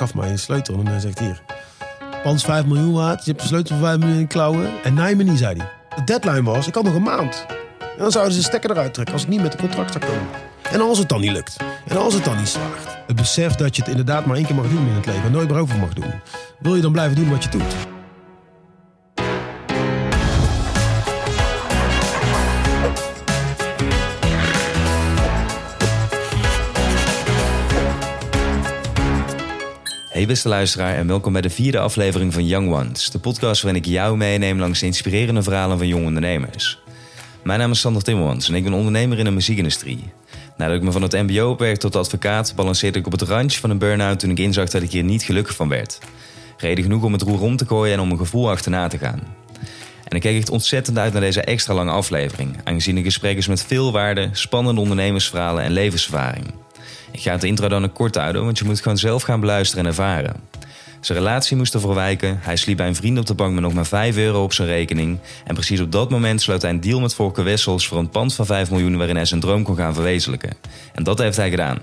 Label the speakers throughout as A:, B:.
A: gaf mij een sleutel en hij zegt hier. Pand is 5 miljoen waard, je hebt de sleutel van 5 miljoen in klauwen. En naai me niet, zei hij. De deadline was, ik had nog een maand. En dan zouden ze de stekker eruit trekken als ik niet met een contract zou komen. En als het dan niet lukt. En als het dan niet slaagt. Het besef dat je het inderdaad maar één keer mag doen in het leven. En nooit meer over mag doen. Wil je dan blijven doen wat je doet?
B: Hey beste luisteraar en welkom bij de vierde aflevering van Young Ones. De podcast waarin ik jou meeneem langs de inspirerende verhalen van jonge ondernemers. Mijn naam is Sander Timmermans en ik ben ondernemer in de muziekindustrie. Nadat ik me van het mbo opwerkte tot advocaat... balanceerde ik op het randje van een burn-out toen ik inzag dat ik hier niet gelukkig van werd. Reden genoeg om het roer om te gooien en om mijn gevoel achterna te gaan. En ik keek echt ontzettend uit naar deze extra lange aflevering... aangezien de gesprekken is met veel waarde, spannende ondernemersverhalen en levenservaring... Ik ga het intro dan een kort houden, want je moet gewoon zelf gaan beluisteren en ervaren. Zijn relatie moest ervoor wijken, hij sliep bij een vriend op de bank met nog maar 5 euro op zijn rekening. En precies op dat moment sloot hij een deal met Volker Wessels voor een pand van 5 miljoen waarin hij zijn droom kon gaan verwezenlijken. En dat heeft hij gedaan.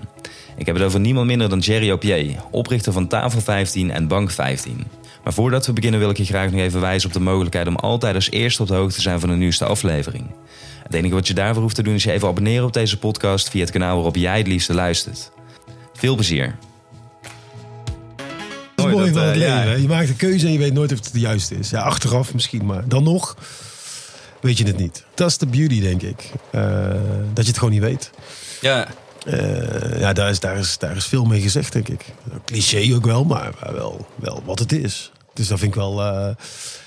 B: Ik heb het over niemand minder dan Jerry Opier, oprichter van Tafel 15 en Bank 15. Maar voordat we beginnen wil ik je graag nog even wijzen op de mogelijkheid om altijd als eerste op de hoogte te zijn van de nieuwste aflevering. Het enige wat je daarvoor hoeft te doen is je even abonneren op deze podcast via het kanaal waarop jij het liefste luistert. Veel plezier.
A: Dat is mooi van het
B: eh, ja.
A: leven. hè. Je maakt een keuze en je weet nooit of het de juiste is. Ja, achteraf misschien, maar dan nog weet je het niet. Dat is de beauty, denk ik. Eh, dat je het gewoon niet weet.
B: Ja,
A: Eh, ja, daar is, daar, is, daar is veel mee gezegd, denk ik. Cliché ook wel, maar wel, wel wat het is. Dus dat vind ik wel... eh,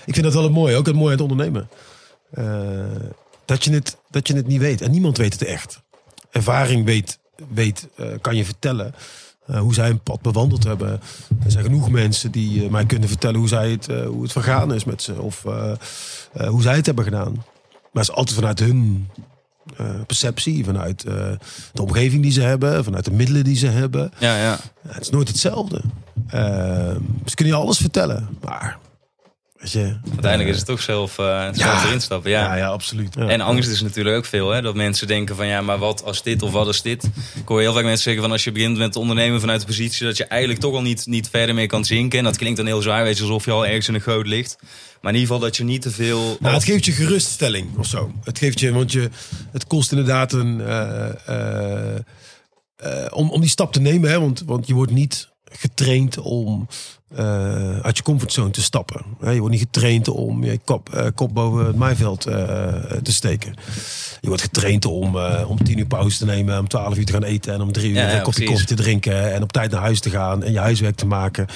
A: ik vind dat wel het mooie. Ook het mooie aan het ondernemen. Dat, je het, dat je het niet weet. En niemand weet het echt. Ervaring weet, weet eh, kan je vertellen... eh, hoe zij een pad bewandeld hebben. Er zijn genoeg mensen die eh, mij kunnen vertellen hoe, zij het, hoe het vergaan is met ze. Of hoe zij het hebben gedaan. Maar het is altijd vanuit hun perceptie, vanuit de omgeving die ze hebben, vanuit de middelen die ze hebben.
B: ja, ja.
A: Het is nooit hetzelfde. Eh, ze kunnen je alles vertellen, maar weet je.
B: Uiteindelijk is het toch zelf, eh zelf
A: Ja.
B: erin stappen. Ja.
A: Ja, ja, absoluut. Ja.
B: En angst is natuurlijk ook veel. Hè? Dat mensen denken van ja, maar wat als dit of wat als dit. Ik hoor heel vaak mensen zeggen van als je begint met ondernemen vanuit de positie dat je eigenlijk toch al niet, niet verder meer kan zinken. En dat klinkt dan heel zwaar, weet je, alsof je al ergens in een goot ligt. Maar in ieder geval dat je niet te veel.
A: Nou, het geeft je geruststelling of zo. Het geeft je, want je, het kost inderdaad een. eh, eh, om, om die stap te nemen, hè, want, want je wordt niet getraind om eh, uit je comfortzone te stappen. Je wordt niet getraind om je kop, eh, kop boven het maaiveld eh, te steken. Je wordt getraind om, om tien uur pauze te nemen, om twaalf uur te gaan eten en om drie uur
B: Ja, ja,
A: een kopje koffie te drinken en op tijd naar huis te gaan en je huiswerk te maken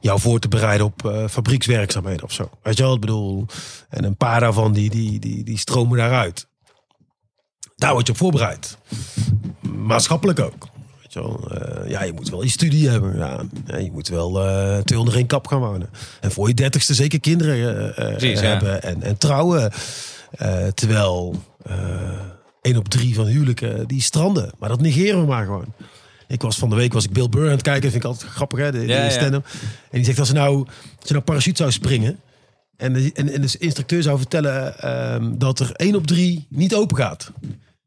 A: jou voor te bereiden op fabriekswerkzaamheden of zo. Weet je wel, ik bedoel. En een paar daarvan die, die, die, die stromen daaruit. Daar word je op voorbereid. Maatschappelijk ook. Eh, ja, je moet wel je studie hebben. Ja, je moet wel eh twee onder één kap gaan wonen. En voor je dertigste zeker kinderen eh, eh,
B: ja.
A: hebben. En, en trouwen. Eh, terwijl eh één op drie van huwelijken die stranden. Maar dat negeren we maar gewoon. Ik was van de week was ik Bill Burr aan het kijken. Dat vind ik altijd grappig, hè? De,
B: Ja,
A: de
B: ja.
A: stand-up. En die zegt als ze nou, als je nou parachute zou springen. En de, en, en de instructeur zou vertellen ehm, dat er één op drie niet open gaat.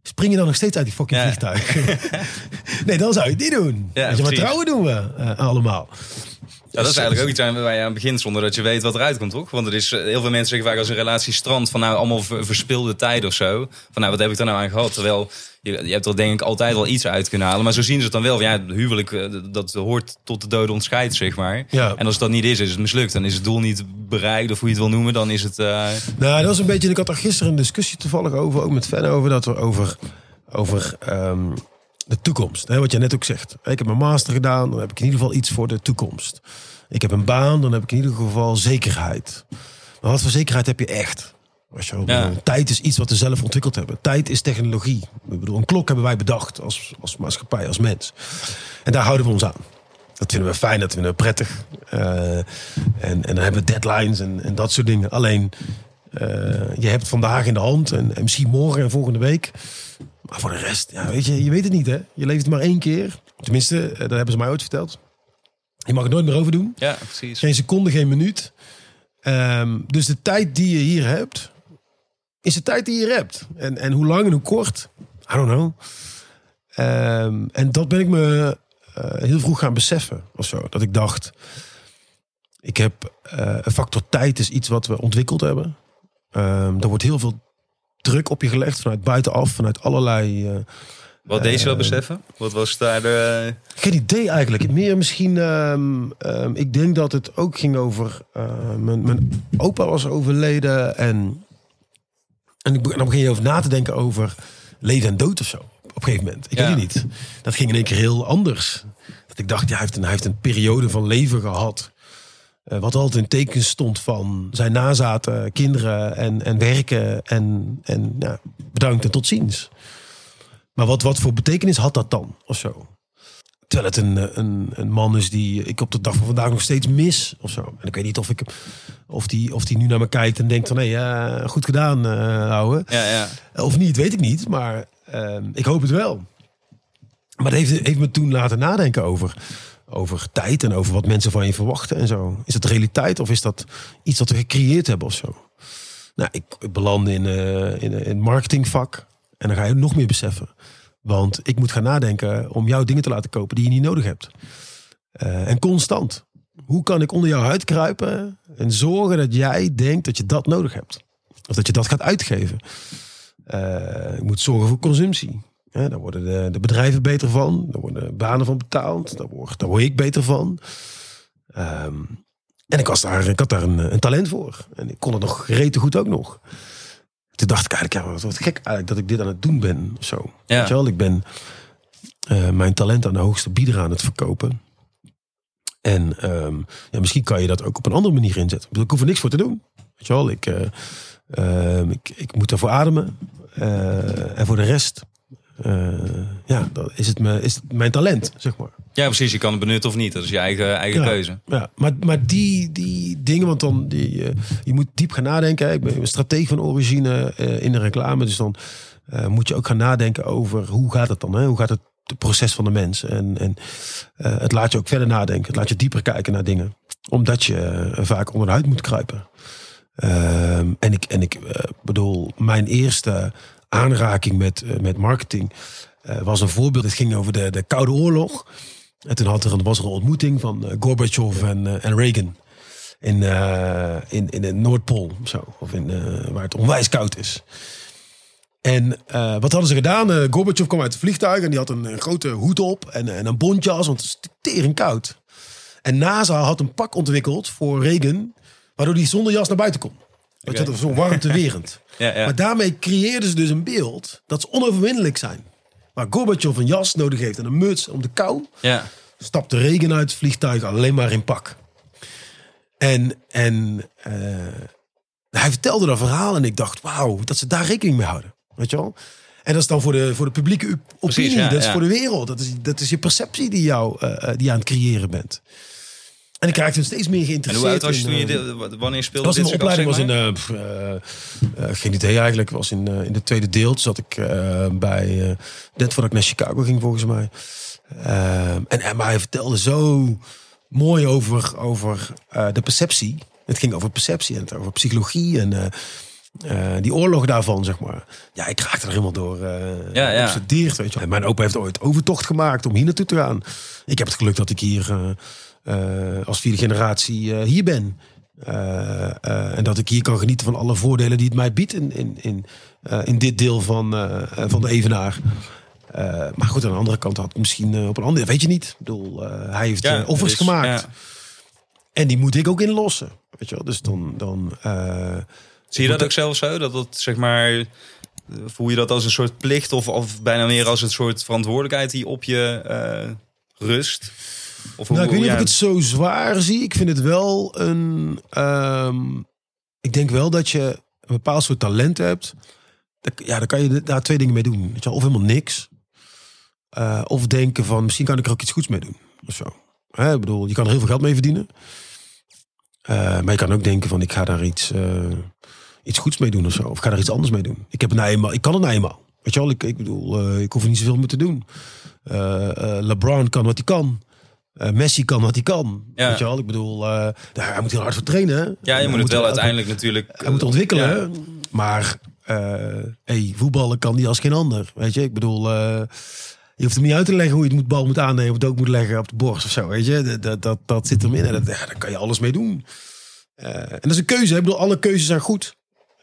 A: Spring je dan nog steeds uit die fucking
B: Ja.
A: vliegtuig? nee, dan zou je het niet doen.
B: Ja,
A: je, maar trouwen doen we eh, allemaal.
B: Ja, dat is eigenlijk ook iets waar waar je aan begint zonder dat je weet wat eruit komt, toch? Want er is, eh, heel veel mensen zeggen vaak als een relatie strandt van nou allemaal ver- verspilde tijd of zo. Van nou, wat heb ik er nou aan gehad? Terwijl je, je hebt er denk ik altijd wel iets uit kunnen halen. Maar zo zien ze het dan wel. Ja, huwelijk, eh, dat hoort tot de dode ontscheidt, zeg maar.
A: Ja.
B: En als dat niet is, is het mislukt. Dan is het doel niet bereikt of hoe je het wil noemen. Dan is het... eh,
A: Nou, dat is een beetje. Ik had er gisteren een discussie toevallig over, ook met Fan over, dat we over, over ehm, de toekomst. Hè, wat jij net ook zegt. Ik heb mijn master gedaan, dan heb ik in ieder geval iets voor de toekomst. Ik heb een baan, dan heb ik in ieder geval zekerheid. Maar wat voor zekerheid heb je echt? Als je,
B: Ja.
A: Tijd is iets wat we zelf ontwikkeld hebben. Tijd is technologie. Ik bedoel, een klok hebben wij bedacht als, als maatschappij, als mens. En daar houden we ons aan. Dat vinden we fijn, dat vinden we prettig. Eh, en, en dan hebben we deadlines en, en dat soort dingen. Alleen, eh, je hebt vandaag in de hand en, en misschien morgen en volgende week. Maar voor de rest, ja, weet je, je weet het niet hè. Je leeft het maar één keer. Tenminste, eh, dat hebben ze mij ooit verteld. Je mag het nooit meer over doen.
B: ja, precies.
A: Geen seconde, geen minuut. Ehm, dus de tijd die je hier hebt, is de tijd die je hebt. En, en hoe lang en hoe kort, I don't know. Ehm, en dat ben ik me, eh, heel vroeg gaan beseffen of zo. Dat ik dacht, ik heb eh, een factor tijd is iets wat we ontwikkeld hebben. Ehm, er wordt heel veel druk op je gelegd vanuit buitenaf, vanuit allerlei. eh,
B: Wat deed je wel
A: Eh,
B: beseffen? Wat was daar de...
A: geen idee eigenlijk. Meer misschien. ehm, ehm, ik denk dat het ook ging over. mijn, mijn opa was overleden. En, en, ik, be- en dan begin je over na te denken over leven en dood of zo. Op een gegeven moment. Ik weet het niet. Dat ging in één keer heel anders. Dat ik dacht, ja, hij heeft een, hij heeft een periode van leven gehad. eh, wat altijd in teken stond van zijn nazaten, kinderen en, en werken. En, en ja, bedankt en tot ziens. Maar wat, wat voor betekenis had dat dan? Of zo? Terwijl het een, een, een man is die ik op de dag van vandaag nog steeds mis. Of zo. En ik weet niet of, ik, of, die, of die nu naar me kijkt en denkt van... hé, ja, goed gedaan, eh ouwe.
B: Ja, ja.
A: Of niet, weet ik niet. Maar ik hoop het wel. Maar dat heeft, heeft me toen laten nadenken over, over tijd... en over wat mensen van je verwachten en zo. Is dat realiteit of is dat iets wat we gecreëerd hebben of zo? Nou, ik, ik belandde in, eh, in, in het marketingvak. En dan ga je nog meer beseffen. Want ik moet gaan nadenken om jouw dingen te laten kopen die je niet nodig hebt. Eh, en constant. Hoe kan ik onder jouw huid kruipen en zorgen dat jij denkt dat je dat nodig hebt? Of dat je dat gaat uitgeven? Eh, ik moet zorgen voor consumptie. Hè, daar worden de, de bedrijven beter van. Daar worden banen van betaald. Daar word, daar word ik beter van. Ehm, en ik, was daar, ik had daar een, een talent voor. En ik kon het nog rete goed ook nog. Toen dacht ik eigenlijk, ja, wat, wat gek eigenlijk dat ik dit aan het doen ben. Of zo.
B: Ja.
A: Weet je wel, ik ben eh, mijn talent aan de hoogste bieder aan het verkopen. En ehm, ja, misschien kan je dat ook op een andere manier inzetten. Ik hoef er niks voor te doen. Weet je wel, ik, eh, ehm, ik, ik moet ervoor ademen. Eh, en voor de rest, eh, ja, dan is het, me, is het mijn talent, zeg maar.
B: ja, precies. Je kan het benutten of niet. Dat is je eigen, eigen
A: Ja.
B: keuze.
A: Ja, maar, maar die, die dingen, want dan die, eh, je moet diep gaan nadenken. hè. Ik ben een strateeg van origine eh, in de reclame, dus dan moet je ook gaan nadenken over hoe gaat het dan? Hè? Hoe gaat het, het proces van de mens? En, en het laat je ook verder nadenken. Het laat je dieper kijken naar dingen, omdat je vaak onder de huid moet kruipen. Ehm, en ik, en ik bedoel, mijn eerste aanraking met, eh, met marketing eh, was een voorbeeld. Het ging over de, de Koude Oorlog. En toen had er een, was er een ontmoeting van eh, Gorbachev en, en Reagan. In, in, in de Noordpool of zo. Of in, waar het onwijs koud is. En wat hadden ze gedaan? Gorbachev kwam uit het vliegtuig en die had een, een grote hoed op en, en een bontjas, want het is tering koud. En NASA had een pak ontwikkeld voor Reagan, waardoor hij zonder jas naar buiten kon. Weet je, dat was zo warmtewerend.
B: Ja, ja.
A: Maar daarmee creëerden ze dus een beeld dat ze onoverwinnelijk zijn. Waar Gorbachev een jas nodig heeft en een muts om de kou,
B: ja.
A: stapte Reagan uit het vliegtuig alleen maar in pak. En, en eh, hij vertelde dat verhaal en ik dacht, wauw, dat ze daar rekening mee houden. Weet je wel? En dat is dan voor de, voor de publieke opinie,
B: ja,
A: dat is
B: ja.
A: voor de wereld. Dat is, dat is je perceptie die, jou, eh, eh, die je aan het creëren bent. En ik raakte steeds meer
B: En
A: geïnteresseerd.
B: hoe oud was je
A: in,
B: toen je dit, wanneer speelde
A: was
B: dit
A: mijn opleiding, was in, eh, geen idee eigenlijk, was in, in de tweede deel. Toen zat ik bij, net voordat ik naar Chicago ging volgens mij. En, en, maar hij vertelde zo mooi over, over de perceptie. Het ging over perceptie en over psychologie en die oorlog daarvan, zeg maar. Ja, ik raakte er helemaal door eh
B: Ja, ja.
A: weet je. En mijn opa heeft ooit overtocht gemaakt om hier naartoe te gaan. Ik heb het geluk dat ik hier als vierde generatie eh, hier ben. Eh, eh, en dat ik hier kan genieten van alle voordelen die het mij biedt in, in, in, eh, in dit deel van, eh, eh, van de Evenaar. Eh, maar goed, aan de andere kant had misschien eh, op een andere... Weet je niet. Ik bedoel, eh, hij heeft
B: Ja,
A: eh, offers gemaakt.
B: ja.
A: En die moet ik ook inlossen. Weet je wel? Dus dan... dan eh,
B: Zie je dat ook zelf zo? Dat dat zeg maar. eh, Voel je dat als een soort plicht of, of bijna meer als een soort verantwoordelijkheid die op je eh, rust? Of hoe,
A: Nou, ik weet niet of ik het zo zwaar zie. Ik vind het wel een. ehm, ik denk wel dat je een bepaald soort talent hebt. Ja, dan kan je daar twee dingen mee doen. Weet je wel, Of helemaal niks. Eh, of denken van misschien kan ik er ook iets goeds mee doen. Of zo. Hè, ik bedoel, je kan er heel veel geld mee verdienen. Eh, maar je kan ook denken van ik ga daar iets, eh, iets goeds mee doen of zo. Of ik ga daar iets anders mee doen. Ik, heb het nou eenmaal, ik kan het nou eenmaal. Weet je wel, ik, ik bedoel, ik hoef er niet zoveel mee te doen. LeBron kan wat hij kan. Eh, Messi kan wat hij kan.
B: Ja.
A: Weet je wel, ik bedoel, eh, hij moet heel hard voor trainen. hè.
B: ja, je moet het wel uiteindelijk natuurlijk.
A: Hij moet
B: eh,
A: ontwikkelen.
B: ja.
A: Maar hey, voetballen kan die als geen ander. Weet je, ik bedoel, Je hoeft hem niet uit te leggen hoe je het moet, bal moet aannemen, of het ook moet leggen op de borst of zo. Weet je, dat, dat, dat, dat zit erin. En dat, ja, daar kan je alles mee doen. En dat is een keuze. hè. Ik bedoel, alle keuzes zijn goed.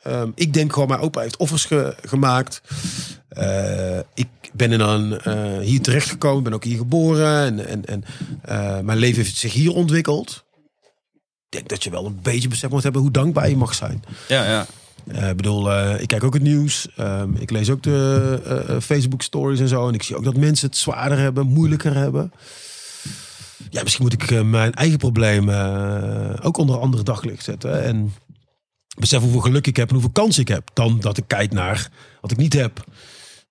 A: Ehm, ik denk gewoon, mijn opa heeft offers ge- gemaakt. Ik ben dan eh, hier terechtgekomen, ben ook hier geboren. En, en, en eh, mijn leven heeft zich hier ontwikkeld. Ik denk dat je wel een beetje besef moet hebben hoe dankbaar je mag zijn.
B: Ja, ja.
A: Eh, ik bedoel, ik kijk ook het nieuws. Ehm, ik lees ook de Facebook stories en zo. En ik zie ook dat mensen het zwaarder hebben, moeilijker hebben. Ja, misschien moet ik mijn eigen problemen ook onder andere daglicht zetten. En besef hoeveel geluk ik heb en hoeveel kans ik heb. Dan dat ik kijk naar wat ik niet heb.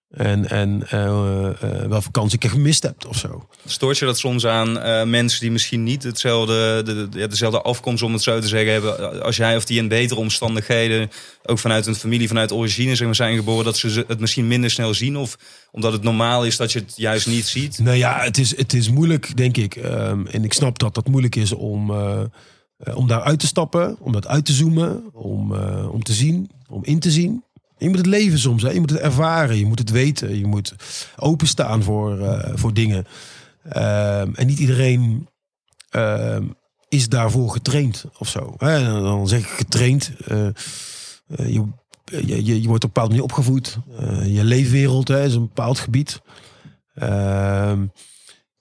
A: En, en eh, eh, welke kans ik gemist heb of zo.
B: Stoort je dat soms aan mensen die misschien niet hetzelfde, de, dezelfde afkomst, om het zo te zeggen, hebben als jij of die in betere omstandigheden, ook vanuit een familie, vanuit origine zeg maar, zijn geboren, dat ze het misschien minder snel zien? Of omdat het normaal is dat je het juist niet ziet?
A: Nou ja, het is, het is moeilijk, denk ik. Ehm, en ik snap dat dat moeilijk is om, om daar uit te stappen, om dat uit te zoomen, om, om te zien, om in te zien. Je moet het leven soms, hè. je moet het ervaren, je moet het weten, je moet openstaan voor, eh, voor dingen. Ehm, en niet iedereen ehm, is daarvoor getraind of zo. Hè? Dan zeg ik getraind. eh, eh, je, je, je, wordt op een bepaalde manier opgevoed. Je leefwereld hè, is een bepaald gebied.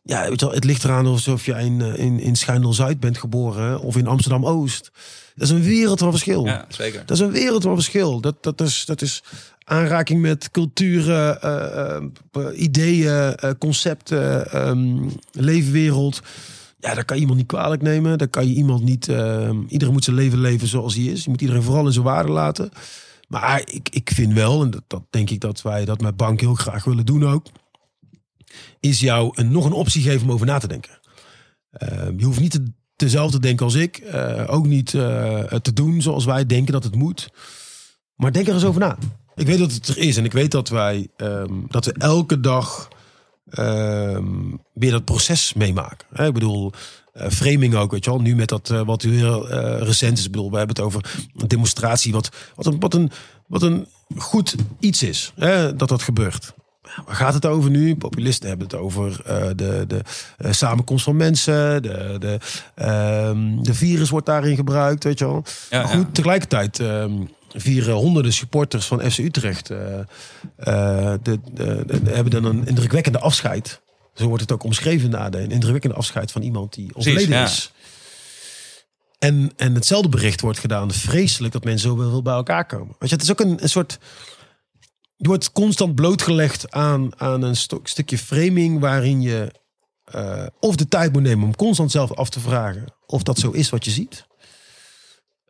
A: Ja, weet je wel, het ligt eraan alsof je in, eh, in, in Schijndel-Zuid bent geboren of in Amsterdam-Oost. Dat is een wereld van verschil.
B: Ja, zeker.
A: Dat is een wereld van verschil. Dat, dat, is, dat is aanraking met culturen, eh, eh, ideeën, concepten, ehm, leefwereld. Ja, dat kan je iemand niet kwalijk nemen. Dat kan je iemand niet... ehm, iedereen moet zijn leven leven zoals hij is. Je moet iedereen vooral in zijn waarde laten. Maar ik, ik vind wel, en dat, dat denk ik dat wij dat met Bank heel graag willen doen ook... is jou een, nog een optie geven om over na te denken. Ehm, je hoeft niet te, dezelfde te denken als ik. eh, ook niet eh, te doen zoals wij denken dat het moet. Maar denk er eens over na. Ik weet dat het er is. En ik weet dat wij ehm, dat we elke dag ehm, weer dat proces meemaken. Hè, ik bedoel, eh, framing ook, weet je wel. Nu met dat eh, wat heel eh, recent is. Bedoel, we hebben het over een demonstratie. Wat, wat, een, wat, een, wat een goed iets is. Hè, dat dat gebeurt. Waar gaat het over nu? Populisten hebben het over eh, de, de eh, samenkomst van mensen. De, de, ehm, de virus wordt daarin gebruikt, weet je wel.
B: Ja,
A: maar goed,
B: ja.
A: tegelijkertijd ehm, vieren honderden supporters van FC Utrecht... eh, de, hebben dan een indrukwekkende afscheid. Zo wordt het ook omschreven na de een indrukwekkende afscheid van iemand die overleden
B: ja.
A: is. En, en hetzelfde bericht wordt gedaan. Vreselijk dat mensen zo bij elkaar komen. Weet je, het is ook een, een soort... Je wordt constant blootgelegd aan, aan een stukje framing waarin je eh, of de tijd moet nemen om constant zelf af te vragen of dat zo is wat je ziet.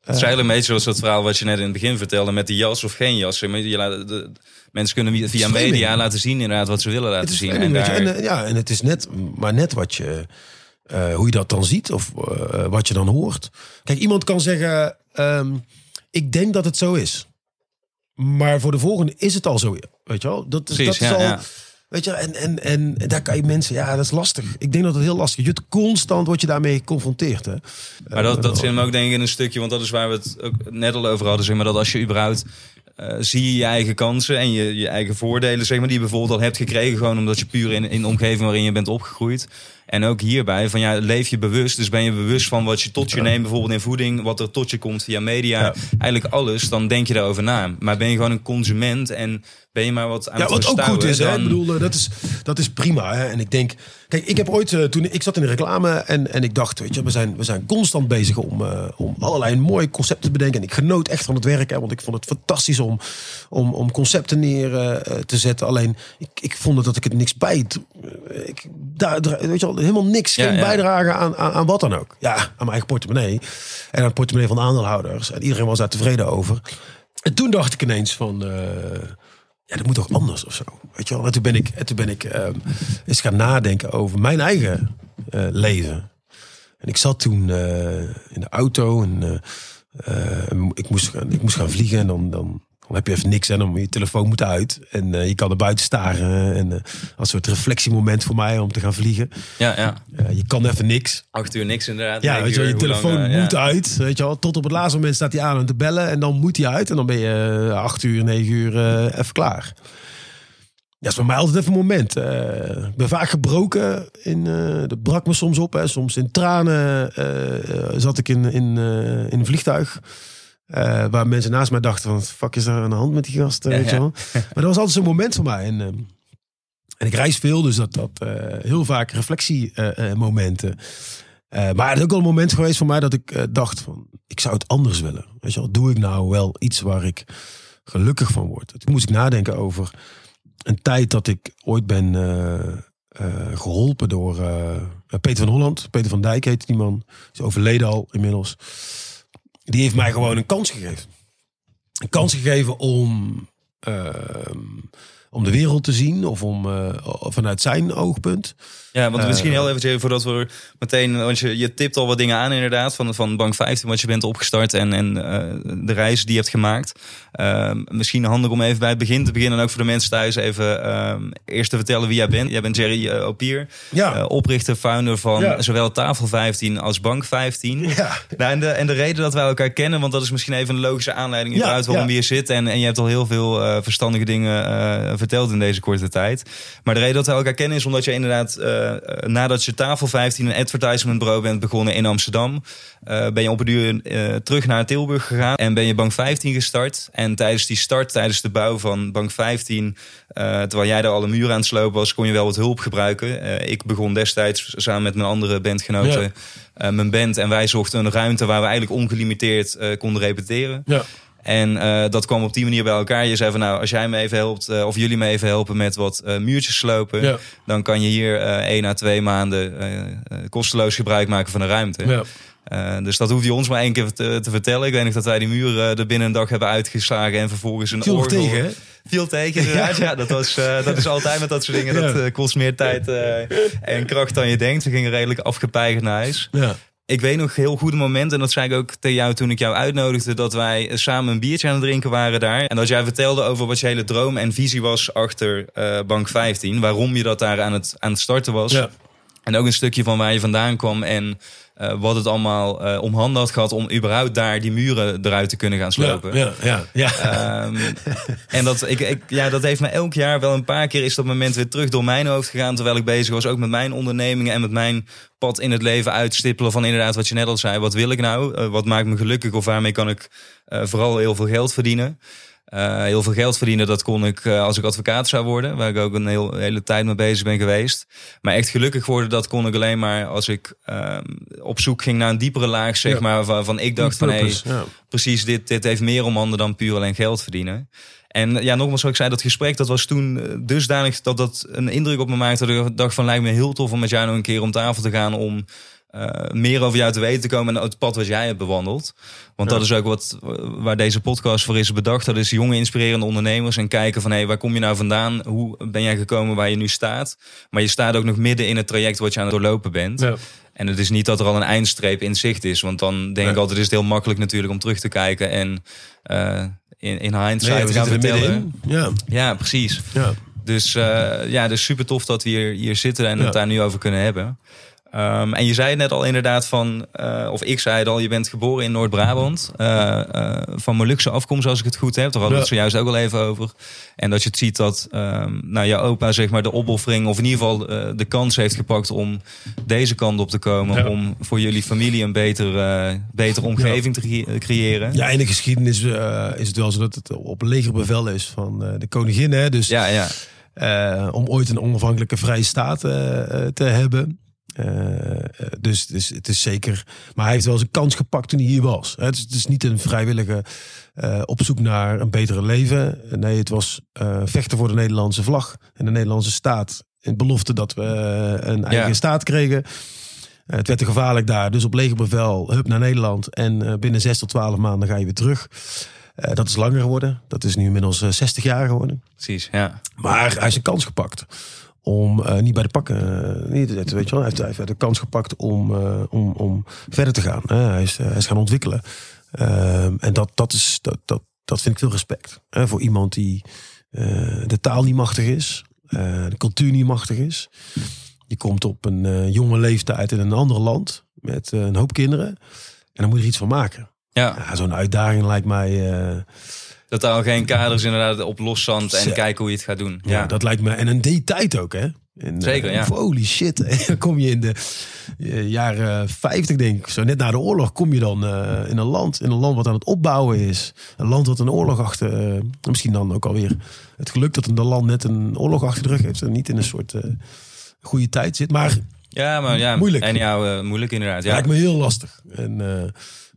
B: Het is eigenlijk een beetje zoals dat verhaal wat je net in het begin vertelde met die jas of geen jas. Je laat, de, mensen kunnen via- media laten zien inderdaad wat ze willen laten zien. En daar,
A: eh, ja, en het is net, maar net wat je, eh, hoe je dat dan ziet of wat je dan hoort. Kijk, iemand kan zeggen, ehm, ik denk dat het zo is. Maar voor de volgende is het al zo. Weet je wel? Dat is,
B: Precies,
A: dat is
B: ja,
A: al,
B: ja.
A: Weet je, en, en, en daar kan je mensen, ja, dat is lastig. Ik denk dat het heel lastig is. Je wordt constant word je daarmee geconfronteerd. Hè?
B: Maar dat, dat zit hem ook denk ik in een stukje, want dat is waar we het ook net al over hadden. Zeg maar, dat als je überhaupt eh, zie je je eigen kansen en je, je eigen voordelen, zeg maar, die je bijvoorbeeld al hebt gekregen, gewoon omdat je puur in, in de omgeving waarin je bent opgegroeid. En ook hierbij, van ja, leef je bewust. Dus ben je bewust van wat je tot je neemt, bijvoorbeeld in voeding, wat er tot je komt via media,
A: Ja.
B: eigenlijk alles, dan denk je daarover na. Maar ben je gewoon een consument en ben je maar wat aan
A: Ja,
B: het
A: wat ook goed is, hè? Ik bedoel, eh, dat is, dat is prima. Hè? En ik denk, kijk, ik heb ooit, eh, toen ik zat in de reclame en, en ik dacht, weet je, we zijn, we zijn constant bezig om, eh, om allerlei mooie concepten te bedenken. En ik genoot echt van het werk, hè, want ik vond het fantastisch om, om, om concepten neer te zetten. Alleen, ik, ik vond dat ik het niks bij, ik, daar- weet je wel, helemaal niks, geen
B: ja.
A: bijdrage aan, aan, aan wat dan ook. Ja, aan mijn eigen portemonnee en aan het portemonnee van de aandeelhouders. En iedereen was daar tevreden over. En toen dacht ik ineens van, eh, ja, dat moet toch anders of zo. Weet je wel? En toen ben ik, en toen ben ik ehm, eens gaan nadenken over mijn eigen eh, leven. En ik zat toen eh, in de auto en eh, eh, ik, moest gaan, ik moest gaan vliegen. En dan, dan, dan heb je even niks en dan moet je telefoon moet uit. En eh, je kan er buiten staren. En eh, als soort reflectiemoment voor mij om te gaan vliegen.
B: Ja, ja.
A: Eh, je kan even niks.
B: Acht uur niks inderdaad.
A: Ja, weet je
B: lang,
A: telefoon
B: ja.
A: moet uit. Weet je wel, tot op het laatste moment staat hij aan om te bellen. En dan moet hij uit. En dan ben je acht uur, negen uur even klaar. Ja, is bij mij altijd even een moment. Ik ben vaak gebroken. In, dat brak me soms op. Hè. Soms in tranen zat ik in, in, in een vliegtuig. Eh, waar mensen naast mij dachten van... Fuck is er aan de hand met die gast?
B: Ja,
A: weet je wel? Maar dat was altijd zo'n moment voor mij. En, ehm, en ik reis veel, dus dat, dat eh, heel vaak reflectiemomenten. Eh, maar het is ook wel een moment geweest voor mij dat ik dacht van... Ik zou het anders willen. Weet je wel, doe ik nou wel iets waar ik gelukkig van word? Toen moest ik nadenken over een tijd dat ik ooit ben eh, eh, geholpen door Peter van Holland. Peter van Dijk heette die man. Is overleden al inmiddels. Die heeft mij gewoon een kans gegeven. Een kans gegeven om, ehm, om de wereld te zien. Of om eh, vanuit zijn oogpunt.
B: Ja, want
A: Eh,
B: misschien heel even voordat we meteen, want je, je tipt al wat dingen aan inderdaad van, van Bank 15, wat je bent opgestart en, en eh, de reis die je hebt gemaakt. Ehm, misschien handig om even bij het begin te beginnen en ook voor de mensen thuis even ehm, eerst te vertellen wie jij bent. Jij bent Jerry Opier,
A: Ja.
B: oprichter, founder van
A: Ja.
B: zowel Tafel 15 als Bank 15.
A: Ja.
B: Nou, en, de, en de reden dat wij elkaar kennen, want dat is misschien even een logische aanleiding
A: Ja,
B: waarom
A: ja.
B: we hier zitten. En, en je hebt al heel veel verstandige dingen verteld in deze korte tijd. Maar de reden dat wij elkaar kennen is omdat je inderdaad, eh, eh, nadat je Tafel 15 een advertisement bureau bent begonnen in Amsterdam, eh, ben je op een duur terug naar Tilburg gegaan en ben je Bank 15 gestart. En tijdens die start, tijdens de bouw van Bank 15, eh, terwijl jij daar al een muur aan het slopen was, kon je wel wat hulp gebruiken. Ik begon destijds samen met mijn andere bandgenoten
A: Ja.
B: mijn band en wij zochten een ruimte waar we eigenlijk ongelimiteerd konden repeteren.
A: Ja.
B: En eh, dat kwam op die manier bij elkaar. Je zei van nou, als jij me even helpt, eh, of jullie me even helpen met wat eh, muurtjes slopen,
A: Ja.
B: dan kan je hier één à twee maanden kosteloos gebruik maken van de ruimte.
A: Ja.
B: Dus dat hoef je ons maar één keer te, te vertellen. Ik weet nog dat wij die muren er binnen een dag hebben uitgeslagen en vervolgens een
A: Viel nog
B: orgel-
A: tegen, hè?
B: Viel tegen, inderdaad. Ja, dat, was, dat is altijd met dat soort dingen. Dat kost meer tijd en kracht dan je denkt. We gingen redelijk afgepeigerd naar huis.
A: Ja.
B: Ik weet nog heel goede moment, en dat zei ik ook tegen jou toen ik jou uitnodigde, dat wij samen een biertje aan het drinken waren daar. En dat jij vertelde over wat je hele droom en visie was achter eh, Bank 15. Waarom je dat daar aan het, aan het starten was.
A: Ja.
B: En ook een stukje van waar je vandaan kwam en eh, wat het allemaal eh, om handen had gehad om überhaupt daar die muren eruit te kunnen gaan slopen.
A: Ja, ja, ja.
B: Ehm, en dat, ik, ik, ja, dat heeft me elk jaar wel een paar keer is dat moment weer terug door mijn hoofd gegaan. Terwijl ik bezig was ook met mijn ondernemingen en met mijn pad in het leven uitstippelen. Van inderdaad wat je net al zei. Wat wil ik nou? Eh, wat maakt me gelukkig? Of waarmee kan ik vooral heel veel geld verdienen? Eh, heel veel geld verdienen, dat kon ik eh, als ik advocaat zou worden. Waar ik ook een heel, hele tijd mee bezig ben geweest. Maar echt gelukkig worden, dat kon ik alleen maar als ik ehm, op zoek ging naar een diepere laag, zeg
A: Ja.
B: maar. Waarvan ik dacht van,
A: ja.
B: precies, dit, dit heeft meer om handen dan puur alleen geld verdienen. En ja, nogmaals, zoals ik zei, dat gesprek dat was toen eh, dusdanig dat dat een indruk op me maakte. Dat ik dacht van, lijkt me heel tof om met jou nog een keer om tafel te gaan om eh, meer over jou te weten te komen en het pad wat jij hebt bewandeld. Want dat is ook wat waar deze podcast voor is bedacht. Dat is jonge inspirerende ondernemers en kijken van hé, hey, waar kom je nou vandaan? Hoe ben jij gekomen waar je nu staat? Maar je staat ook nog midden in het traject wat je aan het doorlopen bent.
A: Ja.
B: En het is niet dat er al een eindstreep in zicht is. Want dan denk ik altijd is het heel makkelijk natuurlijk om terug te kijken en eh, in, in hindsight
A: Nee,
B: te gaan
A: er
B: vertellen.
A: Ja,
B: Ja, precies.
A: ja.
B: Dus eh, ja, dus super tof dat we hier, hier zitten en het daar nu over kunnen hebben. Ehm, en je zei het net al inderdaad van, eh, of ik zei het al, je bent geboren in Noord-Brabant. eh, eh, van Molukse afkomst, als ik het goed heb. Daar hadden we het zojuist ook al even over. En dat je het ziet dat ehm nou, jouw opa zeg maar de opoffering, of in ieder geval de kans heeft gepakt om deze kant op te komen.
A: Ja.
B: Om voor jullie familie een beter, betere omgeving te cre- creëren.
A: Ja, in de geschiedenis is het wel zo dat het op legerbevel is van de koningin. Hè? Dus
B: ja, ja.
A: om ooit een onafhankelijke vrije staat te hebben. Eh, eh, dus, dus het is zeker. Maar hij heeft wel zijn kans gepakt toen hij hier was. Het, is, het is niet een vrijwillige eh, op zoek naar een betere leven. Nee, het was vechten voor de Nederlandse vlag en de Nederlandse staat. In belofte dat we een eigen
B: Ja.
A: staat kregen. Het werd te gevaarlijk daar. Dus op legerbevel, hup naar Nederland. En binnen 6 tot 12 maanden ga je weer terug. Dat is langer geworden. Dat is nu inmiddels eh, 60 jaar geworden.
B: Precies, ja.
A: Maar hij heeft een kans gepakt om eh, niet bij de pakken eh, neer te zetten. Weet je wel? Hij, heeft, hij de kans gepakt om, eh, om, om verder te gaan. Hij, is, hij is gaan ontwikkelen. Ehm, en dat, dat, is, dat, dat, dat vind ik veel respect. Voor iemand die de taal niet machtig is. de cultuur niet machtig is. Je komt op een jonge leeftijd in een ander land. Met een hoop kinderen. En dan moet je er iets van maken.
B: Ja,
A: Ja, Zo'n uitdaging lijkt mij... eh,
B: dat daar al geen kaders inderdaad op loszand en kijken hoe je het gaat doen.
A: Ja,
B: Ja,
A: dat lijkt me. En een D-tijd ook, hè? En,
B: Zeker,
A: eh,
B: ja.
A: Holy shit. Dan kom je in de eh, jaren 50, denk ik. Zo net na de oorlog kom je dan eh, in een land. In een land wat aan het opbouwen is. Een land dat een oorlog achter. eh, misschien dan ook alweer het geluk dat een land net een oorlog achter de rug heeft. En niet in een soort eh, goede tijd zit. Maar
B: ja maar ja,
A: Moeilijk.
B: En ja, eh, moeilijk inderdaad. Ja.
A: lijkt me heel lastig. En eh,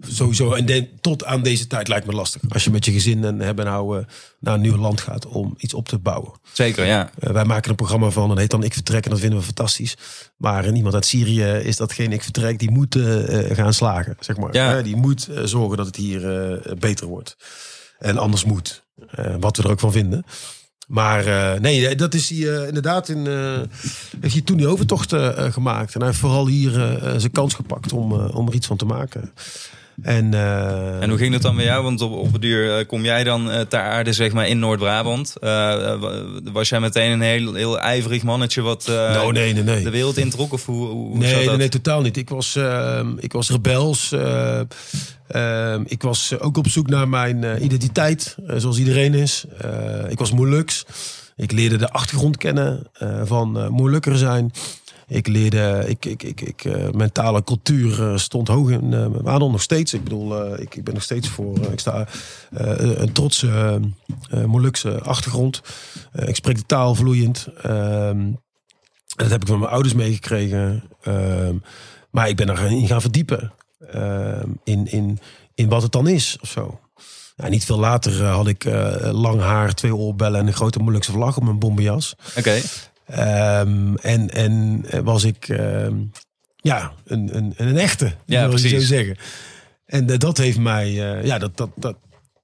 A: sowieso. En de- tot aan deze tijd lijkt me lastig. Als je met je gezin en hebben nou, eh, naar een nieuw land gaat om iets op te bouwen.
B: Zeker, ja.
A: Eh, wij maken een programma van, dat heet dan Ik Vertrek en dat vinden we fantastisch. Maar in iemand uit Syrië is dat geen Ik Vertrek, die moet eh, eh, gaan slagen, zeg maar.
B: Ja.
A: Eh, die moet eh, zorgen dat het hier eh, beter wordt. En anders moet, Eh, wat we er ook van vinden. Maar eh, nee, dat is hij eh, inderdaad in, eh, heeft hij toen die overtocht eh, eh, gemaakt. En hij heeft vooral hier eh, eh, zijn kans gepakt om, eh, om er iets van te maken. En, eh,
B: En hoe ging dat dan bij jou? Want op, op het duur eh, kom jij dan eh, ter aarde, zeg maar, in Noord-Brabant. Was jij meteen een heel, heel ijverig mannetje wat
A: nou, nee, nee, nee.
B: de wereld introk? Of hoe,
A: Nee, nee,
B: dat?
A: nee, totaal niet. Ik was, ehm, ik was rebels. eh, ehm, ik was ook op zoek naar mijn identiteit, zoals iedereen is. Ik was Molux. Ik leerde de achtergrond kennen van Molukker zijn. Ik leerde, ik, ik, ik, ik, eh, mentale cultuur eh, stond hoog in eh, mijn nog steeds. Ik bedoel, ik, ik ben nog steeds voor, ik sta een trotse Molukse achtergrond. Ik spreek de taal vloeiend. Ehm, dat heb ik van mijn ouders meegekregen. Ehm, maar ik ben erin gaan verdiepen. Ehm, in, in, in wat het dan is of zo. Ja, niet veel later had ik lang haar, twee oorbellen en een grote Molukse vlag op mijn bomberjas.
B: Oké,
A: Ehm, en, en was ik ehm, ja, een, een, een echte,
B: Ja,
A: wil je zo zeggen. En eh, dat heeft mij, eh, ja, dat, dat, dat,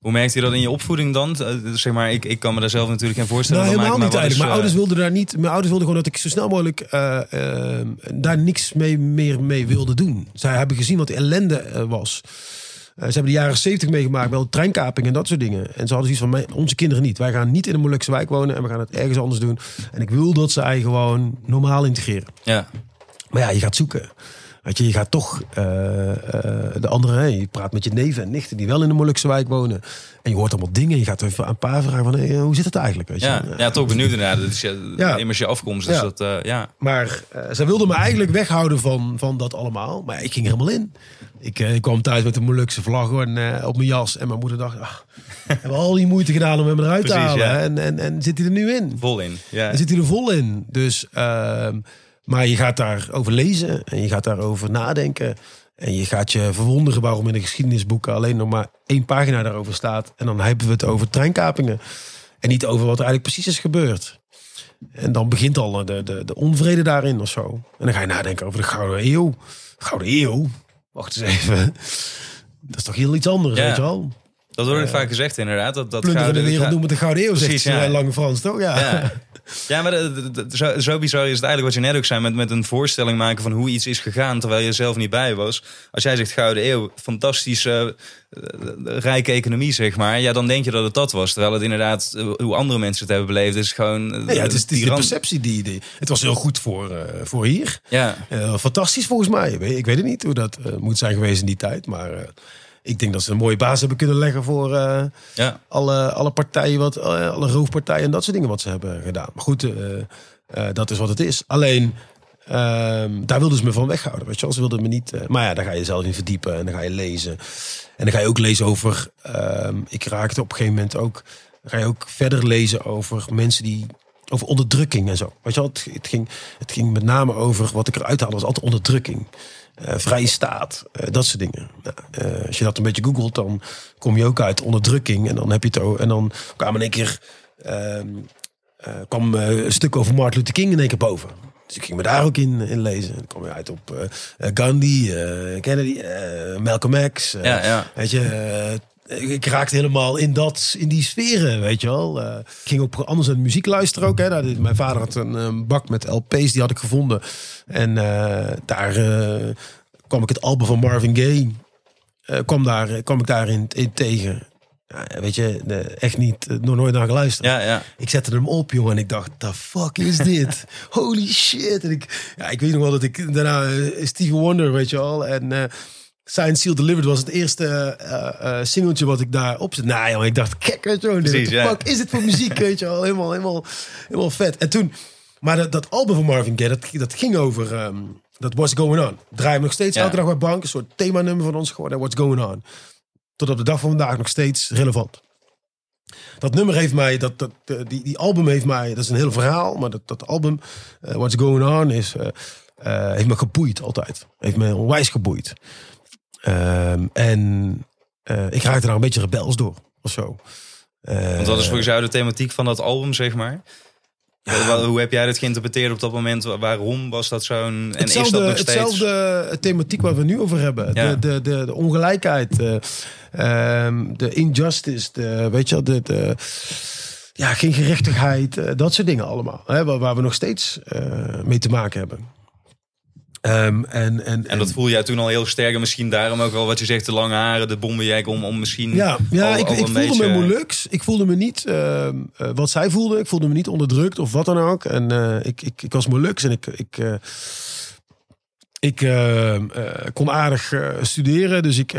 B: hoe merkte je dat in je opvoeding dan? Eh, zeg maar, ik, ik kan me daar zelf natuurlijk geen voorstelling
A: Nou, helemaal niet eigenlijk. Mijn ouders wilden daar niet. Mijn ouders wilden gewoon dat ik zo snel mogelijk eh, eh, daar niks mee, meer mee wilde doen. Zij hebben gezien wat de ellende was. Eh, ze hebben de jaren 70 meegemaakt, wel treinkaping en dat soort dingen. En ze hadden zoiets van: "Mijn- onze kinderen niet. Wij gaan niet in een Molukse wijk wonen en we gaan het ergens anders doen. En ik wil dat zij gewoon normaal integreren.
B: Ja,
A: Maar ja, je gaat zoeken. Weet je, je gaat toch eh, eh, de andere, hè, je praat met je neven en nichten die wel in de Molukse wijk wonen. En je hoort allemaal dingen. Je gaat even een paar vragen van, hoe zit het eigenlijk? Weet je?
B: ja, ja, toch benieuwd inderdaad. Het is je,
A: Ja.
B: immers je afkomst. Dus
A: Ja.
B: dat, eh, ja.
A: Maar eh, zij wilden me eigenlijk weghouden van, van dat allemaal. Maar ik ging er helemaal in. Ik, eh, ik kwam thuis met een Molukse vlag en, eh, op mijn jas. En mijn moeder dacht, ach, we hebben al die moeite gedaan om hem eruit te halen. En, en, en zit hij er nu in?
B: vol in. Ja.
A: En zit hij er vol in. Dus, ehm, maar je gaat daarover lezen en je gaat daarover nadenken. En je gaat je verwonderen waarom in de geschiedenisboeken alleen nog maar één pagina daarover staat. En dan hebben we het over treinkapingen. En niet over wat er eigenlijk precies is gebeurd. En dan begint al de, de, de onvrede daarin of zo. En dan ga je nadenken over de Gouden Eeuw. Gouden Eeuw? Wacht eens even. Dat is toch heel iets anders,
B: Ja.
A: weet je wel?
B: Dat wordt ook vaak gezegd inderdaad. Dat, dat
A: Plunderen de
B: gouden-
A: wereld noemen de Gouden Eeuw, zegt
B: Precies, ja.
A: in Lange Frans, toch? Ja.
B: Ja, ja maar de- de- de- zo, zo bizar is het eigenlijk wat je net ook zei... Met, met een voorstelling maken van hoe iets is gegaan... terwijl je er zelf niet bij was. Als jij zegt Gouden Eeuw, fantastische, eh, rijke economie, zeg maar... ja, dan denk je dat het dat was. Terwijl het inderdaad, eh, hoe andere mensen het hebben beleefd... is gewoon... eh,
A: Nee, ja, het is, het is de perceptie die, die... Het was heel goed voor, eh, voor hier.
B: Ja,
A: Eh, fantastisch volgens mij. Ik weet, ik weet het niet hoe dat eh, moet zijn geweest in die tijd. Maar eh, ik denk dat ze een mooie basis hebben kunnen leggen voor eh,
B: ja.
A: alle, alle partijen, wat, eh, alle roofpartijen en dat soort dingen wat ze hebben gedaan. Maar goed, eh, dat is wat het is. Alleen, ehm, daar wilden ze me van weghouden. Weet je ze wilden me niet. maar ja, daar ga je zelf in verdiepen en dan ga je lezen. En dan ga je ook lezen over. ehm, ik raakte op een gegeven moment ook. Ga je ook verder lezen over mensen die. Over onderdrukking en zo. Weet je wel, het, het, ging, het ging met name over. Wat ik eruit haalde was altijd onderdrukking. Eh, vrije staat, eh, dat soort dingen. Nou, eh, als je dat een beetje googelt, dan kom je ook uit onderdrukking. En dan heb je het o- En dan kwam in één keer. ehm, eh, kwam een stuk over Martin Luther King in één keer boven. Dus ik ging me daar ook in, in lezen. Dan kwam je uit op Gandhi, Kennedy, Malcolm X.
B: Ja, ja.
A: Weet je, ik, ik raakte helemaal in, dat, in die sferen, weet je wel. Eh, ik ging ook anders naar muziek luisteren ook. Hè. Nou, dit- mijn vader had een, een bak met LP's, die had ik gevonden. En eh, daar eh, kwam ik het album van Marvin Gaye, eh, kwam, daar, kwam ik daarin in tegen. Ja, weet je, eh, echt niet, eh, nog nooit naar geluisterd.
B: Ja, ja.
A: Ik zette hem op, jongen, en ik dacht, the fuck is dit? Holy shit. En ik, ja, ik weet nog wel dat ik daarna eh, Stevie Wonder, weet je wel. En, Science Seal Delivered was het eerste eh, singeltje wat ik daar op zet. Nou joh, ik dacht, kijk, weet je wel,
B: Precies,
A: what the
B: ja.
A: fuck is dit voor muziek, weet je wel. Helemaal, helemaal, helemaal vet. En toen, maar dat, dat album van Marvin Gaye, dat, dat ging over, ehm, dat What's Going On. Draaien we nog steeds
B: Ja.
A: elke dag bij Bank, een soort themanummer van ons geworden, What's Going On. Tot op de dag van vandaag nog steeds relevant. Dat nummer heeft mij, dat, dat, eh, die, die album heeft mij, dat is een heel verhaal, maar dat, dat album, eh, What's Going On, is, heeft me geboeid altijd. Heeft me onwijs geboeid. Ehm, en eh, ik raakte daar een beetje rebels door, of zo. Eh,
B: Want wat is volgens jou de thematiek van dat album, zeg maar? Hoe heb jij dat geïnterpreteerd op dat moment? Wa- Waarom was dat zo'n... En is dat nog steeds...
A: hetzelfde thematiek waar we nu over hebben.
B: Ja.
A: De, de, de, de ongelijkheid, eh, ehm, de injustice, de, weet je, de, de, ja, geen gerechtigheid, eh, dat soort dingen allemaal. Hè, waar, waar we nog steeds eh, mee te maken hebben. Ehm, en, en,
B: En dat voel jij toen al heel sterk. En misschien daarom ook wel wat je zegt, de lange haren, de bommenjack. Om, om misschien
A: Ja, ja
B: al-
A: ik,
B: al
A: ik voelde
B: beetje...
A: me moeilijk. Ik voelde me niet ehm, eh, wat zij voelde. Ik voelde me niet onderdrukt of wat dan ook. En eh, ik, ik, ik was moeilijk en ik, ik, eh, ik ehm, eh, kon aardig studeren. Dus ik,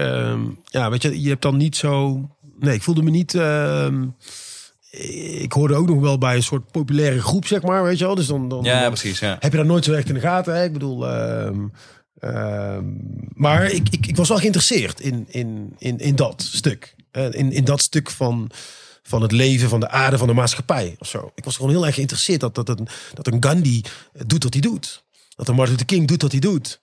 A: ja, weet je, je hebt dan niet zo. Nee, ik voelde me niet. Ehm, ik hoorde ook nog wel bij een soort populaire groep, zeg maar, weet je wel. Dus dan, dan,
B: Ja,
A: dan-
B: precies. Ja.
A: heb je dat nooit zo echt in de gaten. Hè? Ik bedoel, ehm, ehm, maar ik, ik, ik was wel geïnteresseerd in, in, in, in dat stuk. Eh, in, in dat stuk van, van het leven, van de aarde, van de maatschappij. Of zo. Ik was gewoon heel erg geïnteresseerd dat, dat, een, dat een Gandhi doet wat hij doet. Dat een Martin Luther King doet wat hij doet.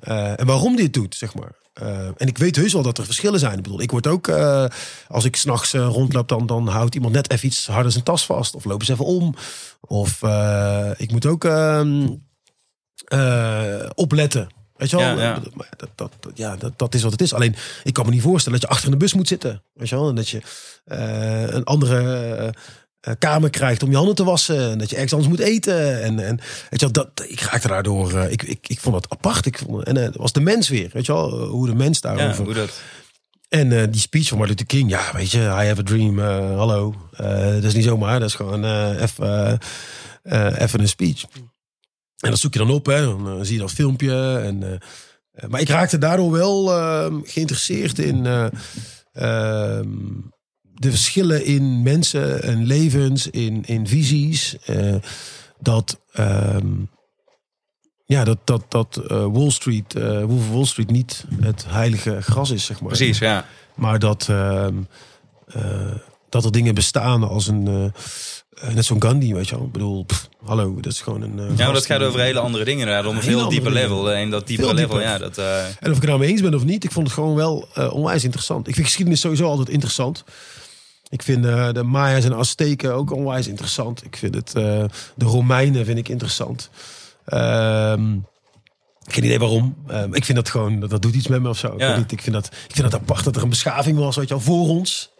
A: Eh, en waarom hij het doet, zeg maar. Eh, en ik weet heus wel dat er verschillen zijn. Ik bedoel, ik word ook, eh, als ik s'nachts nachts rondloop, dan, dan houdt iemand net even iets harder zijn tas vast. Of lopen ze even om. Of ik moet ook ehm, eh, opletten. Weet je wel?
B: Ja,
A: dat, dat, dat- ja, dat, dat is wat het is. Alleen, ik kan me niet voorstellen dat je achter in de bus moet zitten. Weet je wel? En dat je een andere kamer krijgt om je handen te wassen. En dat je ergens anders moet eten. En, en weet je wel, dat, ik raakte daardoor... eh, ik, ik, ik vond het apart. Ik vond, en eh, het was de mens weer. Weet je wel? Eh, Hoe de mens
B: Ja,
A: daarover...
B: hoe dat...
A: En eh, die speech van Martin Luther King, ja, weet je, I have a dream, eh, hallo. Eh, dat is niet zomaar, dat is gewoon eh, even eh, eh, even een speech. En dat zoek je dan op, hè. Dan eh, zie je dat filmpje. En, eh, eh, maar ik raakte daardoor wel eh, geïnteresseerd in eh, ehm, de verschillen in mensen en levens, in, in visies. eh, dat, ehm, ja, dat, dat, dat eh, Wall Street, of Wall Street niet het heilige gras is, zeg maar.
B: Precies, ja.
A: Maar dat, ehm, eh, dat er dingen bestaan als een. net zo'n Gandhi, weet je wel. Ik bedoel, pff, hallo, dat is gewoon een.
B: Ja, maar dat gaat over hele andere dingen inderdaad. Om een veel dieper
A: dingen.
B: level. En dat diepere level, ja, dat...
A: En of ik het nou mee eens ben of niet, ik vond het gewoon wel onwijs interessant. Ik vind geschiedenis sowieso altijd interessant. Ik vind de Maya's en Azteken ook onwijs interessant. Ik vind het, eh, de Romeinen vind ik interessant. Ehm, geen idee waarom. Ehm, ik vind dat gewoon, dat, dat doet iets met me of zo. Ik,
B: Ja.
A: weet niet, ik, vind dat, ik vind dat apart dat er een beschaving was, weet je wel, voor ons.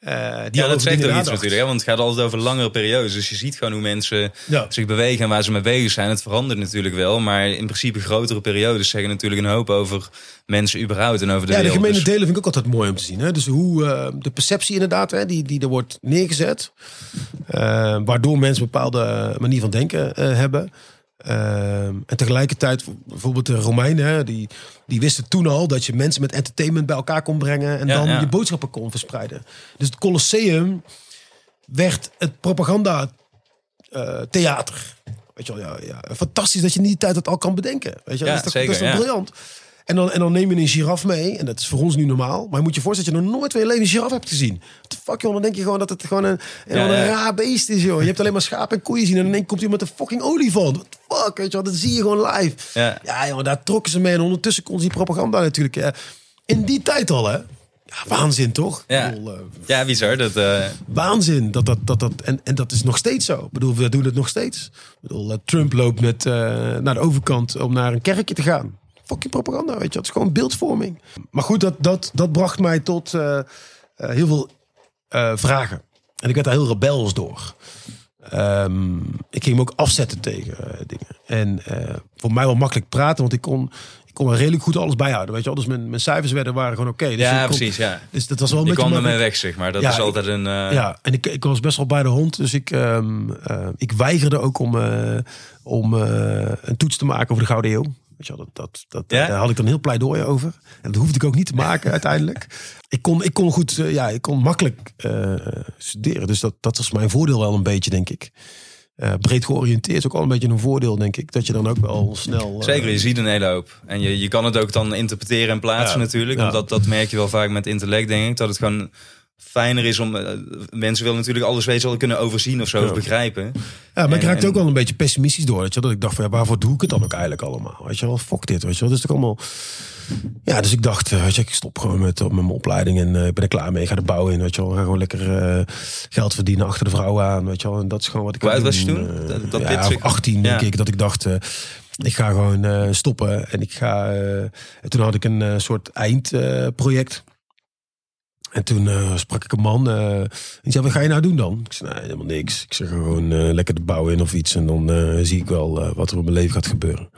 A: Eh, die
B: ja, dat zegt ook iets natuurlijk. Hè? Want het gaat altijd over langere periodes. Dus je ziet gewoon hoe mensen
A: Ja.
B: zich bewegen en waar ze mee bezig zijn. Het verandert natuurlijk wel. Maar in principe grotere periodes zeggen natuurlijk een hoop over mensen überhaupt en over de
A: Ja, de gemene
B: Dus-
A: delen vind ik ook altijd mooi om te zien. Hè? Dus hoe eh, de perceptie inderdaad, hè, die, die er wordt neergezet. eh, waardoor mensen een bepaalde manier van denken hebben. Ehm, en tegelijkertijd, bijvoorbeeld de Romeinen, die, die wisten toen al dat je mensen met entertainment bij elkaar kon brengen. En
B: Ja,
A: dan
B: ja.
A: je boodschappen kon verspreiden. Dus het Colosseum werd het propaganda eh, theater. Weet je wel, ja, ja. Fantastisch dat je in die tijd dat al kan bedenken. Weet je, wel.
B: Ja,
A: dat is toch,
B: zeker,
A: dat is toch
B: ja.
A: briljant. En dan, en dan neem je een giraf mee. En dat is voor ons nu normaal. Maar je moet je voorstellen dat je nog nooit leven een giraf hebt gezien. What the fuck, joh. Dan denk je gewoon dat het gewoon een, een,
B: Ja,
A: een raar beest is, joh. Je hebt alleen maar schapen en koeien zien. En dan denk, komt iemand met een fucking olifant. What the fuck, weet je wel. Dat zie je gewoon live.
B: Ja.
A: Ja, joh. Daar trokken ze mee. En ondertussen kon ze die propaganda natuurlijk. eh, in die tijd al, hè. Ja, waanzin, toch?
B: Ja.
A: Bedoel, eh,
B: Ja, bizar. Dat, eh,
A: waanzin. Dat, dat, dat, dat, en, en dat is nog steeds zo. Ik bedoel, we doen het nog steeds. Ik bedoel, Trump loopt met, naar de overkant om naar een kerkje te gaan. Fucking propaganda, weet je. Het is gewoon beeldvorming. Maar goed, dat, dat, dat bracht mij tot eh, eh, heel veel eh, vragen. En ik werd daar heel rebels door. Ehm, ik ging me ook afzetten tegen eh, dingen. En eh, voor mij wel makkelijk praten, want ik kon, ik kon wel redelijk goed alles bijhouden. Weet je wel? Dus mijn, mijn cijfers werden, waren gewoon oké. Dus
B: ja,
A: ik kon-
B: precies. Ja.
A: Dus dat was wel een
B: Je
A: beetje
B: kwam ermee weg, zeg maar. Dat
A: Ja,
B: is
A: ik-
B: altijd een... eh,
A: Ja, en ik, ik was best wel bij de hond. Dus ik, ehm, eh, ik weigerde ook om, eh, om eh, een toets te maken over de Gouden Eeuw. Weet je wel, dat, dat, dat,
B: Ja?
A: Daar had ik dan heel pleidooi over. En dat hoefde ik ook niet te maken uiteindelijk. Ik kon, ik kon goed, eh, ja, ik kon makkelijk eh, studeren. Dus dat, dat was mijn voordeel wel een beetje, denk ik. Eh, breed georiënteerd is ook wel een beetje een voordeel, denk ik. Dat je dan ook wel snel...
B: Zeker, je ziet een hele hoop. En je, je kan het ook dan interpreteren en plaatsen
A: Ja,
B: natuurlijk.
A: ja.
B: Want dat, dat merk je wel vaak met intellect, denk ik. Dat het gewoon fijner is om... eh, mensen willen natuurlijk alles weten, wel kunnen overzien of zo, of begrijpen.
A: Ja, maar ik raakte
B: en-
A: ook wel een beetje pessimistisch door. Weet je, dat ik dacht van, ja, waarvoor doe ik het dan ook eigenlijk allemaal? Weet je wel, fuck dit, weet je wel. Dus ik allemaal... Ja, dus ik dacht, eh, weet je, ik stop gewoon met, met mijn opleiding en eh, ik ben er klaar mee. Ik ga de bouw in, weet je wel. Ga gewoon lekker geld verdienen achter de vrouw aan, weet je wel. En dat is gewoon wat ik
B: Hoe oud was je toen? Dat- dat
A: ja,
B: dit-
A: of 18 denk ik, dat ik dacht, ik ga gewoon stoppen. En ik ga... en toen had ik een soort eindproject. En toen eh, sprak ik een man. eh die zei, wat ga je nou doen dan? Ik zei, nee, helemaal niks. Ik zeg gewoon eh, lekker de bouw in of iets. En dan zie ik wel wat er op mijn leven gaat gebeuren.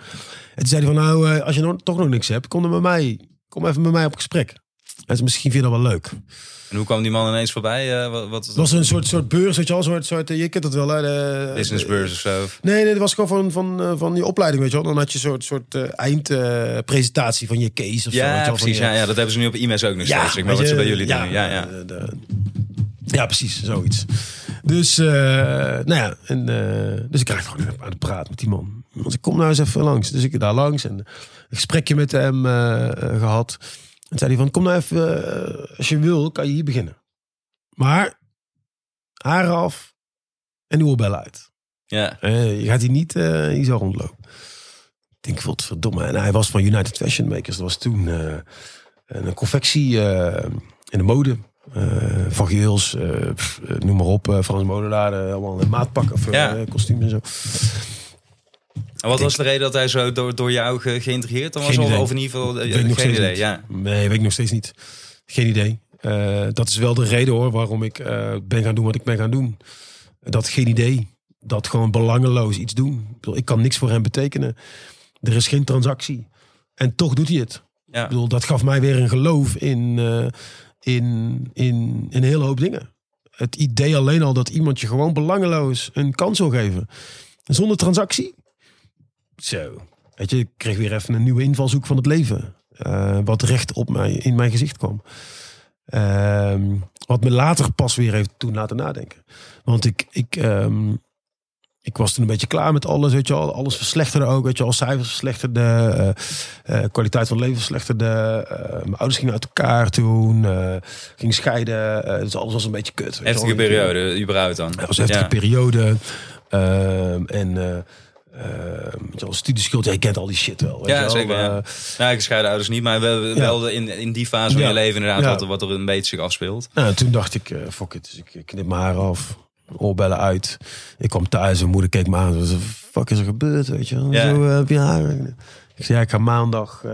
A: En toen zei hij van, nou, als je nou toch nog niks hebt, kom dan met mij. Kom even met mij op gesprek. En ze misschien vind je dat wel leuk.
B: En hoe kwam die man ineens voorbij? Eh, wat, wat
A: Het was een soort, soort beurs, weet je wel. Soort, soort, eh, je kent het wel, hè. De,
B: businessbeurs of zo?
A: Nee, nee, dat was gewoon van, van, eh, van die opleiding, weet je wel. Dan had je een soort, soort eindpresentatie van je case of zo.
B: Ja,
A: wel, van
B: precies.
A: je-
B: Ja, ja, dat hebben ze nu op IMS ook nog steeds. Ik maar wat ze bij jullie
A: ja,
B: doen. Ja, ja.
A: de- de- ja, precies, zoiets. Dus, nou ja, en, dus ik krijg gewoon aan het praten met die man. Want ik kom nou eens even langs. Dus ik daar langs en een gesprekje met hem eh, eh, gehad. En zei hij van, kom nou even, eh, als je wil, kan je hier beginnen. Maar, haar af en de oorbellen uit.
B: ja.
A: Eh, je gaat hier niet eh hier zo rondlopen. Ik denk, wat verdomme. En hij was van United Fashion Makers. Dat was toen een confectie in de mode. van Geels, noem maar op. Frans Modelaar, allemaal maatpakken of
B: Ja.
A: kostuums en zo.
B: En wat was de reden dat hij zo door, door jou ge, geïntegreerd dan was? Of, of in ieder geval,
A: Weet ik nog
B: geen idee.
A: niet.
B: Ja.
A: Nee, weet ik nog steeds niet. Geen idee. Eh, dat is wel de reden hoor waarom ik eh, ben gaan doen wat ik ben gaan doen. Dat geen idee. Dat gewoon belangeloos iets doen. Ik, bedoel, ik kan niks voor hem betekenen. Er is geen transactie. En toch doet hij het.
B: Ja.
A: Ik bedoel, dat gaf mij weer een geloof in, eh, in, in, in een hele hoop dingen. Het idee alleen al dat iemand je gewoon belangeloos een kans wil geven. Zonder transactie. Zo. Weet je, ik kreeg weer even een nieuwe invalshoek van het leven. Eh, wat recht op mij, in mijn gezicht kwam. Ehm, wat me later pas weer heeft toen laten nadenken. Want ik, ik, ehm, ik was toen een beetje klaar met alles. Weet je. Alles verslechterde ook. Weet je wel. Cijfers verslechterden. eh, eh, kwaliteit van leven verslechterde. eh, mijn ouders gingen uit elkaar toen. gingen scheiden. dus alles was een beetje kut.
B: Heftige periode, überhaupt dan.
A: Het was een heftige
B: Ja.
A: periode. Ehm, en eh ehm, wel, studieschuld. Ja, je kent al die shit wel. Weet
B: Ja,
A: je wel.
B: zeker, ja.
A: Eh,
B: Nou, gescheiden ouders niet, maar wel, wel in, in die fase van
A: Ja.
B: je leven inderdaad
A: Ja.
B: wat, er, wat er een beetje zich afspeelt.
A: Nou, toen dacht ik, eh fuck it. Dus ik ik knip mijn haar af. Oorbellen uit. Ik kwam thuis mijn moeder keek me aan. Wat fuck is er gebeurd, weet je wel?
B: Ja.
A: Zo eh, heb je haar. Ik zei, ja, ik ga maandag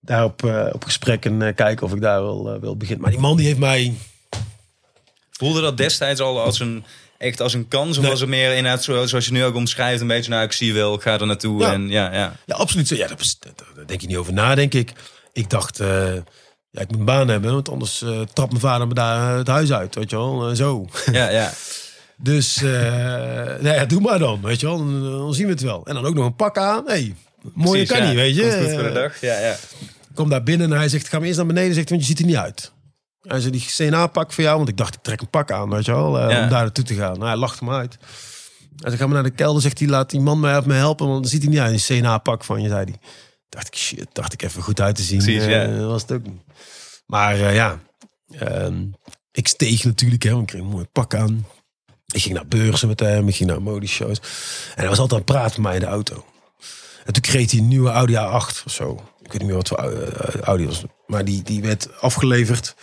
A: daarop op gesprek en kijken of ik daar eh, wil beginnen. Maar die man die heeft mij...
B: Voelde dat destijds al als een, echt als een kans? Of
A: Nee.
B: was het meer inderdaad zoals je nu ook omschrijft, een beetje, nou ik zie wel, ik ga er naartoe.
A: Ja.
B: En ja, ja.
A: Ja, absoluut. zo. Ja, daar, denk je niet over na, denk ik. Ik dacht, eh, ja, ik moet een baan hebben. Want anders eh trapt mijn vader me daar het huis uit, weet je wel. Eh, zo.
B: ja, ja.
A: Dus, eh nou ja, doe maar dan, weet je wel. Dan, dan zien we het wel. En dan ook nog een pak aan. hey, mooie
B: Precies,
A: kan
B: ja.
A: niet, weet je.
B: Komt goed voor de
A: Eh,
B: dag. Ja, ja.
A: Ik kom daar binnen en hij zegt, ga maar eerst naar beneden. Zegt, want je ziet er niet uit. Hij zei, die CNA-pak voor jou. Want ik dacht, ik trek een pak aan, weet je wel. eh,
B: Ja.
A: Om daar naartoe te gaan. Nou, hij lachte me uit. Hij zegt, ga maar naar de kelder. Zegt hij, laat die man mij, me helpen. Want dan ziet hij niet uit. Een CNA-pak van je, zei hij. Dacht ik, shit, dacht ik even goed uit te zien.
B: Precies,
A: Eh,
B: ja.
A: was het ook niet. Maar eh, ja, ehm, ik steeg natuurlijk, hè, want ik kreeg een mooi pak aan. Ik ging naar beurzen met hem, ik ging naar modeshows. En hij was altijd aan het praten met mij in de auto. En toen kreeg hij een nieuwe Audi A8 of zo. Ik weet niet meer wat voor Audi was. Maar die, die werd afgeleverd.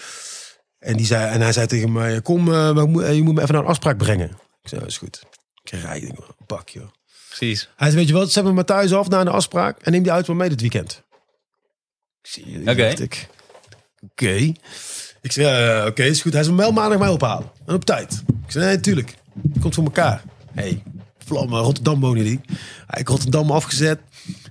A: En, die zei, en hij zei tegen mij, kom, eh, eh, je moet me even naar een afspraak brengen. Ik zei, dat is goed. Ik rijd, ik denk, pak joh.
B: Precies.
A: Hij zei, weet je wat, zet me maar thuis af naar een afspraak. En neem die auto mee dit weekend. Ik zie je,
B: Oké.
A: dacht ik. Oké. Ik zei, eh, oké, is goed. Hij zei, meld maandag mij ophalen. En op tijd. Ik zei, nee, tuurlijk. Komt voor elkaar. hey, vlammen, Rotterdam wonen die. Hij ik Rotterdam afgezet.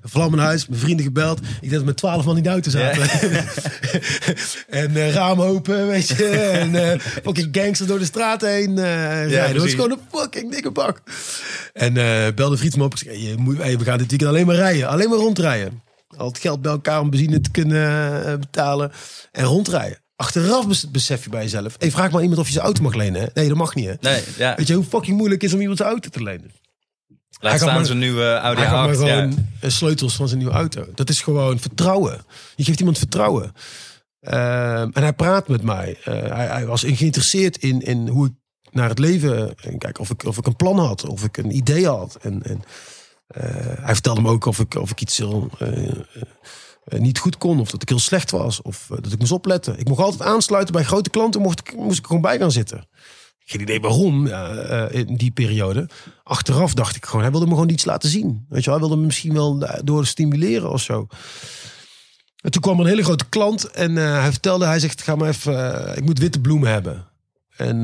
A: Vlam in huis, mijn vrienden gebeld. Ik denk dat met twaalf man in de auto zaten. en eh, raam open, weet je. En eh fucking gangsters door de straat heen eh rijden. Dat was gewoon een fucking dikke bak. En belde vriend me op. Ik zei, hey, we gaan dit weekend alleen maar rijden. Alleen maar rondrijden. Al het geld bij elkaar om benzine te kunnen betalen. En rondrijden. Achteraf bes- besef je bij jezelf. Hey, vraag maar iemand of je zijn auto mag lenen. Hè? Nee, dat mag niet. Hè?
B: Nee, ja.
A: Weet je hoe fucking moeilijk is om iemand zijn auto te lenen?
B: Laat staan zijn nieuwe Audi
A: Hij gaf me
B: A8.
A: gewoon
B: Ja.
A: eh, sleutels van zijn nieuwe auto. Dat is gewoon vertrouwen. Je geeft iemand vertrouwen. Ehm, en hij praat met mij. Eh, hij, hij was geïnteresseerd in, in hoe ik naar het leven... En kijk, of ik, of ik een plan had. Of ik een idee had. En, en, eh, hij vertelde me ook of ik, of ik iets heel, eh, eh, eh, niet goed kon. Of dat ik heel slecht was. Of eh, dat ik moest opletten. Ik mocht altijd aansluiten bij grote klanten. Mocht ik, moest ik gewoon bij gaan zitten. Geen idee waarom eh, in die periode. Achteraf dacht ik gewoon, hij wilde me gewoon iets laten zien. Weet je wel, hij wilde me misschien wel eh, door stimuleren of zo. En toen kwam een hele grote klant en eh, hij vertelde, hij zegt, ga maar even, ik moet witte bloemen hebben. En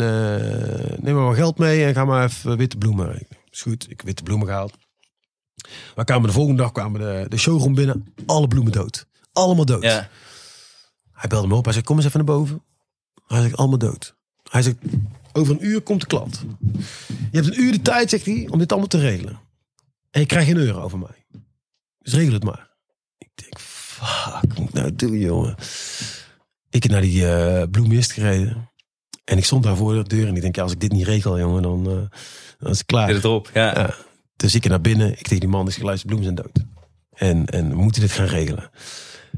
A: neem maar wat geld mee en ga maar even witte bloemen. Is goed, ik heb witte bloemen gehaald. We kwamen de volgende dag kwamen de, de showroom binnen, alle bloemen dood. Allemaal dood.
B: Ja.
A: Hij belde me op. Hij zei, kom eens even naar boven. Hij zegt, allemaal dood. Hij zegt, over een uur komt de klant. Je hebt een uur de tijd, zegt hij, om dit allemaal te regelen. En je krijgt geen euro over mij. Dus regel het maar. Ik denk, fuck, wat moet ik nou doen, jongen? Ik heb naar die eh bloemist gereden. En ik stond daar voor de deur. En ik denk, ja, als ik dit niet regel, jongen, dan, eh, dan is het klaar.
B: Zit het erop. Ja.
A: Ja. Dus ik naar binnen. Ik tegen die man, is geluisterd, bloemen zijn dood. En, en we moeten dit gaan regelen.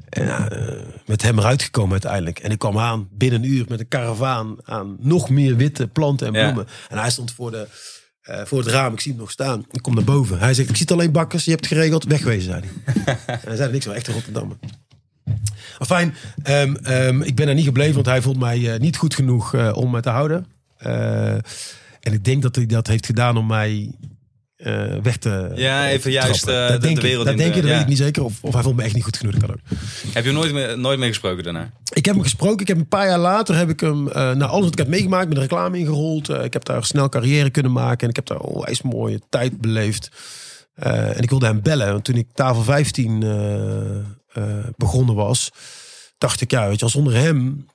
A: En ja, eh, met hem eruit gekomen uiteindelijk. En ik kwam aan binnen een uur met een karavaan aan nog meer witte planten en
B: Ja.
A: bloemen. En hij stond voor, de, eh, voor het raam. Ik zie hem nog staan. Ik kom naar boven. Hij zegt, ik zie alleen bakkers. Je hebt het geregeld. Wegwezen, zei hij. en hij zei niks van. Echt een Rotterdammer. Fijn, ik ben er niet gebleven, want hij vond mij eh, niet goed genoeg om me te houden. En ik denk dat hij dat heeft gedaan om mij eh, weg te
B: Ja, even
A: te
B: juist, eh,
A: dat
B: de-
A: denk ik.
B: wereld
A: Dat
B: in
A: denk
B: de-
A: je, dat
B: ja.
A: weet ik niet zeker. Of, of hij vond me echt niet goed genoeg, dat kan ook.
B: Heb je hem nooit nooit meer gesproken daarna?
A: Ik heb hem gesproken. Ik heb een paar jaar later heb ik hem, eh na alles wat ik heb meegemaakt, met de reclame ingerold. Eh, ik heb daar snel carrière kunnen maken en ik heb daar onwijs mooie tijd beleefd. Eh, en ik wilde hem bellen, want toen ik tafel 15 eh, eh, begonnen was, dacht ik, ja, weet je, zonder hem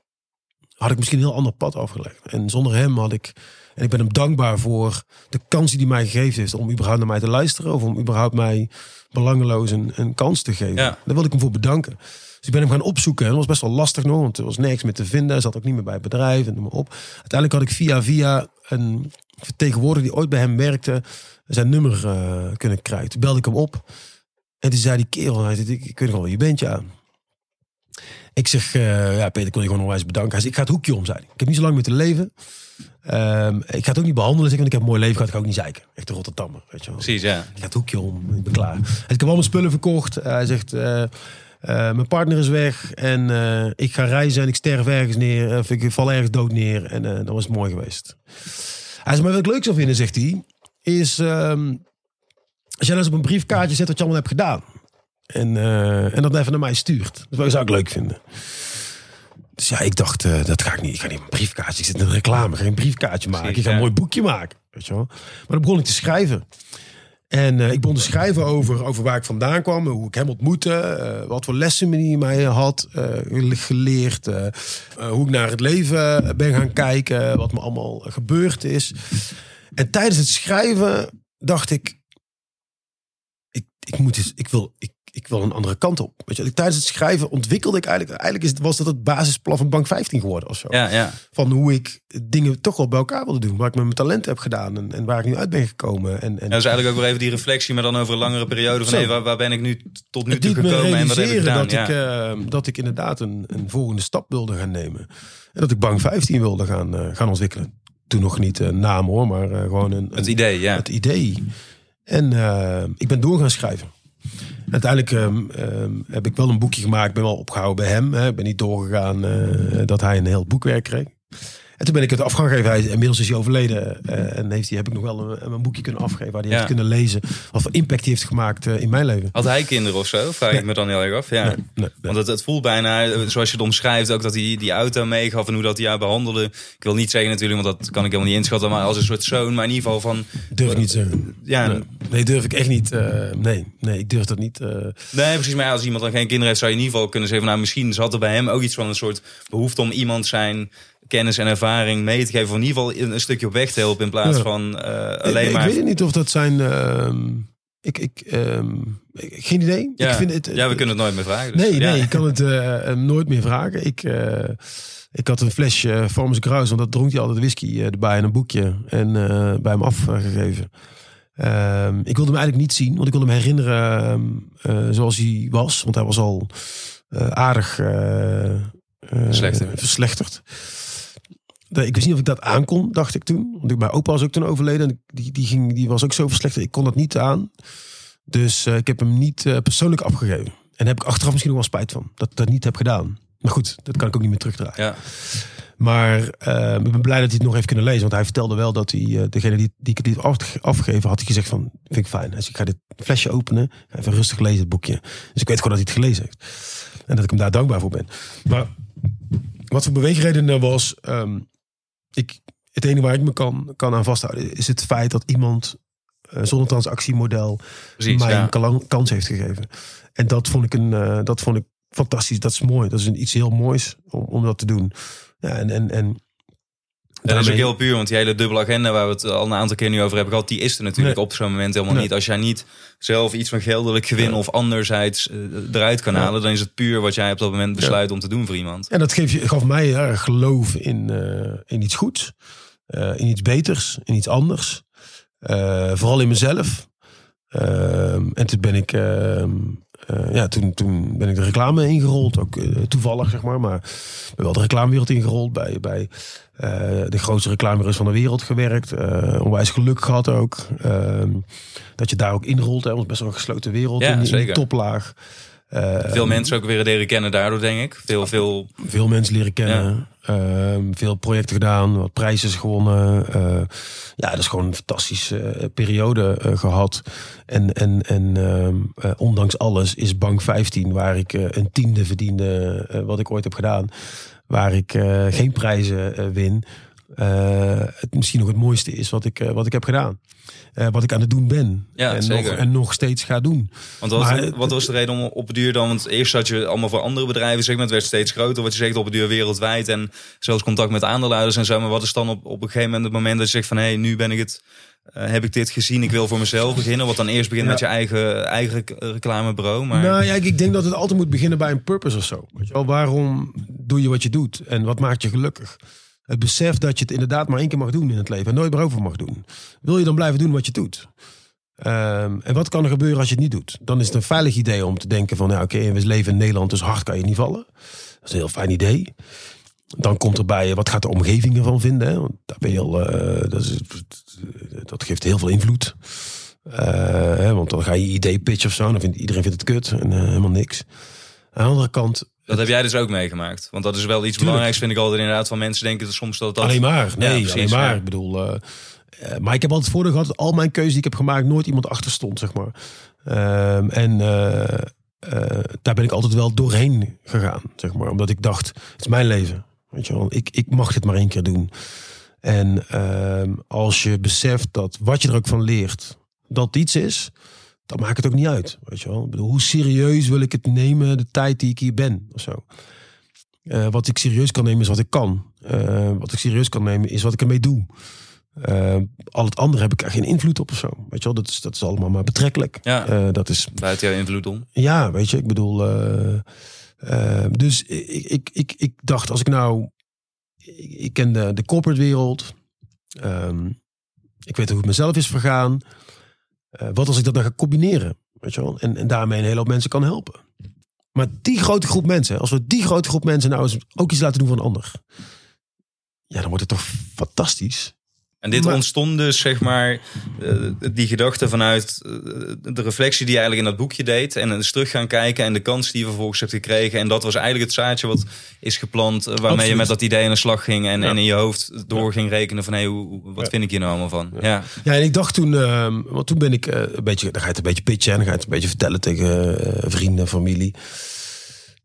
A: had ik misschien een heel ander pad afgelegd. En zonder hem had ik, en ik ben hem dankbaar voor de kans die hij mij gegeven heeft om überhaupt naar mij te luisteren of om überhaupt mij belangeloos een, een kans te geven.
B: Ja.
A: Daar wil ik hem voor bedanken. Dus ik ben hem gaan opzoeken. En dat was best wel lastig nog, want er was niks meer te vinden. Hij zat ook niet meer bij het bedrijf en noem maar op. Uiteindelijk had ik via via een vertegenwoordiger die ooit bij hem werkte, zijn nummer eh, kunnen krijgen. Toen belde ik hem op. En toen zei die kerel, hij zei, ik, ik weet nog wel je bent, ja. Ik zeg, eh, ja Peter, ik wil je gewoon onwijs bedanken. Hij zei, ik ga het hoekje om, zei. Ik heb niet zo lang meer te leven. Ehm, ik ga het ook niet behandelen, zeg, want ik heb een mooi leven gehad. Ik ga ook niet zeiken. Echt een Rotterdammer, weet je wel.
B: Precies, ja.
A: Ik ga het hoekje om, ik ben klaar. Hij zegt, ik heb al mijn spullen verkocht. hij zegt, eh, eh, mijn partner is weg en eh, ik ga reizen en ik sterf ergens neer. Of ik val ergens dood neer en eh, dat was mooi geweest. Hij zegt, maar wat ik leuk zou vinden, zegt hij, is ehm, als jij nou eens op een briefkaartje zet wat je allemaal hebt gedaan. En, eh, en dat even naar mij stuurt. Dat zou ik leuk vinden. Dus ja, ik dacht, eh, dat ga ik niet. Ik ga niet een briefkaartje. Ik zit in een reclame. Ik ga een briefkaartje maken.
B: Precies,
A: Ik ga een
B: ja.
A: mooi boekje maken. Weet je wel. Maar dan begon ik te schrijven. En eh, ik begon te schrijven over, over waar ik vandaan kwam. Hoe ik hem ontmoette. eh, wat voor lessen hij mij had geleerd. hoe ik naar het leven ben gaan kijken. Wat me allemaal gebeurd is. En tijdens het schrijven dacht ik... Ik, ik, moet eens, ik, wil, ik, ik wil een andere kant op. Weet je, tijdens het schrijven ontwikkelde ik eigenlijk... Eigenlijk is, het- was dat het basisplan van Bank 15 geworden of zo
B: Ja, ja.
A: van hoe ik dingen toch wel bij elkaar wilde doen. Waar ik met mijn talent heb gedaan en, en waar ik nu uit ben gekomen. En, en
B: Ja, dat is eigenlijk ook weer even die reflectie, maar dan over een langere periode van hey, waar, waar ben ik nu tot nu
A: het
B: toe gekomen en wat heb ik gedaan?
A: dat,
B: Ja.
A: ik, eh, dat ik inderdaad een, een volgende stap wilde gaan nemen. En dat ik Bank 15 wilde gaan, eh, gaan ontwikkelen. Toen nog niet een naam hoor, maar eh, gewoon een,
B: het
A: een-
B: idee, ja.
A: het idee. En ik ben door gaan schrijven. Uiteindelijk ehm, ehm, heb ik wel een boekje gemaakt. Ben wel opgehouden bij hem. Hè. Ik ben niet doorgegaan eh, dat hij een heel boekwerk kreeg. En toen ben ik het af gaan geven. Hij, inmiddels is hij overleden. eh, en heeft hij, heb ik nog wel een, een boekje kunnen afgeven... waar hij
B: Ja.
A: heeft kunnen lezen. Wat voor impact hij heeft gemaakt eh, in mijn leven.
B: Had hij kinderen of zo? Vraag ik me dan heel erg af. Ja.
A: Nee.
B: Want het, het voelt bijna, eh, zoals je het omschrijft, ook dat hij die auto meegaf en hoe dat hij jou behandelde. Ik wil niet zeggen natuurlijk, want dat kan ik helemaal niet inschatten, maar als een soort zoon, maar in ieder geval van...
A: Durf ik niet zeggen.
B: Ja,
A: Nee, durf ik echt niet. nee, nee, ik durf dat niet.
B: Nee, precies. Maar als iemand dan geen kinderen heeft, zou je in ieder geval kunnen zeggen... Van, nou, misschien zat er bij hem ook iets van een soort behoefte om iemand zijn kennis en ervaring mee te geven. Of in ieder geval een, een stukje op weg te helpen in plaats
A: Ja.
B: van eh,
A: ik,
B: alleen
A: ik
B: maar...
A: weet het niet of dat zijn... ehm, ik, ik, ehm, ik- geen idee.
B: ja.
A: Ik vind het,
B: ja, we kunnen het nooit meer vragen. Dus,
A: Nee,
B: ja.
A: nee, ik kan het eh, nooit meer vragen. Ik, eh, ik had een flesje Farmers Gruis, want dat dronk hij altijd whisky erbij en een boekje. En bij hem afgegeven. Ehm, ik wilde hem eigenlijk niet zien, want ik wilde hem herinneren zoals hij was. Want hij was al aardig eh,
B: Verslechterd.
A: Ik wist niet of ik dat aankon, dacht ik toen. Want ik- mijn opa was ook toen overleden. En die, die, ging, die was ook zo verslechterd. Ik kon dat niet aan. Dus eh, ik heb hem niet eh, persoonlijk afgegeven. En daar heb ik achteraf misschien nog wel spijt van. Dat ik dat niet heb gedaan. Maar goed, dat kan ik ook niet meer terugdraaien.
B: Ja.
A: Maar eh, ik ben blij dat hij het nog heeft kunnen lezen. Want hij vertelde wel dat hij, degene die, die ik het afgegeven, had hij gezegd van, vind ik fijn. Dus ik ga dit flesje openen. Ga Even rustig lezen, het boekje. Dus ik weet gewoon dat hij het gelezen heeft. En dat ik hem daar dankbaar voor ben. Maar wat voor beweegreden er was, ehm, ik, het enige waar ik me kan, kan aan vasthouden, is het feit dat iemand eh, zonder transactiemodel
B: Precies,
A: mij
B: ja.
A: een kans heeft gegeven. En dat vond ik, een, eh, dat vond ik fantastisch. Dat is mooi. Dat is een, iets heel moois om, om dat te doen. Ja, en, en, en
B: Dat is ook heel puur, want die hele dubbele agenda waar we het al een aantal keer nu over hebben gehad, die is er natuurlijk
A: Nee.
B: op zo'n moment helemaal
A: Nee.
B: niet. Als jij niet zelf iets van geldelijk gewin
A: Ja.
B: of anderzijds eh, eruit kan
A: Ja.
B: halen, dan is het puur wat jij op dat moment besluit om te doen voor iemand.
A: En dat gaf mij heel erg geloof in, eh, in iets goeds. eh, in iets beters. In iets anders. Vooral in mezelf. Ehm, en toen ben ik... eh, ja, toen, toen ben ik de reclame ingerold. Ook eh, toevallig, zeg maar. Maar ik ben wel de reclamewereld ingerold. Bij, bij eh, de grootste reclamebureaus van de wereld gewerkt. onwijs geluk gehad ook. Ehm, dat je daar ook inrolt. Hè, want is best wel een gesloten wereld.
B: Ja,
A: in, die- in
B: zeker.
A: toplaag. Eh,
B: Veel mensen ook weer leren kennen daardoor, denk ik. Veel, veel...
A: veel mensen leren kennen. Ehm, veel projecten gedaan, wat prijzen gewonnen. Eh, ja, dat is gewoon een fantastische eh, periode eh, gehad. En, en, en ehm, eh, ondanks alles is Bank 15, waar ik een tiende verdiende, wat ik ooit heb gedaan, waar ik geen prijzen win, het misschien nog het mooiste is wat ik, wat ik heb gedaan. Eh, wat ik aan het doen ben.
B: Ja,
A: en,
B: zeker.
A: nog, en nog steeds ga doen.
B: Want wat,
A: Maar-
B: wat was de reden om op het duur dan? Want eerst had je allemaal voor andere bedrijven, zeg maar, het werd steeds groter. Wat je zegt op het duur wereldwijd en zelfs contact met aandeelhouders en zo. Maar wat is dan op, op een gegeven moment het moment dat je zegt van, hé, hey, nu ben ik het, eh, heb ik dit gezien, ik wil voor mezelf beginnen. Wat dan eerst begint
A: Ja.
B: met je eigen, eigen rec- reclamebureau. Maar
A: Nou ja, ik, ik denk dat het altijd moet beginnen bij een purpose of zo. Weet je wel, waarom doe je wat je doet en wat maakt je gelukkig? Het besef dat je het inderdaad maar één keer mag doen in het leven en nooit meer over mag doen. Wil je dan blijven doen wat je doet? Ehm, en wat kan er gebeuren als je het niet doet? Dan is het een veilig idee om te denken van, ja, oké, we leven in Nederland, dus hard kan je niet vallen. Dat is een heel fijn idee. Dan komt erbij, wat gaat de omgeving ervan vinden? Want daar ben je al, eh, dat, geeft heel veel invloed. Eh, want dan ga je idee pitchen of zo. Dan vindt iedereen vindt het kut en eh, helemaal niks. Aan de andere kant,
B: dat heb jij dus ook meegemaakt. Want dat is wel iets belangrijks, vind ik altijd inderdaad, van mensen denken dat soms dat dat...
A: alleen maar. Nee,
B: precies,
A: alleen maar.
B: ja.
A: Ik bedoel, eh, eh, maar ik heb altijd het voordeel gehad dat al mijn keuzes die ik heb gemaakt nooit iemand achter stond, zeg maar. Ehm, en eh, daar ben ik altijd wel doorheen gegaan, zeg maar. Omdat ik dacht, het is mijn leven. Weet je wel, ik, ik mag dit maar één keer doen. En ehm, als je beseft dat wat je er ook van leert, dat iets is, dan maakt het ook niet uit. Weet je wel? Bedoel, hoe serieus wil ik het nemen, de tijd die ik hier ben, of zo. Eh, wat ik serieus kan nemen is wat ik kan. Eh, wat ik serieus kan nemen is wat ik ermee doe. Eh, al het andere heb ik er geen invloed op of zo. Weet je wel, dat is, dat is allemaal maar betrekkelijk.
B: Ja.
A: Dat is
B: Buiten jouw invloed om.
A: ja, weet je, ik bedoel. dus ik, ik, ik, ik dacht, als ik nou. Ik, ik ken de, de corporate wereld. Ehm, ik weet hoe het mezelf is vergaan. Eh, wat als ik dat dan ga combineren? Weet je wel? En, en daarmee een hele hoop mensen kan helpen. Maar die grote groep mensen, als we die grote groep mensen nou eens ook iets laten doen van ander. Ja, dan wordt het toch fantastisch.
B: En dit
A: Maar-
B: ontstond dus, zeg maar, eh, die gedachte vanuit eh, de reflectie die je eigenlijk in dat boekje deed. En eens terug gaan kijken en de kans die je vervolgens hebt gekregen. En dat was eigenlijk het zaadje wat is geplant. eh, Waarmee je met dat idee aan de slag ging. En,
A: Ja.
B: en in je hoofd door ging rekenen van, hé, hoe- wat
A: Ja.
B: vind ik hier nou allemaal van? Ja.
A: Ja, en ik dacht toen, ehm, want toen ben ik een beetje, dan ga je het een beetje pitchen en dan ga je het een beetje vertellen tegen vrienden, familie.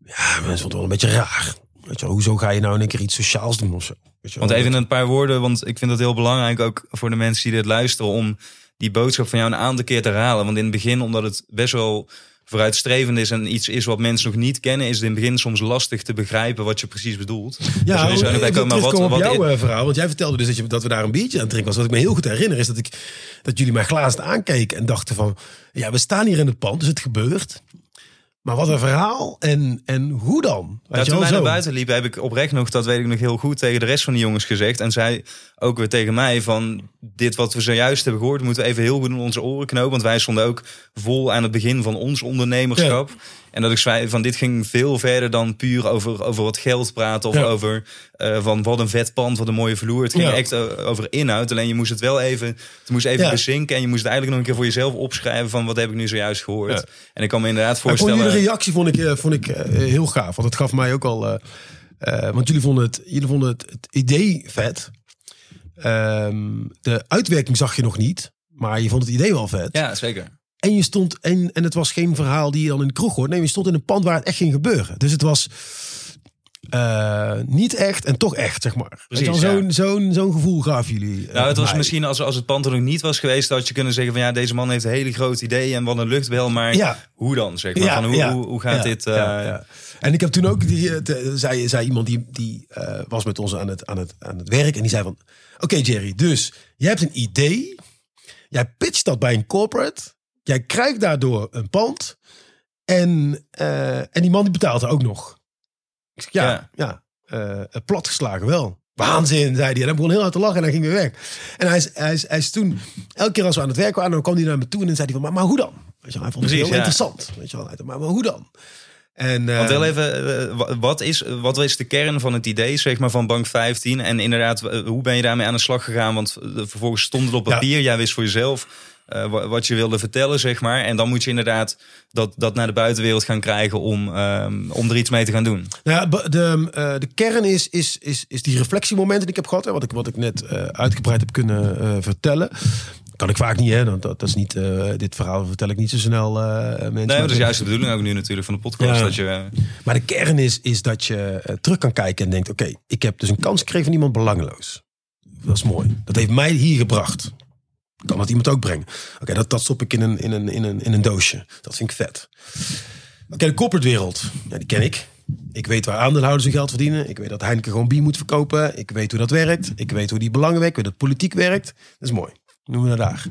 A: Ja, mensen vonden het wel een beetje raar. Weet je hoezo ga je nou in één keer iets sociaals doen of zo? Weet je?
B: Want even in een paar woorden, want ik vind het heel belangrijk ook voor de mensen die dit luisteren. Om die boodschap van jou een aantal keer te herhalen. Want in het begin, omdat het best wel vooruitstrevend is en iets is wat mensen nog niet kennen, is het in het begin soms lastig te begrijpen wat je precies bedoelt. Dus
A: Ja,
B: nog
A: ik
B: bij komen, maar wat,
A: terugkomen
B: wat
A: op jouw eh, verhaal. Want jij vertelde dus dat, je, dat we daar een biertje aan het drinken was. Wat ik me heel goed herinner is dat, ik, dat jullie mij glazen aankeken en dachten van... Ja, we staan hier in het pand, dus het gebeurt. Maar wat een verhaal en, en hoe dan? Weet
B: Nou, toen wij naar buiten liepen, heb ik oprecht nog, dat weet ik nog heel goed, tegen de rest van de jongens gezegd. En zij ook weer tegen mij van, dit wat we zojuist hebben gehoord, moeten we even heel goed in onze oren knopen. Want wij stonden ook vol aan het begin van ons ondernemerschap. En dat ik zei van, dit ging veel verder dan puur over, over wat geld praten. Of
A: Ja.
B: over eh, van, wat een vet pand, wat een mooie vloer. Het ging
A: Ja.
B: echt eh, over inhoud. Alleen je moest het wel even, het moest even
A: Ja.
B: bezinken. En je moest het eigenlijk nog een keer voor jezelf opschrijven van, wat heb ik nu zojuist gehoord. En ik kan me inderdaad voorstellen...
A: jullie reactie vond ik, eh, vond ik heel gaaf. Want het gaf mij ook al... want jullie vonden, het, jullie vonden het, het idee vet. Ehm, de uitwerking zag je nog niet. Maar je vond het idee wel vet.
B: Ja, zeker.
A: En je stond, en, en het was geen verhaal die je dan in de kroeg hoort. Nee, je stond in een pand waar het echt ging gebeuren. Dus het was eh, niet echt en toch echt, zeg maar.
B: Precies,
A: je
B: ja.
A: Zo'n zo'n zo'n gevoel gaven jullie. eh,
B: Nou, het was
A: mij.
B: misschien als, als het pand er nog niet was geweest, dat je kunnen zeggen van ja, deze man heeft een hele groot idee en wat een luchtbel, maar
A: Ja.
B: hoe dan? Zeg maar, van hoe, hoe, hoe gaat dit? eh.
A: En ik heb toen ook, die, te- zei, zei iemand die, die was met ons aan het, aan, het, aan het werk. En die zei van, oké Jerry, dus jij hebt een idee. Jij pitcht dat bij een corporate. Jij krijgt daardoor een pand. En, eh, en die man die betaalt er ook nog. Ik zeg, ja, ja. eh, platgeslagen wel. Waanzin, zei hij. En hij begon heel hard te lachen en hij ging weer weg. En hij is, hij is, hij is toen, elke keer als we aan het werk waren, dan kwam hij naar me toe en dan zei hij van, maar, maar hoe dan? Weet je wel, hij vond het
B: Precies,
A: heel
B: ja.
A: interessant. Weet je wel, maar, maar hoe dan? En,
B: Want
A: eh,
B: heel even, wa- wat is, wat is de kern van het idee zeg maar, van Bank 15? En inderdaad, hoe ben je daarmee aan de slag gegaan? Want vervolgens stond het op
A: Ja.
B: papier, jij wist voor jezelf eh, wa- wat je wilde vertellen, zeg maar. En dan moet je inderdaad dat, dat naar de buitenwereld gaan krijgen om, ehm, om er iets mee te gaan doen.
A: Nou ja, de, eh, de kern is, is, is, is die reflectiemomenten die ik heb gehad. Hè, wat, ik, wat ik net eh, uitgebreid heb kunnen vertellen. Kan ik vaak niet, hè? Dat, dat is niet, dit verhaal vertel ik niet zo snel mensen.
B: Nee, dat is juist de bedoeling ook nu natuurlijk van de podcast.
A: Ja.
B: Dat je,
A: Maar de kern is, is dat je terug kan kijken en denkt... oké, ik heb dus een kans gekregen van iemand belangeloos. Dat is mooi. Dat heeft mij hier gebracht. Kan dat iemand ook brengen? Oké, dat, dat stop ik in een, in, een, in, een, in een doosje. Dat vind ik vet. Oké, de corporate wereld. Ja, die ken ik. Ik weet waar aandeelhouders hun geld verdienen. Ik weet dat Heineken gewoon bier moet verkopen. Ik weet hoe dat werkt. Ik weet hoe die belangen werken. Ik weet dat politiek werkt. Dat is mooi. Noemen we dat daar.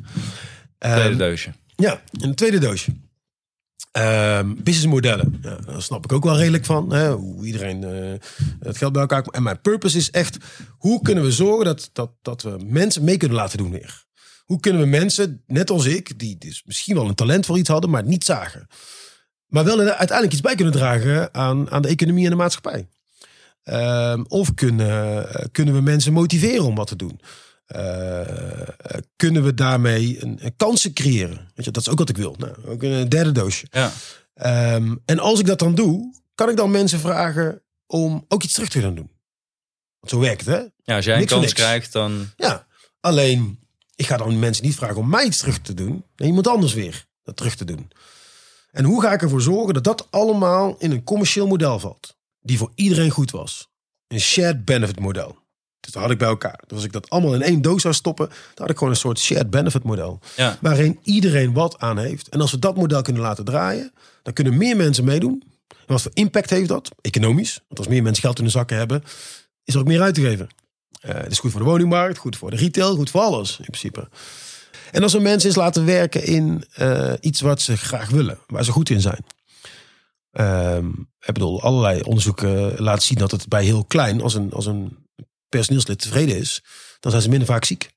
B: tweede
A: Ehm,
B: doosje.
A: ja, een tweede doosje. Ehm businessmodellen. Ja, daar snap ik ook wel redelijk van. Hè, hoe iedereen eh, het geld bij elkaar. En mijn purpose is echt... hoe kunnen we zorgen dat, dat, dat we mensen mee kunnen laten doen weer? Hoe kunnen we mensen, net als ik... die dus misschien wel een talent voor iets hadden, maar het niet zagen... maar wel uiteindelijk iets bij kunnen dragen aan, aan de economie en de maatschappij? Ehm, of kunnen, kunnen we mensen motiveren om wat te doen? Eh, eh, kunnen we daarmee een, een kansen creëren? Weet je, dat is ook wat ik wil. Nou, ook een derde doosje.
B: Ja.
A: Ehm, en als ik dat dan doe, kan ik dan mensen vragen om ook iets terug te gaan doen. Want zo werkt het, hè?
B: ja, als jij een
A: Niks
B: kans krijgt, dan...
A: Ja. Alleen, ik ga dan mensen niet vragen om mij iets terug te doen. Nee, iemand anders weer dat terug te doen. En hoe ga ik ervoor zorgen dat dat allemaal in een commercieel model valt? Die voor iedereen goed was. Een shared benefit model. Dus dat had ik bij elkaar. Dus als ik dat allemaal in één doos zou stoppen, dan had ik gewoon een soort shared benefit model.
B: Ja.
A: Waarin iedereen wat aan heeft. En als we dat model kunnen laten draaien, dan kunnen meer mensen meedoen. En wat voor impact heeft dat? Economisch. Want als meer mensen geld in de zakken hebben, is er ook meer uit te geven. Eh, het is goed voor de woningmarkt, goed voor de retail, goed voor alles in principe. En als we mensen eens laten werken in eh, iets wat ze graag willen, waar ze goed in zijn. Ehm, ik bedoel, allerlei onderzoeken laten zien dat het bij heel klein, als een, als een personeelslid tevreden is, dan zijn ze minder vaak ziek.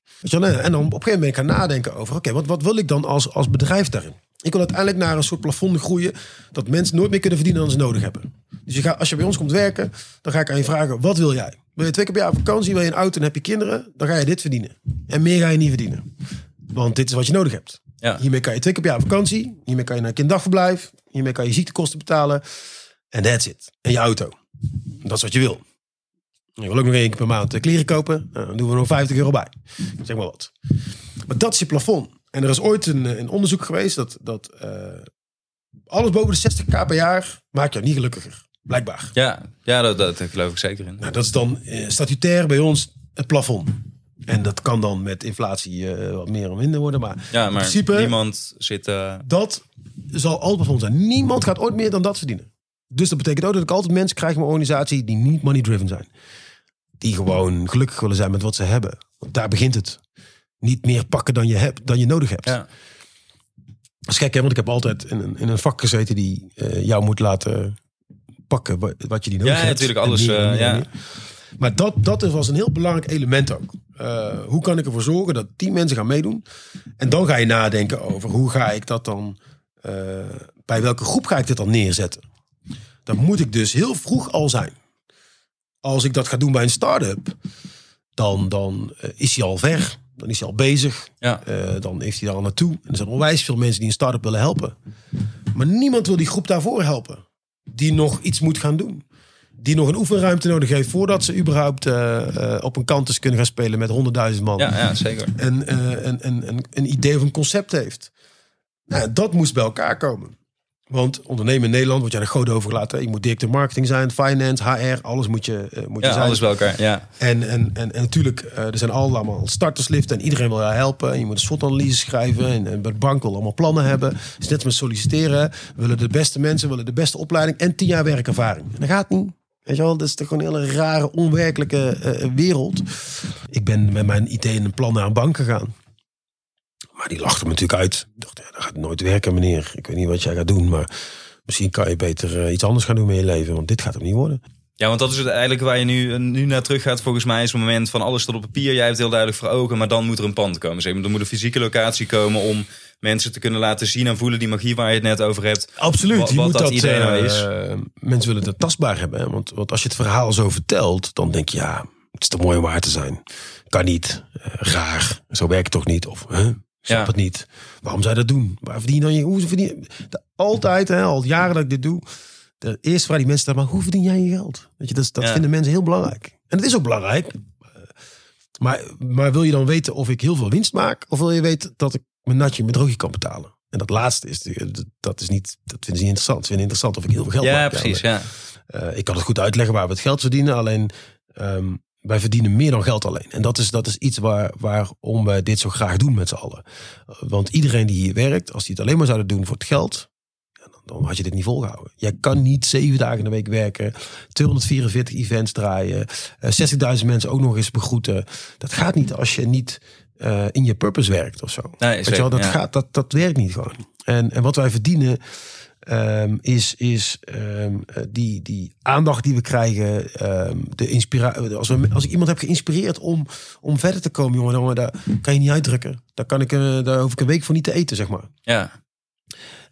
A: En dan op een gegeven moment gaan nadenken over, oké, wat, wat wil ik dan als, als bedrijf daarin? Ik wil uiteindelijk naar een soort plafond groeien dat mensen nooit meer kunnen verdienen dan ze nodig hebben. Dus je gaat, als je bij ons komt werken, dan ga ik aan je vragen, wat wil jij? Wil je twee keer per jaar op vakantie, wil je een auto en heb je kinderen, dan ga je dit verdienen. En meer ga je niet verdienen. Want dit is wat je nodig hebt.
B: Ja.
A: Hiermee kan je twee keer per jaar op vakantie. Hiermee kan je naar kinddagverblijf. Hiermee kan je ziektekosten betalen. En that's it. En je auto. Dat is wat je wil. Je wil ook nog één keer per maand eh, kleren kopen. Nou, dan doen we nog 50 euro bij. Zeg maar wat. Maar dat is je plafond. En er is ooit een, eh, een onderzoek geweest dat, dat eh, alles boven de 60k per jaar maakt jou niet gelukkiger. Blijkbaar.
B: Ja, ja dat, dat geloof ik zeker in.
A: Nou, dat is dan eh, statutair bij ons het plafond. En dat kan dan met inflatie wat meer of minder worden. Maar
B: Ja,
A: in principe,
B: niemand zit...
A: dat zal altijd plafond zijn. Niemand gaat ooit meer dan dat verdienen. Dus dat betekent ook dat ik altijd mensen krijg in mijn organisatie die niet money driven zijn. Die gewoon gelukkig willen zijn met wat ze hebben. Want daar begint het. Niet meer pakken dan je, hebt, dan je nodig hebt.
B: ja.
A: Dat is gek, hè? Want ik heb altijd in een, in een vak gezeten die eh, jou moet laten pakken wa- wat je die nodig
B: Ja,
A: hebt.
B: natuurlijk, alles,
A: meer
B: eh,
A: meer en
B: ja.
A: meer. Maar dat, dat was een heel belangrijk element ook. Eh, hoe kan ik ervoor zorgen dat die mensen gaan meedoen? En dan ga je nadenken over hoe ga ik dat dan... bij welke groep ga ik dit dan neerzetten? Dan moet ik dus heel vroeg al zijn. Als ik dat ga doen bij een start-up, dan, dan is hij al ver. Dan is hij al bezig.
B: Ja.
A: Eh, dan heeft hij daar al naartoe. En er zijn onwijs veel mensen die een start-up willen helpen. Maar niemand wil die groep daarvoor helpen. Die nog iets moet gaan doen. Die nog een oefenruimte nodig heeft voordat ze überhaupt eh, eh, op een campus kunnen gaan spelen met honderdduizend man.
B: Ja, ja, zeker.
A: En een idee of een concept heeft. Nou, dat moest bij elkaar komen. Want ondernemen in Nederland wordt je aan de groot overgelaten. Je moet directeur marketing zijn, finance, HR, alles moet je, eh, moet je
B: Ja,
A: zijn.
B: alles bij elkaar. Ja.
A: En, en, en, en natuurlijk, eh, er zijn allemaal startersliften en iedereen wil jou helpen. En je moet een SWOT-analyse schrijven. En, en bij de bank wil allemaal plannen hebben. Het is net als met solliciteren. We willen de beste mensen, willen de beste opleiding en tien jaar werkervaring. En dat gaat niet. Weet je wel, dat is toch gewoon een hele rare, onwerkelijke eh, wereld. Ik ben met mijn idee en een plan naar een bank gegaan. Maar die lachte me natuurlijk uit. Ik dacht, ja, dat gaat nooit werken, meneer. Ik weet niet wat jij gaat doen, maar misschien kan je beter eh, iets anders gaan doen met je leven. Want dit gaat hem niet worden.
B: Ja, want dat is het eigenlijk waar je nu, nu naar terug gaat. Volgens mij is het moment van alles tot op papier. Jij hebt heel duidelijk voor ogen, maar dan moet er een pand komen. Zeg maar. Er moet een fysieke locatie komen om mensen te kunnen laten zien en voelen die magie waar je het net over hebt.
A: Absoluut.
B: Wat-
A: je
B: wat
A: moet
B: dat
A: dat,
B: idee nou
A: eh,
B: is.
A: mensen willen het tastbaar hebben. Hè? Want, want als je het verhaal zo vertelt, dan denk je, ja, het is te mooi om waar te zijn. Kan niet. Eh, raar. Zo werkt het toch niet? Of? Snap
B: Ja.
A: het niet. Waarom zou je dat doen? Waar verdien je dan je... Hoe verdien je- de- Altijd, hè, al jaren dat ik dit doe. De eerste vraag die mensen stellen, maar hoe verdien jij je geld? Weet je, dat, dat
B: Ja.
A: vinden mensen heel belangrijk. En het is ook belangrijk. Eh, Maar, maar wil je dan weten of ik heel veel winst maak? Of wil je weten dat ik mijn natje met droogje kan betalen? En dat laatste is, de- dat is niet, dat vinden ze niet interessant. Ze vinden interessant of ik heel veel geld
B: Ja,
A: maak.
B: precies. Ja.
A: eh, ik kan het goed uitleggen waar we het geld verdienen. Alleen ehm, wij verdienen meer dan geld alleen. En dat is, dat is iets waar, waarom wij dit zo graag doen met z'n allen. Eh, Want iedereen die hier werkt, als die het alleen maar zouden doen voor het geld. dan- Dan had je dit niet volgehouden. Jij kan niet zeven dagen in de week werken. 244 events draaien. eh, 60.000 mensen ook nog eens begroeten. Dat gaat niet als je niet eh, in je purpose werkt of zo.
B: Nee,
A: wel, dat,
B: zeker, ja.
A: gaat, dat, dat werkt niet gewoon. En, en wat wij verdienen ehm, is, is ehm, eh, die, die aandacht die we krijgen. ehm, de inspiratie. Als, we, als ik iemand heb geïnspireerd om, om verder te komen, jongen, dan daar kan je niet uitdrukken. Daar, kan ik, eh, daar hoef ik een week voor niet te eten, zeg maar.
B: ja.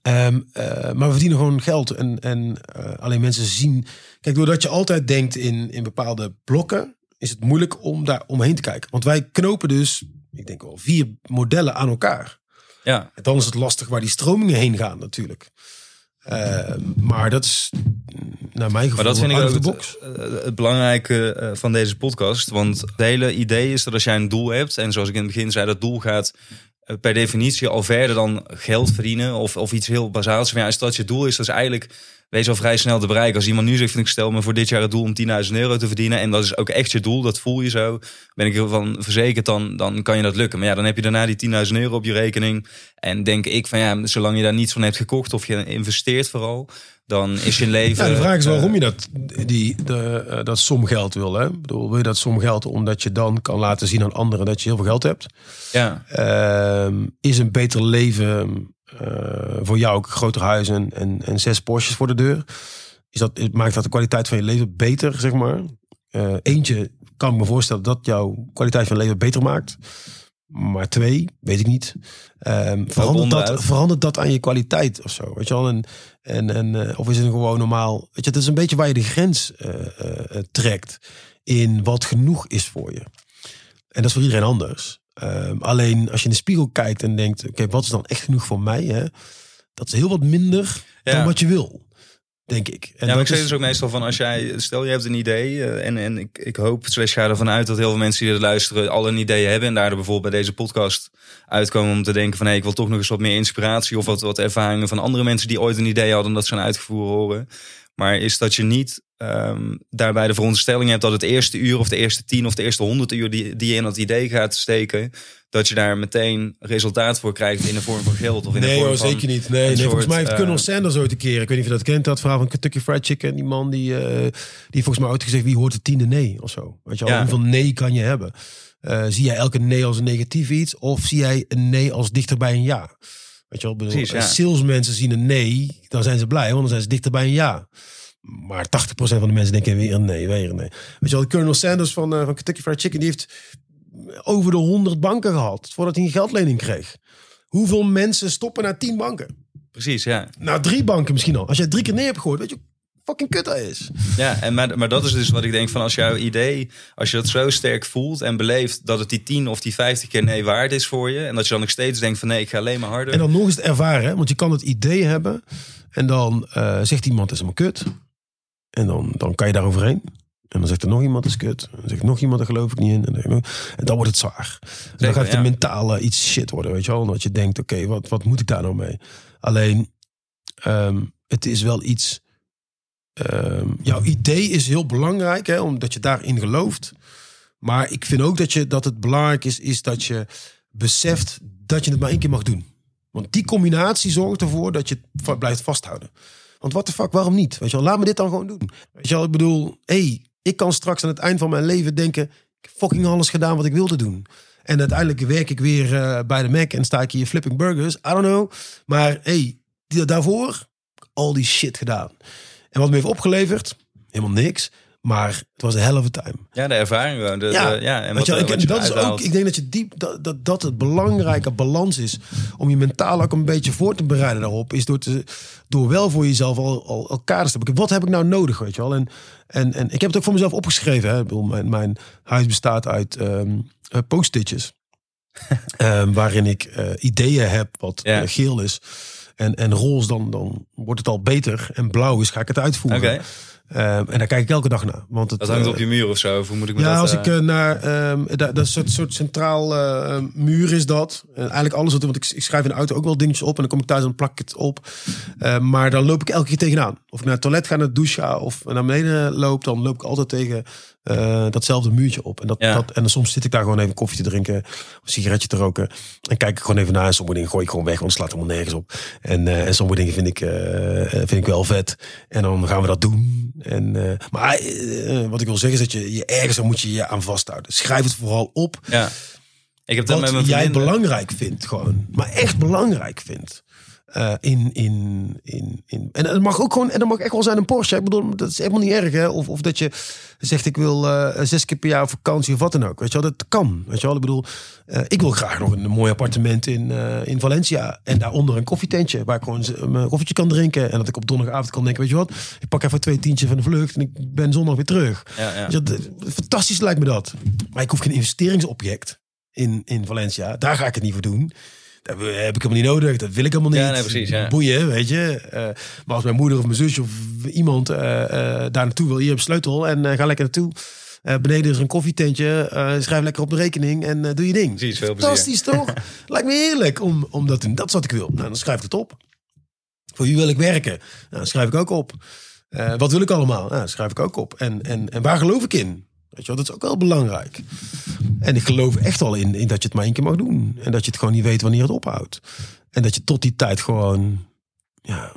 A: Eh, maar we verdienen gewoon geld. En, en alleen mensen zien. Kijk, doordat je altijd denkt in, in bepaalde blokken, is het moeilijk om daar omheen te kijken. Want wij knopen dus, ik denk wel, vier modellen aan elkaar.
B: ja.
A: En dan is het lastig waar die stromingen heen gaan, natuurlijk. Ehm, maar dat is, naar mijn gevoel,
B: Maar dat vind ik ook het, eh, het belangrijke eh, van deze podcast. Want het hele idee is dat als jij een doel hebt, en zoals ik in het begin zei, dat doel gaat eh, per definitie al verder dan geld verdienen of, of iets heel bazaals. Maar ja, als dat je doel is, dat is eigenlijk wees al vrij snel te bereiken. Als iemand nu zegt, van, ik stel me voor dit jaar het doel om 10.000 euro te verdienen en dat is ook echt je doel, dat voel je zo, ben ik ervan verzekerd, dan, dan kan je dat lukken. Maar ja, dan heb je daarna die 10.000 euro op je rekening en denk ik van ja, zolang je daar niets van hebt gekocht of je investeert vooral, dan is je leven...
A: Ja, de vraag is
B: eh,
A: waarom je dat, die, de, eh, dat somgeld wil. Hè? Ik bedoel, wil je dat somgeld omdat je dan kan laten zien aan anderen dat je heel veel geld hebt?
B: Ja,
A: Ehm, is een beter leven voor jou ook een groter huis en, en, en zes Porsches voor de deur? Is dat, maakt dat de kwaliteit van je leven beter, zeg maar? Eh, eentje kan ik me voorstellen dat jouw kwaliteit van leven beter maakt. Maar twee, weet ik niet. Ehm, verandert, dat, verandert dat aan je kwaliteit of zo? Weet je wel? En, en, en, eh, of is het gewoon normaal? Weet je, het is een beetje waar je de grens eh, eh, trekt. in wat genoeg is voor je. En dat is voor iedereen anders. Ehm, alleen als je in de spiegel kijkt en denkt, oké, wat is dan echt genoeg voor mij? Hè? Dat is heel wat minder
B: Ja.
A: dan wat je wil, denk ik. En
B: ja, maar
A: dat
B: ik zeg
A: is-
B: dus ook meestal van als jij, stel je hebt een idee eh, en, en ik, ik hoop, slash ga ervan uit dat heel veel mensen die er luisteren al een idee hebben en daardoor bijvoorbeeld bij deze podcast uitkomen om te denken van hé, ik wil toch nog eens wat meer inspiratie of wat, wat ervaringen van andere mensen die ooit een idee hadden dat ze een uitgevoerd horen. Maar is dat je niet ehm, daarbij de veronderstelling hebt dat het eerste uur of de eerste tien of de eerste honderd uur die, die je in dat idee gaat steken, dat je daar meteen resultaat voor krijgt in de vorm van geld of in de
A: Nee,
B: vorm
A: hoor,
B: van
A: zeker niet. Nee,
B: een
A: nee
B: soort,
A: volgens mij heeft
B: eh,
A: Colonel Sanders ooit een keer, ik weet niet of je dat kent, dat verhaal van Kentucky Fried Chicken. Die man die, eh, die volgens mij ooit gezegd, wie hoort de tiende nee of zo. Weet je wel,
B: Ja.
A: hoeveel nee kan je hebben? Eh, zie jij elke nee als een negatief iets of zie jij een nee als dichter bij een ja? Weet je wel, bedoel,
B: Precies, ja.
A: salesmensen zien een nee, dan zijn ze blij, want dan zijn ze dichter bij een ja. Maar 80% van de mensen denken weer een nee, weer een nee. Weet je wel, Colonel Sanders van, eh, van Kentucky Fried Chicken, die heeft over de 100 banken gehad voordat hij een geldlening kreeg. Hoeveel mensen stoppen naar 10 banken?
B: Precies, ja.
A: Nou, drie banken misschien al. Als jij drie keer nee hebt gegooid, weet je fucking kut dat is.
B: Ja, en maar, maar dat is dus wat ik denk van als jouw idee, als je dat zo sterk voelt en beleeft dat het die 10 of die 50 keer nee waard is voor je. En dat je dan nog steeds denkt van nee, ik ga alleen maar harder.
A: En dan nog eens het ervaren, want je kan het idee hebben en dan eh, zegt iemand is helemaal kut. En dan, dan kan je daar overheen. En dan zegt er nog iemand is kut. En dan zegt nog iemand, daar geloof ik niet in. En dan, en dan wordt het zwaar. En dan gaat het
B: ja.
A: mentale iets shit worden, weet je wel. Omdat je denkt, oké, wat, wat moet ik daar nou mee? Alleen, ehm, het is wel iets... ehm, jouw idee is heel belangrijk, hè, omdat je daarin gelooft. Maar ik vind ook dat, je, dat het belangrijk is, is dat je beseft dat je het maar één keer mag doen. Want die combinatie zorgt ervoor dat je het blijft vasthouden. Want wat de fuck, waarom niet? Weet je wel, laat me dit dan gewoon doen. Weet je wel, ik bedoel, hey, ik kan straks aan het eind van mijn leven denken... ik heb fucking alles gedaan wat ik wilde doen. En uiteindelijk werk ik weer eh, bij de Mac en sta ik hier flipping burgers. I don't know. Maar hey, daarvoor al die shit gedaan. En wat me heeft opgeleverd? Helemaal niks. Maar het was een hell of a time.
B: Ja, de ervaring gewoon. De,
A: Ja,
B: de- ja en
A: Weet
B: wat,
A: je,
B: wat
A: ik,
B: je
A: dat is ook, ik denk dat je diep dat, dat, dat het belangrijke balans is om je mentaal ook een beetje voor te bereiden daarop, is door, te, door wel voor jezelf al, al, al kaders te hebben. Wat heb ik nou nodig, weet je wel? En, en, en ik heb het ook voor mezelf opgeschreven. Hè. Bedoel, mijn, mijn huis bestaat uit eh, post-itjes. Ehm, waarin ik eh, ideeën heb wat
B: Ja.
A: eh, geel is. En, en roze, dan, dan wordt het al beter. En blauw is, ga ik het uitvoeren.
B: Oké,
A: Ehm, en daar kijk ik elke dag naar. Want het,
B: dat hangt
A: eh,
B: op je muur of zo. Of hoe moet ik me
A: ja,
B: dat...
A: als
B: eh,
A: ik eh, naar ehm dat, dat soort, soort centraal eh, muur is dat. En eigenlijk alles wat want ik, ik schrijf in de auto ook wel dingetjes op en dan kom ik thuis en dan plak ik het op. Eh, maar dan loop ik elke keer tegenaan. Of ik naar het toilet ga, naar de douche ga of naar beneden loop, dan loop ik altijd tegen eh, datzelfde muurtje op. En, dat,
B: Ja.
A: dat, en dan soms zit ik daar gewoon even koffie te drinken, of een sigaretje te roken. En kijk ik gewoon even naar. En sommige dingen gooi ik gewoon weg, want het slaat helemaal nergens op. En, eh, en sommige dingen vind ik, eh, vind ik wel vet. En dan gaan we dat doen. En, maar wat ik wil zeggen is dat je, je ergens moet je je aan vasthouden. Schrijf het vooral op
B: Ja. Ik heb dat met
A: wat
B: mijn
A: jij belangrijk vindt gewoon. Maar echt belangrijk vindt. Eh, in, in, in, in. En het mag ook gewoon, en dat mag echt wel zijn een Porsche. Ik bedoel, dat is helemaal niet erg, hè? Of, of dat je zegt, ik wil eh, zes keer per jaar op vakantie of wat dan ook. Weet je wel, dat kan. Weet je wel, ik bedoel, eh, ik wil graag nog een, mooi appartement in, in Valencia. En daaronder een koffietentje, waar ik gewoon mijn koffietje kan drinken. En dat ik op donderdagavond kan denken, weet je wat, ik pak even twee tientjes van de vlucht en ik ben zondag weer terug.
B: Ja, ja.
A: Je, dat- fantastisch lijkt me dat. Maar ik hoef geen investeringsobject in, in Valencia. Daar ga ik het niet voor doen. Dat heb ik helemaal niet nodig. Dat wil ik helemaal niet.
B: Ja, nee, precies, ja.
A: Boeien, weet je. Eh, maar als mijn moeder of mijn zusje of iemand eh, eh, daar naartoe wil, hier heb je sleutel en ga lekker naartoe. Beneden is een koffietentje. schrijf lekker op de rekening en doe je ding.
B: Precies, veel plezier.
A: Fantastisch toch? Lijkt me heerlijk om, om dat te doen. Dat is wat ik wil. Nou, dan schrijf ik het op. Voor wie wil ik werken? Nou, dan schrijf ik ook op. Wat wil ik allemaal? Nou, dan schrijf ik ook op. En, en, en waar geloof ik in? Weet je dat is ook wel belangrijk. En ik geloof echt wel in, in dat je het maar één keer mag doen. En dat je het gewoon niet weet wanneer het ophoudt. En dat je tot die tijd gewoon, ja,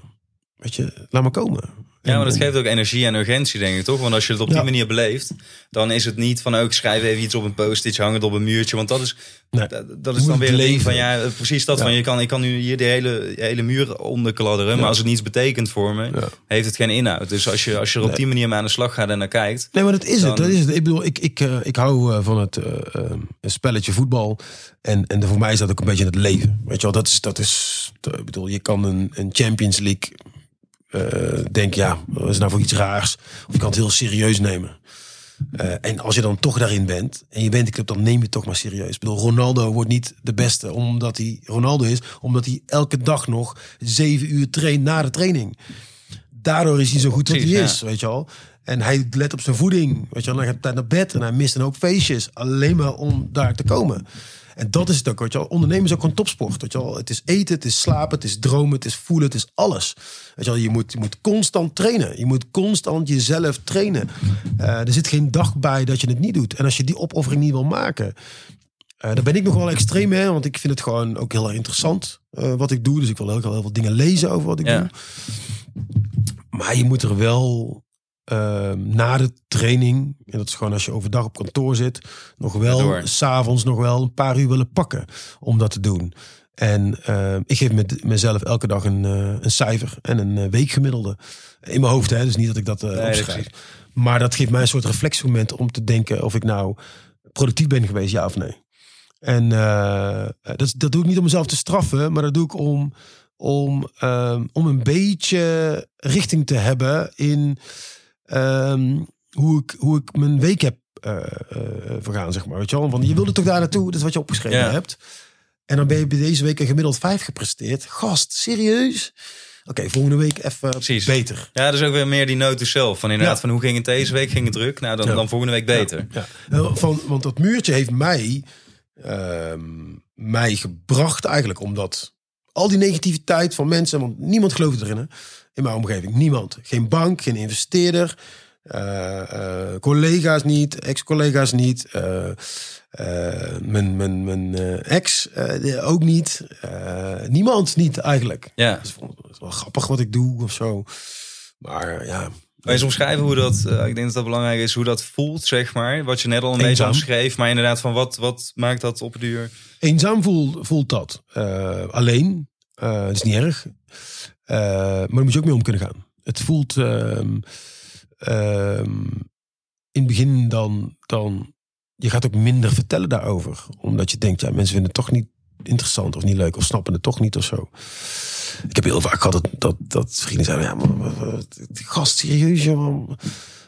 A: weet je, laat maar komen.
B: Ja, maar dat geeft ook energie en urgentie, denk ik, toch? Want als je het op die
A: Ja.
B: manier beleeft, dan is het niet van... ook ik schrijf even iets op een post-it, het op een muurtje. Want dat is,
A: Nee.
B: dat, is dan weer een ding van... ja, eh, precies dat
A: Ja.
B: van... je kan, ik kan nu hier de hele, hele muur onderkladderen... maar als het niets betekent voor me, heeft het geen inhoud. Dus als je, als je er op die manier mee aan de slag gaat en naar kijkt...
A: Nee, maar dat is het. Dat is het. Ik bedoel, ik, ik, eh, ik hou eh, van het eh, eh, een spelletje voetbal. En, en voor mij is dat ook een beetje het leven. Weet je wel, dat is. Dat is ik bedoel, je kan een, een Champions League. Eh denk ja, wat is nou voor iets raars? Of je kan het heel serieus nemen. Eh, en als je dan toch daarin bent en je bent de club, dan neem je het toch maar serieus. Ik bedoel, Ronaldo wordt niet de beste omdat hij Ronaldo is, omdat hij elke dag nog zeven uur traint na de training. Daardoor is hij zo goed wat hij is, weet je wel. En hij let op zijn voeding, weet je wel. Dan gaat hij naar bed en hij mist een hoop feestjes, alleen maar om daar te komen. En dat is het ook, weet je wel. Ondernemen is ook een topsport, weet je wel. Het is eten, het is slapen, het is dromen, het is voelen, het is alles. Weet je wel, je moet, je moet constant trainen. Je moet constant jezelf trainen. Eh, er zit geen dag bij dat je het niet doet. En als je die opoffering niet wil maken... eh daar ben ik nog wel extreem mee, want ik vind het gewoon ook heel erg interessant eh, wat ik doe. Dus ik wil ook heel veel dingen lezen over wat ik
B: Ja.
A: doe. Maar je moet er wel eh, na de training, en dat is gewoon als je overdag op kantoor zit, nog wel
B: door.
A: s'avonds nog wel een paar uur willen pakken om dat te doen. En eh, ik geef met, mezelf elke dag een, eh, een cijfer en een eh, weekgemiddelde. In mijn hoofd, hè? dus niet dat ik dat eh
B: Nee,
A: opschrijf. Maar dat geeft mij een soort reflexmoment om te denken of ik nou productief ben geweest, ja of nee. En dat, dat doe ik niet om mezelf te straffen, maar dat doe ik om, om, ehm, om een beetje richting te hebben in ehm, hoe, ik, hoe ik mijn week heb eh eh, vergaan, zeg maar. Weet je wel? Want je wilde toch daar naartoe, dat is wat je opgeschreven
B: Ja.
A: hebt. En dan ben je bij deze week een gemiddeld vijf gepresteerd. Gast, serieus? Oké, volgende week even
B: Precies.
A: beter.
B: Ja, dus ook weer meer die note to self. Van inderdaad,
A: Ja.
B: van hoe ging het deze week? Ging het druk? Nou, dan,
A: Ja.
B: dan volgende week beter.
A: Ja. Eh, Van, want dat muurtje heeft mij, ehm, mij gebracht eigenlijk omdat al die negativiteit van mensen, want niemand geloofde erin hè, in mijn omgeving. Niemand. Geen bank, geen investeerder, eh, eh, collega's niet, ex-collega's niet, eh, mijn, mijn, mijn ex ook niet. Niemand niet eigenlijk.
B: Ja.
A: Dus het wel grappig wat ik doe of zo. Maar ja,
B: Kan je eens omschrijven hoe dat, ik denk dat dat belangrijk is, hoe dat voelt, zeg maar. Wat je net al een beetje omschreef. Maar inderdaad, van wat, wat maakt dat op het duur?
A: Eenzaam voelt, voelt dat. Alleen. Is niet erg. Eh, maar daar moet je ook mee om kunnen gaan. Het voelt ehm, ehm, in het begin dan, dan... Je gaat ook minder vertellen daarover. Omdat je denkt, ja, mensen vinden het toch niet interessant of niet leuk. Of snappen het toch niet of zo. Ik heb heel vaak gehad dat, dat, dat vrienden zeiden... Ja, maar, gast, serieus, man.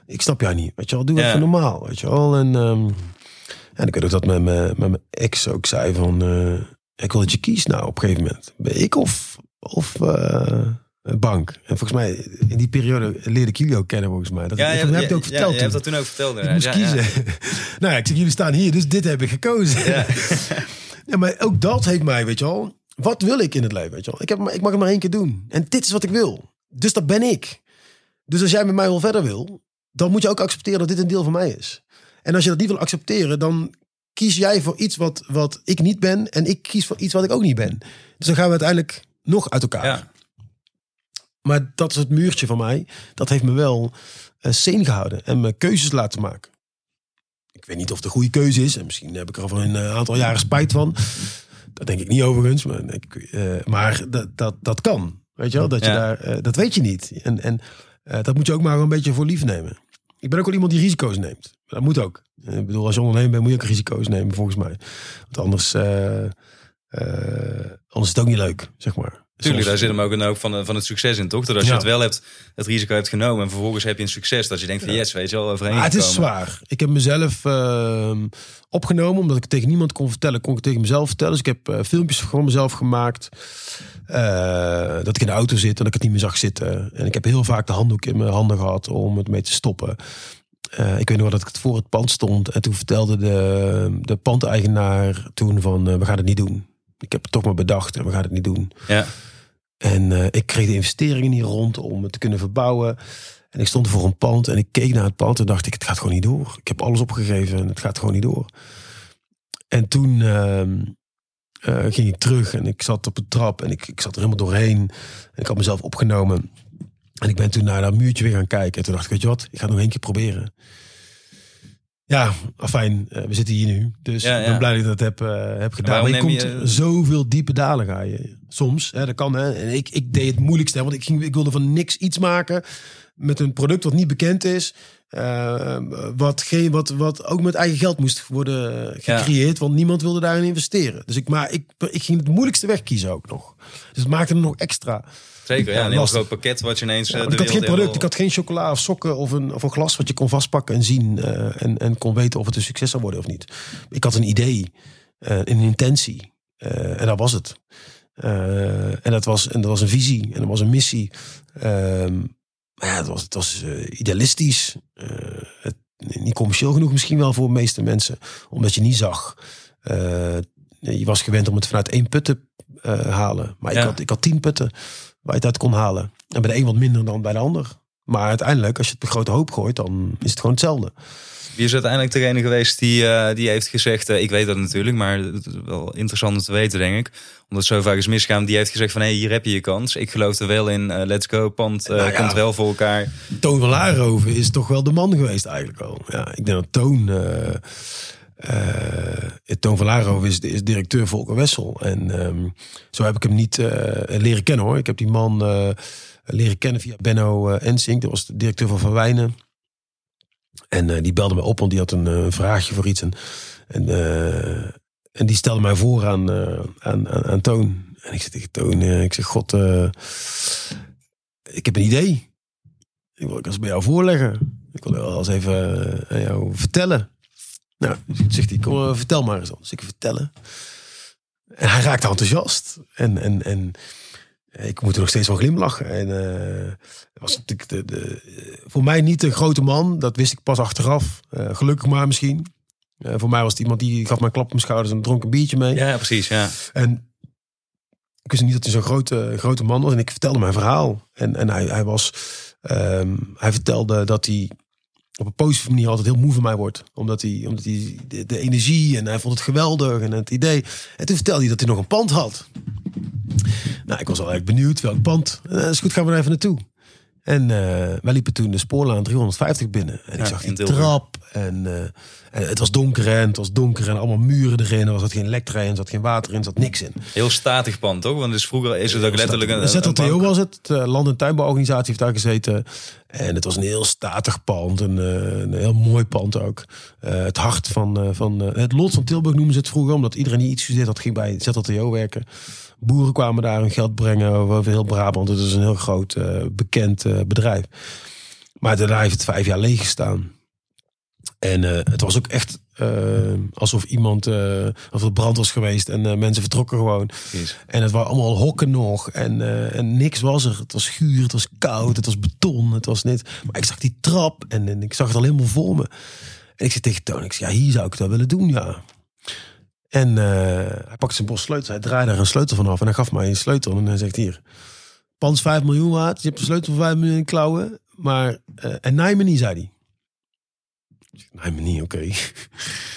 A: Ik snap jou niet. Weet je wel, doe
B: Ja.
A: even normaal. Weet je wel. En... ehm, en ik weet ook dat mijn, met mijn ex ook zei van... eh, ik wil dat je kiest nou op een gegeven moment. Ben ik of, of een bank? En volgens mij, in die periode leerde ik jullie ook kennen volgens mij. Dat,
B: Ja, je,
A: heb
B: je,
A: je het ook
B: ja,
A: verteld
B: je
A: toen.
B: hebt dat toen ook verteld.
A: Ik moest
B: ja, ja.
A: kiezen. nou ja, ik zeg, jullie staan hier, dus dit heb ik gekozen.
B: Ja.
A: Ja, maar ook dat heeft mij, weet je wel. Wat wil ik in het leven, weet je wel? Ik, heb, ik mag het maar één keer doen. En dit is wat ik wil. Dus dat ben ik. Dus als jij met mij wel verder wil, dan moet je ook accepteren dat dit een deel van mij is. En als je dat niet wil accepteren, dan kies jij voor iets wat, wat ik niet ben. En ik kies voor iets wat ik ook niet ben. Dus dan gaan we uiteindelijk nog uit elkaar.
B: Ja.
A: Maar dat is het muurtje van mij. Dat heeft me wel uh, sane gehouden. En me keuzes laten maken. Ik weet niet of het een goede keuze is. En misschien heb ik er over een eh, aantal jaren spijt van. Dat denk ik niet overigens. Maar, ik, uh, maar dat, dat, dat kan. Weet je wel? Dat, je
B: Ja.
A: daar, uh, dat weet je niet. En, en uh, dat moet je ook maar een beetje voor lief nemen. Ik ben ook wel iemand die risico's neemt. Dat moet ook. Ik bedoel, als je ondernemer bent, moet je ook risico's nemen, volgens mij. Want anders, anders is het ook niet leuk, zeg maar.
B: Tuurlijk, daar zit hem ook een ook van, van het succes in, toch? Dat als je ja. het wel hebt, het risico hebt genomen en vervolgens heb je een succes, dat je denkt van yes, weet je wel, overheen
A: Het is zwaar. Ik heb mezelf uh, opgenomen, omdat ik tegen niemand kon vertellen, kon ik tegen mezelf vertellen. Dus ik heb uh, filmpjes van mezelf gemaakt. Uh, dat ik in de auto zit en dat ik het niet meer zag zitten. En ik heb heel vaak de handdoek in mijn handen gehad om het mee te stoppen. Uh, ik weet nog wel dat ik het voor het pand stond. En toen vertelde de, de pandeigenaar toen van, uh, we gaan het niet doen. Ik heb het toch maar bedacht en we gaan het niet doen.
B: Ja.
A: En uh, ik kreeg de investeringen niet rond om het te kunnen verbouwen. En ik stond voor een pand en ik keek naar het pand en dacht ik, het gaat gewoon niet door. Ik heb alles opgegeven en het gaat gewoon niet door. En toen uh, ging ik terug en ik zat op een trap en ik, ik zat er helemaal doorheen. En ik had mezelf opgenomen. En ik ben toen naar dat muurtje weer gaan kijken. En toen dacht ik, weet je wat, ik ga het nog één keer proberen. Ja, fijn, uh, we zitten hier nu. Dus
B: ja,
A: ik ben blij dat ik dat heb, uh, heb gedaan. Maar je komt je... zoveel diepe dalen ga je. Soms, hè, dat kan. Hè. En ik, ik deed het moeilijkste, want ik, ging, ik wilde van niks iets maken met een product wat niet bekend is. Uh, wat, geen, wat, wat ook met eigen geld moest worden gecreëerd. Want niemand wilde daarin investeren. Dus ik, maar ik, ik ging het moeilijkste weg kiezen ook nog. Dus het maakte het nog extra.
B: Zeker, ja. Een heel groot pakket wat je ineens...
A: Ja, ik had geen product. Ik had geen chocola of sokken of een, of een glas wat je kon vastpakken en zien. Uh, en, en kon weten of het een succes zou worden of niet. Ik had een idee, uh, een intentie. en dat was het. en, dat was, en dat was een visie en dat was een missie. Ehm, maar ja, het was, het was idealistisch. Het, niet commercieel genoeg misschien wel voor de meeste mensen. Omdat je niet zag. je was gewend om het vanuit één put te halen. Maar ja. ik, had, ik had tien putten waar je het uit kon halen. En bij de een wat minder dan bij de ander. Maar uiteindelijk, als je het op grote hoop gooit, dan is het gewoon hetzelfde.
B: Wie is uiteindelijk degene geweest die, uh, die heeft gezegd, uh, ik weet dat natuurlijk, maar het is wel interessant om te weten, denk ik. Omdat het zo vaak is misgaan. Die heeft gezegd van, hé, hey, hier heb je je kans. Ik geloof er wel in, uh, let's go, pand nou ja, komt wel voor elkaar.
A: Toon van Laarhoven is toch wel de man geweest eigenlijk al. Ja, ik denk dat Toon... Uh, Toon van is, is directeur Volker Wessel. En um, zo heb ik hem niet uh, leren kennen hoor. Ik heb die man uh, leren kennen via Benno Ensink. Dat was de directeur van Van Wijnen. En die belde me op, want die had een vraagje voor iets. En, en, en die stelde mij voor aan, aan, aan, Toon. En ik zeg tegen Toon, ik zeg, god, ik heb een idee. Ik wil het eens bij jou voorleggen. Ik wil wel even aan jou vertellen. Nou, zegt hij, kom, uh, vertel maar eens dan. Dus ik vertellen. En hij raakte enthousiast. En, en, en ik moet er nog steeds van glimlachen. En uh, was natuurlijk de, de, voor mij niet de grote man. Dat wist ik pas achteraf. Uh, gelukkig maar misschien. Uh, voor mij was het iemand die gaf mij klap op mijn schouders en dronk een biertje mee.
B: Ja, precies. Ja.
A: En ik wist niet dat hij zo'n grote, grote man was. En ik vertelde mijn verhaal. En, en hij, hij was... Um, hij vertelde dat hij op een positieve manier altijd heel moe van mij wordt. Omdat hij, omdat hij de, energie en hij vond het geweldig en het idee. En toen vertelde hij dat hij nog een pand had. Nou, ik was al eigenlijk benieuwd welk pand. En, dat is goed, gaan we er even naartoe. En uh, wij liepen toen de spoorlaan 350 binnen. En ik zag die trap. En, uh, en, het was donker en het was donker en allemaal muren erin. Er zat geen elektra in, er zat geen water in, er zat niks in.
B: Heel statig pand, toch? Want dus vroeger is het ook letterlijk een,
A: ZLTO was het. De Land- en Tuinbouworganisatie heeft daar gezeten. En het was een heel statig pand. Een, een heel mooi pand ook. Uh, het hart van, van het lot van Tilburg noemen ze het vroeger. Omdat iedereen die iets gestudeerd had, ging bij ZLTO werken. Boeren kwamen daar hun geld brengen over heel Brabant. Het is een heel groot uh, bekend uh, bedrijf. Maar daarna heeft het vijf jaar leeg gestaan. En uh, het was ook echt alsof iemand, of het brand was geweest en mensen vertrokken gewoon.
B: Yes.
A: En het waren allemaal hokken nog en, en niks was er. Het was schuur, het was koud, het was beton, het was net. Maar ik zag die trap en, en ik zag het al helemaal voor me. En ik zei tegen Toon, ik zei, ja, hier zou ik het wel willen doen, ja. En uh, hij pakte zijn bos sleutels. Hij draaide er een sleutel vanaf. En hij gaf mij een sleutel. En hij zegt hier. Pans 5 miljoen waard. Je hebt een sleutel van 5 miljoen in klauwen. Maar, uh, en naai me niet, zei hij. Naai me niet, oké. Okay.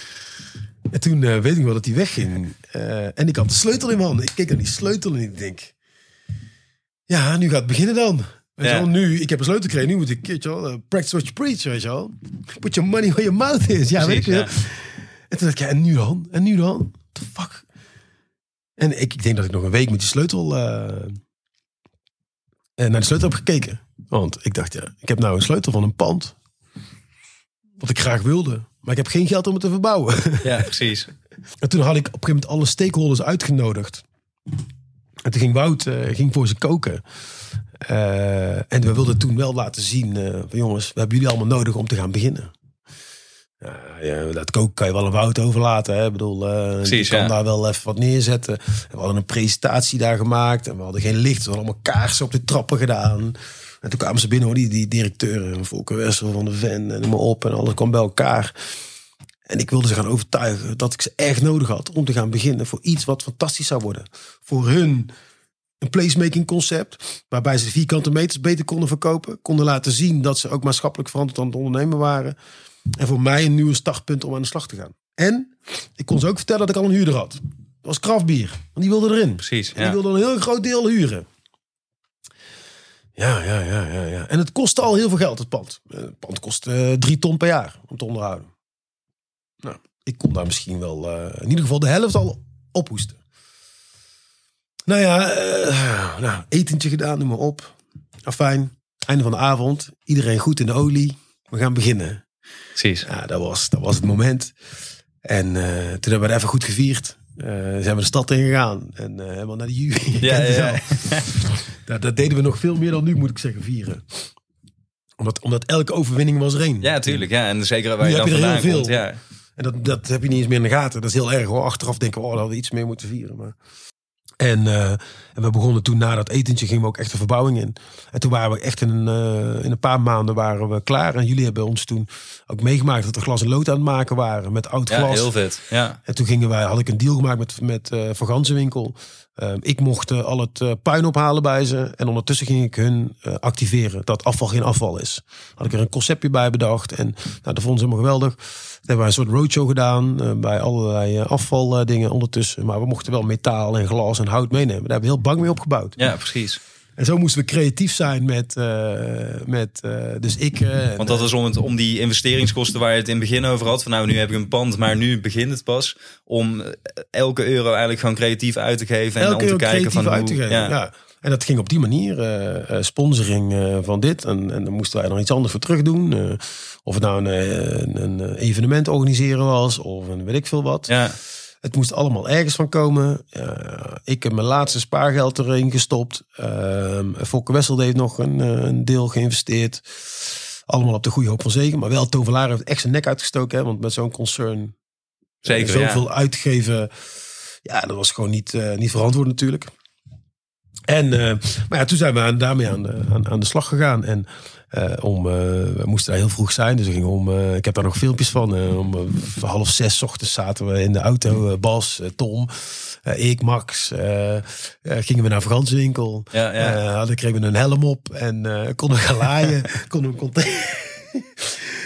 A: en toen uh, weet ik wel dat hij wegging. en ik had de sleutel in mijn handen. Ik keek naar die sleutel en ik denk... Ja, nu gaat het beginnen dan. Weet ja. je wel, nu, ik heb een sleutel gekregen. Nu moet ik, weet je wel, practice what you preach, weet je wel. Put your money where your mouth is. Ja, Precies, weet je ja. En toen dacht ik, ja, en nu dan? En nu dan? What the fuck? En ik, ik denk dat ik nog een week met die sleutel... Uh, naar de sleutel heb gekeken. Want ik dacht, ja, ik heb nou een sleutel van een pand. Wat ik graag wilde. Maar ik heb geen geld om het te verbouwen.
B: Ja, precies.
A: en toen had ik op een gegeven moment alle stakeholders uitgenodigd. En toen ging Wout uh, ging voor ze koken. Uh, en we wilden toen wel laten zien... Van jongens, we hebben jullie allemaal nodig om te gaan beginnen. Ja, dat koken kan je wel een woud overlaten. Hè? Ik bedoel, uh, Precies, je kan ja. daar wel even wat neerzetten. we hadden een presentatie daar gemaakt. En we hadden geen licht. We hadden allemaal kaarsen op de trappen gedaan. En toen kwamen ze binnen, hoor, die, die directeur. Volker Wessel van de Ven en maar op. En alles kwam bij elkaar. En ik wilde ze gaan overtuigen dat ik ze echt nodig had om te gaan beginnen voor iets wat fantastisch zou worden. Voor hun een placemaking concept. Waarbij ze de vierkante meters beter konden verkopen. Konden laten zien dat ze ook maatschappelijk verantwoord aan het ondernemen waren. En voor mij een nieuwe startpunt om aan de slag te gaan. En ik kon ze ook vertellen dat ik al een huurder had. Dat was kraftbier. Want die wilde erin.
B: Precies. Ja.
A: Die wilde een heel groot deel huren. Ja, ja, ja, ja, ja. En het kostte al heel veel geld, het pand. Het pand kost uh, drie ton per jaar om te onderhouden. Nou, ik kon daar misschien wel uh, in ieder geval de helft al ophoesten. Nou ja, uh, nou, etentje gedaan, noem maar op. Afijn, einde van de avond. Iedereen goed in de olie. we gaan beginnen.
B: Precies.
A: Ja, dat was, dat was het moment. En eh, toen hebben we het even goed gevierd. Uh, zijn we de stad ingegaan en uh, helemaal naar de jury.
B: Ja, ja, ja.
A: dat, dat, deden we nog veel meer dan nu, moet ik zeggen, vieren. Omdat, omdat elke overwinning was er één.
B: Ja, tuurlijk. Ja. En zeker waar je
A: heb
B: dan
A: je er
B: vandaan
A: heel
B: komt.
A: veel.
B: Ja.
A: En dat, dat heb je niet eens meer in de gaten. Dat is heel erg hoor. Achteraf denken we, oh, dat hadden we iets meer moeten vieren. Maar... En, eh, en we begonnen toen na dat etentje gingen we ook echt de verbouwing in. En toen waren we echt in een, eh, in een paar maanden waren we klaar. En jullie hebben ons toen ook meegemaakt dat we glas en lood aan het maken waren met oud
B: ja,
A: glas.
B: heel vet. Ja.
A: En toen gingen wij, had ik een deal gemaakt met, met eh Van Ganzenwinkel. Ehm, ik mocht eh, al het eh, puin ophalen bij ze. En ondertussen ging ik hun eh, activeren dat afval geen afval is. Had ik er een conceptje bij bedacht. En nou, dat vonden ze helemaal geweldig. Toen hebben wij een soort roadshow gedaan. bij allerlei afvaldingen ondertussen. Maar we mochten wel metaal en glas en hout meenemen. Daar hebben we heel bang mee opgebouwd.
B: ja, precies.
A: En zo moesten we creatief zijn met... eh, met eh, dus ik... eh,
B: Want dat was om, het, om die investeringskosten waar je het in het begin over had. Van nou, nu heb ik een pand, maar nu begint het pas. Om elke euro eigenlijk gewoon creatief uit te geven. En
A: elke
B: om te kijken van
A: uit te geven.
B: ja.
A: Ja. En dat ging op die manier. sponsoring van dit. En, en dan moesten wij er iets anders voor terug doen. Of het nou een, een, een evenement organiseren was. Of een weet ik veel wat.
B: ja.
A: Het moest allemaal ergens van komen. Eh, ik heb mijn laatste spaargeld erin gestopt. Uh, Fokke Wessel heeft nog een, eh, een deel geïnvesteerd. Allemaal op de goede hoop van zegen. Maar wel Tovelaar heeft echt zijn nek uitgestoken. Hè, want met zo'n concern
B: Zeker,
A: eh,
B: ja.
A: zoveel uitgeven. Ja, dat was gewoon niet, niet verantwoord natuurlijk. En, maar ja, toen zijn we aan, daarmee aan de, aan, aan de slag gegaan. En om, eh, we moesten daar heel vroeg zijn. Dus we gingen om, eh, ik heb daar nog filmpjes van. eh, om eh, half zes 's ochtends zaten we in de auto. eh, Bas, eh, Tom, eh, ik, Max. eh, eh, gingen we naar Franswinkel.
B: Ja, ja.
A: Eh, hadden, kregen we een helm op. En eh, konden gaan laaien. konden we container,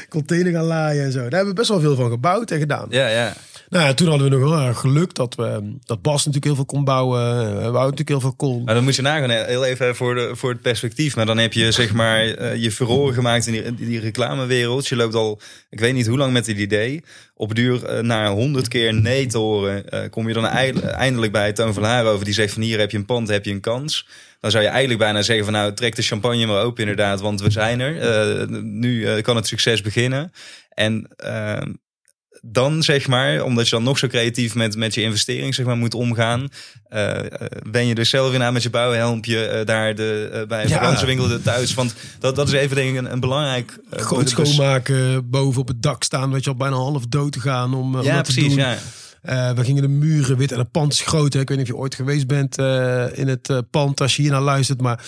A: container gaan laaien en zo. Daar hebben we best wel veel van gebouwd en gedaan.
B: ja, ja.
A: Nou ja, toen hadden we nog wel erg geluk dat, we, dat Bas natuurlijk heel veel kon bouwen. eh, Wout natuurlijk heel veel kon.
B: Maar dan moet je nagaan, heel even voor, de, voor het perspectief. Maar dan heb je zeg maar eh, je furoren gemaakt in die, reclamewereld. Je loopt al, ik weet niet hoe lang met dit idee. Op duur eh, na honderd keer nee te horen, eh, kom je dan eindelijk- bij Toon van Haarhoven. Die zegt van hier heb je een pand, heb je een kans. Dan zou je eigenlijk bijna zeggen van nou trek de champagne maar open inderdaad. Want we zijn er. Eh, nu eh, kan het succes beginnen. En eh, dan zeg maar, omdat je dan nog zo creatief met, met je investering zeg maar, moet omgaan, eh, ben je dus zelf inderdaad met je bouwhelmpje eh, daar de, eh, bij
A: Ja.
B: de thuis. Want dat, dat is even denk ik een, een belangrijk... dus-
A: schoonmaken, boven op het dak staan, weet je al bijna half dood te gaan om,
B: Ja,
A: dat te
B: precies.
A: doen.
B: Ja.
A: We gingen de muren wit en het pand is groot. Hè. Ik weet niet of je ooit geweest bent in het pand als je hier naar luistert, maar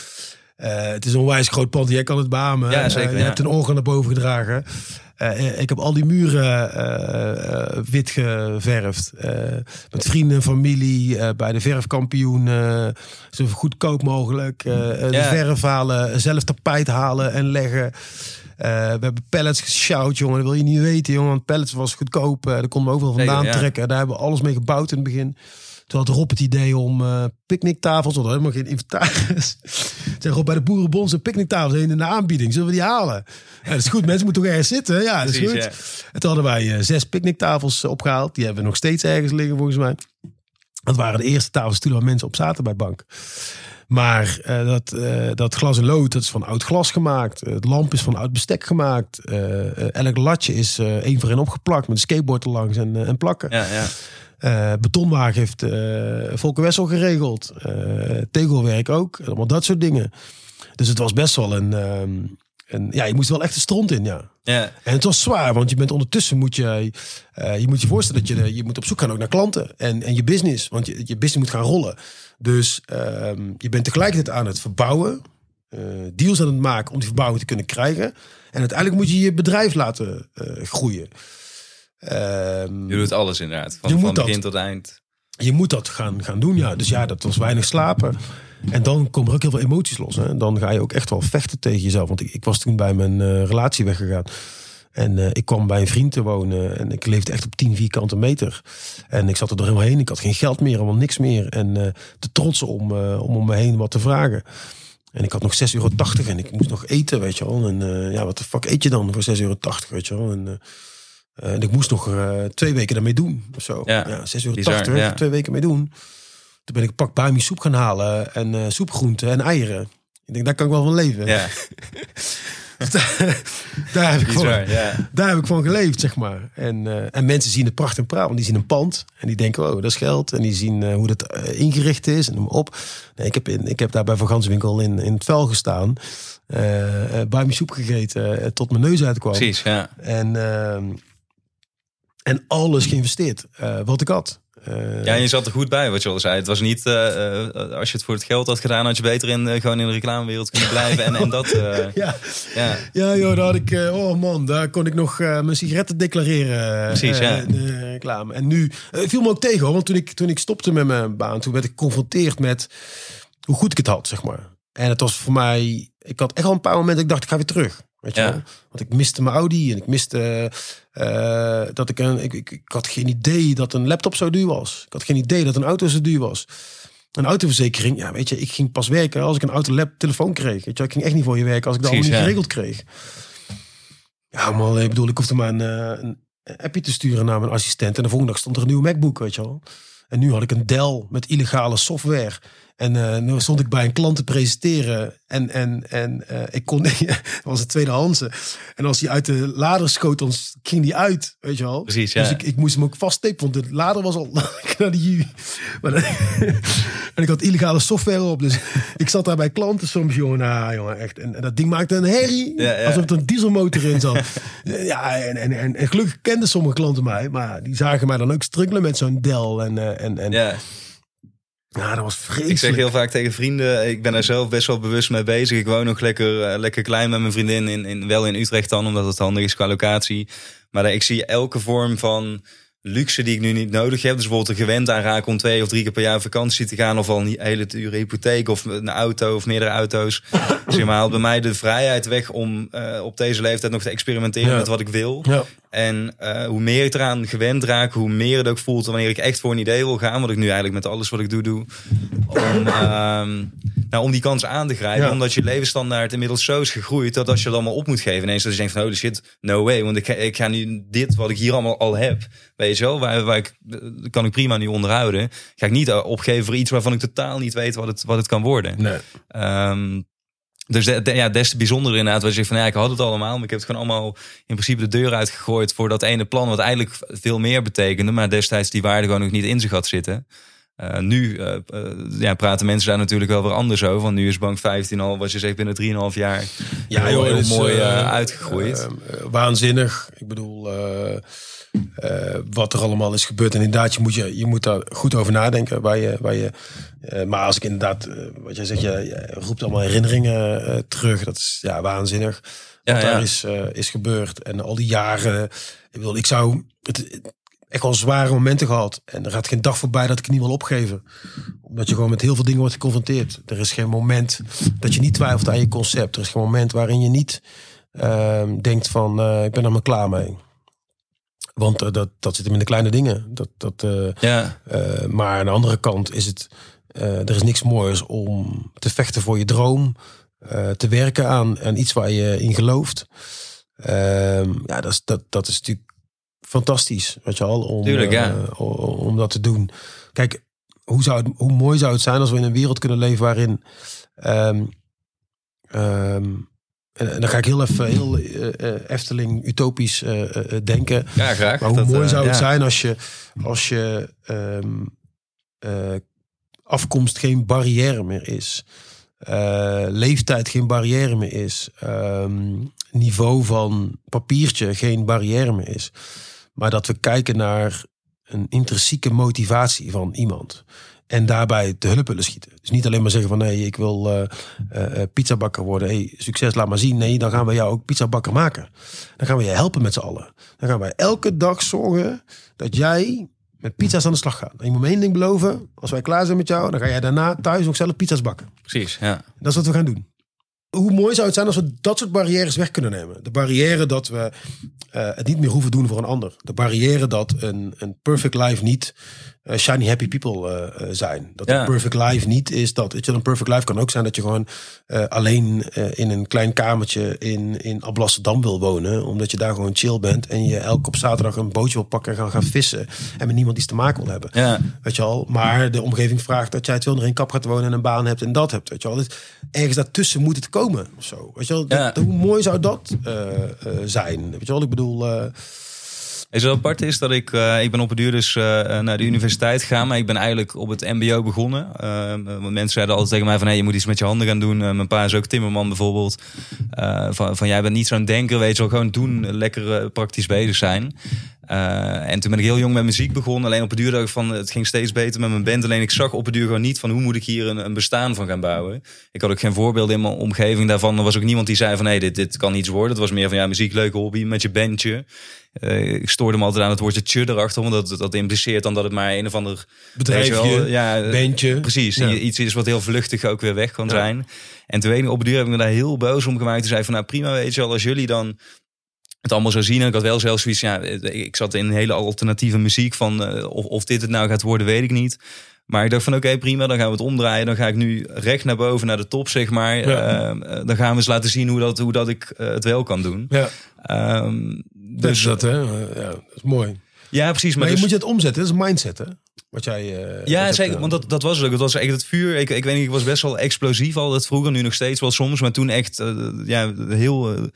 A: het is een onwijs groot pand. Jij kan het beamen.
B: Ja, zeker,
A: je
B: ja.
A: hebt een orgel naar boven gedragen. Eh, ik heb al die muren eh, eh, wit geverfd. Eh, met vrienden en familie. eh, bij de verfkampioen. eh, zo goedkoop mogelijk. eh, eh, De verf halen. Zelf tapijt halen en leggen. Eh, we hebben pallets gesjouwd, jongen. Dat wil je niet weten, jongen. Want pallets was goedkoop. Eh, daar konden we overal
B: Zeker,
A: vandaan
B: ja.
A: trekken. Daar hebben we alles mee gebouwd in het begin. Toen had Rob het idee om eh picknicktafels, want helemaal geen inventaris. Zeg Rob, bij de Boerenbond zijn picknicktafels heen in de aanbieding. Zullen we die halen? Ja, dat is goed, mensen moeten toch ergens zitten? Ja, dat is
B: Precies,
A: goed.
B: ja.
A: En toen hadden wij eh, zes picknicktafels eh, opgehaald. Die hebben we nog steeds ergens liggen volgens mij. Dat waren de eerste tafels toen waar mensen op zaten bij bank. Maar dat, dat glas en lood, dat is van oud glas gemaakt. Het lamp is van oud bestek gemaakt. Elk latje is één voor één opgeplakt met een skateboard erlangs en, en plakken.
B: Ja, ja.
A: Eh, betonwagen heeft Volker Wessel geregeld. Eh, tegelwerk ook. Allemaal dat soort dingen. Dus het was best wel een... ehm, een ja, je moest wel echt de stront in, ja.
B: ja.
A: En het was zwaar, want je bent ondertussen moet je... je moet je voorstellen dat je, je moet op zoek gaan ook naar klanten. En, en je business. Want je, je business moet gaan rollen. Dus ehm, je bent tegelijkertijd aan het verbouwen. deals aan het maken om die verbouwing te kunnen krijgen. En uiteindelijk moet je je bedrijf laten groeien. Ehm,
B: Je doet alles inderdaad. Van,
A: Je moet
B: van
A: dat.
B: begin tot eind.
A: je moet dat gaan, gaan doen, ja. Dus ja, dat was weinig slapen. En dan komen er ook heel veel emoties los. Hè. En dan ga je ook echt wel vechten tegen jezelf. Want ik, ik was toen bij mijn eh, relatie weggegaan. En eh, ik kwam bij een vriend te wonen. En ik leefde echt op 10 vierkante meter. En ik zat er door helemaal heen. Ik had geen geld meer, helemaal niks meer. En eh, te trots om, om om me heen wat te vragen. En ik had nog 6,80 euro en ik moest nog eten, weet je wel. En ja, wat de fuck eet je dan voor 6,80 euro, weet je wel. En, eh, en ik moest nog eh, twee weken daarmee doen, of zo.
B: Ja,
A: Ja, 6,80 euro,
B: bizar, ja.
A: twee weken mee doen. Toen ben ik een pak bami soep gaan halen en eh soepgroenten en eieren. Ik denk, daar kan ik wel van leven.
B: Ja.
A: daar, heb ik van,
B: ja.
A: daar heb ik van geleefd, zeg maar. En, en mensen zien het pracht en praat, want die zien een pand. En die denken, oh, dat is geld. En die zien hoe dat ingericht is en noem op. Nee, ik, heb in, ik heb daar bij Van Ganswinkel in, in het vel gestaan. bij mijn soep gegeten, tot mijn neus uitkwam.
B: Precies, ja.
A: En, ehm, en alles geïnvesteerd, eh, wat ik had. Eh,
B: Ja, je zat er goed bij, wat je al zei. Het was niet, eh, als je het voor het geld had gedaan, had je beter in, gewoon in de reclamewereld kunnen blijven. En, en dat,
A: ja.
B: ja.
A: Ja, joh, daar had ik, oh man, daar kon ik nog mijn sigaretten declareren.
B: Precies, ja.
A: De reclame. En nu viel me ook tegen hoor, want toen ik, toen ik stopte met mijn baan, toen werd ik geconfronteerd met hoe goed ik het had, zeg maar. En het was voor mij, ik had echt al een paar momenten, ik dacht, ik ga weer terug. Weet je
B: Ja.
A: wel? Want ik miste mijn Audi en ik miste eh, dat ik een, ik, ik, ik had geen idee dat een laptop zo duur was. Ik had geen idee dat een auto zo duur was. Een autoverzekering, ja, weet je, ik ging pas werken als ik een auto, telefoon kreeg. Weet je, ik ging echt niet voor je werken als ik dat
B: Precies,
A: allemaal niet geregeld kreeg. Ja, maar ik bedoel, ik hoefde maar een, eh, een appje te sturen naar mijn assistent. En de volgende dag stond er een nieuwe MacBook, weet je wel. En nu had ik een Dell met illegale software. En eh, nu stond ik bij een klant te presenteren. En, en, en eh, ik kon, het was een tweedehandse. En als hij uit de lader schoot, dan ging die uit, weet je wel.
B: Precies, ja.
A: Dus ik, ik moest hem ook vasttepen, want de lader was al naar die maar dan- En ik had illegale software op. Dus ik zat daar bij klanten soms, jongen. Nou, jongen, echt. En, en dat ding maakte een herrie.
B: Ja, ja.
A: Alsof er een dieselmotor in zat. ja, en, en, en, en gelukkig kenden sommige klanten mij. Maar die zagen mij dan ook struggelen met zo'n Dell. En, eh, en, en ja.
B: Ja.
A: dat was vreselijk.
B: Ik zeg heel vaak tegen vrienden, ik ben er zelf best wel bewust mee bezig. Ik woon nog lekker, eh, lekker klein met mijn vriendin, in, in, wel in Utrecht dan, omdat het handig is qua locatie. Maar eh, ik zie elke vorm van luxe die ik nu niet nodig heb. Dus bijvoorbeeld er gewend aan raken om twee of drie keer per jaar op vakantie te gaan. Of al een hele dure hypotheek of een auto of meerdere auto's. Zeg maar, haalt bij mij de vrijheid weg om eh, op deze leeftijd nog te experimenteren
A: Ja.
B: met wat ik wil.
A: Ja.
B: En eh, hoe meer ik eraan gewend raak, hoe meer het ook voelt wanneer ik echt voor een idee wil gaan. Wat ik nu eigenlijk met alles wat ik doe, doe. Om, ehm, nou, om die kans aan te grijpen.
A: Ja.
B: Omdat je levensstandaard inmiddels zo is gegroeid. Dat als je het allemaal op moet geven, ineens dat je denkt van holy shit, no way. Want ik, ga- ik ga nu dit wat ik hier allemaal al heb. Weet je wel, waar, waar ik, eh, kan ik prima nu onderhouden. Ga ik niet eh, opgeven voor iets waarvan ik totaal niet weet wat het, wat het kan worden.
A: Nee.
B: Ehm, dus de, de- ja, des te bijzonder inderdaad. Wat je van ja, ik had het allemaal. Maar ik heb het gewoon allemaal in principe de deur uitgegooid voor dat ene plan. Wat eigenlijk veel meer betekende. Maar destijds die waarde gewoon nog niet in zich had zitten. Eh, nu eh, eh, ja, praten mensen daar natuurlijk wel weer anders over. Want nu is Bank 15 al, wat je zegt, binnen 3,5 jaar
A: Ja,
B: heel,
A: joh,
B: heel
A: dat is,
B: mooi uitgegroeid.
A: waanzinnig. Ik bedoel, wat er allemaal is gebeurd. En inderdaad, je moet, je, je moet daar goed over nadenken. Waar je, waar je, eh, maar als ik inderdaad, eh, wat jij zegt, je, je roept allemaal herinneringen eh, terug. Dat is ja, waanzinnig. Wat
B: Ja, ja.
A: daar is, is gebeurd. En al die jaren. Ik bedoel, ik zou het, het- echt wel zware momenten gehad. En er gaat geen dag voorbij dat ik het niet wil opgeven. Omdat je gewoon met heel veel dingen wordt geconfronteerd. Er is geen moment dat je niet twijfelt aan je concept. Er is geen moment waarin je niet ehm, denkt van ik ben er maar klaar mee. Want dat, dat zit hem in de kleine dingen. Dat, dat,
B: ja,
A: maar aan de andere kant is het, er is niks moois om te vechten voor je droom. eh, te werken aan, aan iets waar je in gelooft. Ehm, ja, dat is, dat, dat is natuurlijk fantastisch. Weet je al, om,
B: Tuurlijk, ja.
A: eh, om dat te doen. Kijk, hoe, zou het, hoe mooi zou het zijn als we in een wereld kunnen leven waarin. ehm, ehm, en, en dan ga ik heel even heel eh, eh, Efteling utopisch eh, eh, denken.
B: ja, graag.
A: Maar hoe
B: Dat,
A: mooi
B: eh,
A: zou het
B: ja.
A: zijn als je, als je eh, afkomst geen barrière meer is. Eh, leeftijd geen barrière meer is. Ehm, niveau van papiertje geen barrière meer is. Maar dat we kijken naar een intrinsieke motivatie van iemand. En daarbij te hulp willen schieten. Dus niet alleen maar zeggen van nee, ik wil eh, eh, pizzabakker worden. Hey, succes, laat maar zien. Nee, dan gaan we jou ook pizzabakker maken. Dan gaan we je helpen met z'n allen. Dan gaan wij elke dag zorgen dat jij met pizza's aan de slag gaat. En je moet me één ding beloven. Als wij klaar zijn met jou, dan ga jij daarna thuis ook zelf pizza's bakken.
B: Precies, ja.
A: Dat is wat we gaan doen. Hoe mooi zou het zijn als we dat soort barrières weg kunnen nemen? De barrière dat we eh, het niet meer hoeven doen voor een ander. De barrière dat een, een perfect life niet eh, shiny happy people eh, eh, zijn. Dat
B: Ja.
A: een perfect life niet is dat. Weet je, een perfect life kan ook zijn dat je gewoon alleen in een klein kamertje in, in Alblasserdam wil wonen. Omdat je daar gewoon chill bent en je elke op zaterdag een bootje wil pakken en gaan, gaan vissen. En met niemand iets te maken wil hebben.
B: Ja.
A: Weet je al, maar de omgeving vraagt dat jij 201 kap gaat wonen en een baan hebt en dat hebt. Weet je al, dus ergens daartussen moet het komen of zo. Weet je
B: Ja.
A: Dat- hoe mooi zou dat zijn? Weet je wel, ik bedoel. Eh,
B: Is het apart is dat ik, eh, ik ben op het duur dus eh, naar de universiteit gegaan, maar ik ben eigenlijk op het mbo begonnen. Eh, want mensen zeiden altijd tegen mij van, hey, je moet iets met je handen gaan doen. Eh, mijn pa is ook timmerman bijvoorbeeld. Eh, van, van, jij bent niet zo'n denker, weet je wel, gewoon doen, lekker eh, praktisch bezig zijn. Eh, en toen ben ik heel jong met muziek begonnen. Alleen op het duur van, het ging steeds beter met mijn band. Alleen ik zag op het duur gewoon niet van, hoe moet ik hier een, een bestaan van gaan bouwen. Ik had ook geen voorbeelden in mijn omgeving daarvan. Er was ook niemand die zei van, hey, dit, dit kan iets worden. Het was meer van, ja, muziek, leuke hobby met je bandje. Eh, ik stoorde me altijd aan het woordje tje erachter, want dat, dat impliceert dan dat het maar een of ander
A: Bedrijfje,
B: wel, ja,
A: bandje.
B: Precies,
A: Ja.
B: iets is wat heel vluchtig ook weer weg kan
A: Ja.
B: zijn. En toen weet ik, op het duur heb ik me daar heel boos om gemaakt. Toen zei van, nou prima, weet je wel, als jullie dan het allemaal zo zien. En ik had wel zelfs zoiets, ja, ik zat in een hele alternatieve muziek van eh, of, of dit het nou gaat worden, weet ik niet. Maar ik dacht van oké, prima, dan gaan we het omdraaien. Dan ga ik nu recht naar boven, naar de top, zeg maar.
A: Ja.
B: Eh, dan gaan we eens laten zien hoe dat, hoe dat ik eh, het wel kan doen.
A: Ja,
B: Ehm,
A: dus dat, hè? Eh, ja, dat is mooi.
B: ja, precies. Maar,
A: Maar, je
B: dus-
A: moet je het omzetten, dat is een mindset, hè? Wat jij. eh,
B: Ja, zeker. Want dat, dat was het ook. Het was echt het vuur. Ik, ik weet niet, ik was best wel explosief altijd vroeger. Nu nog steeds wel soms. Maar toen echt eh, ja, heel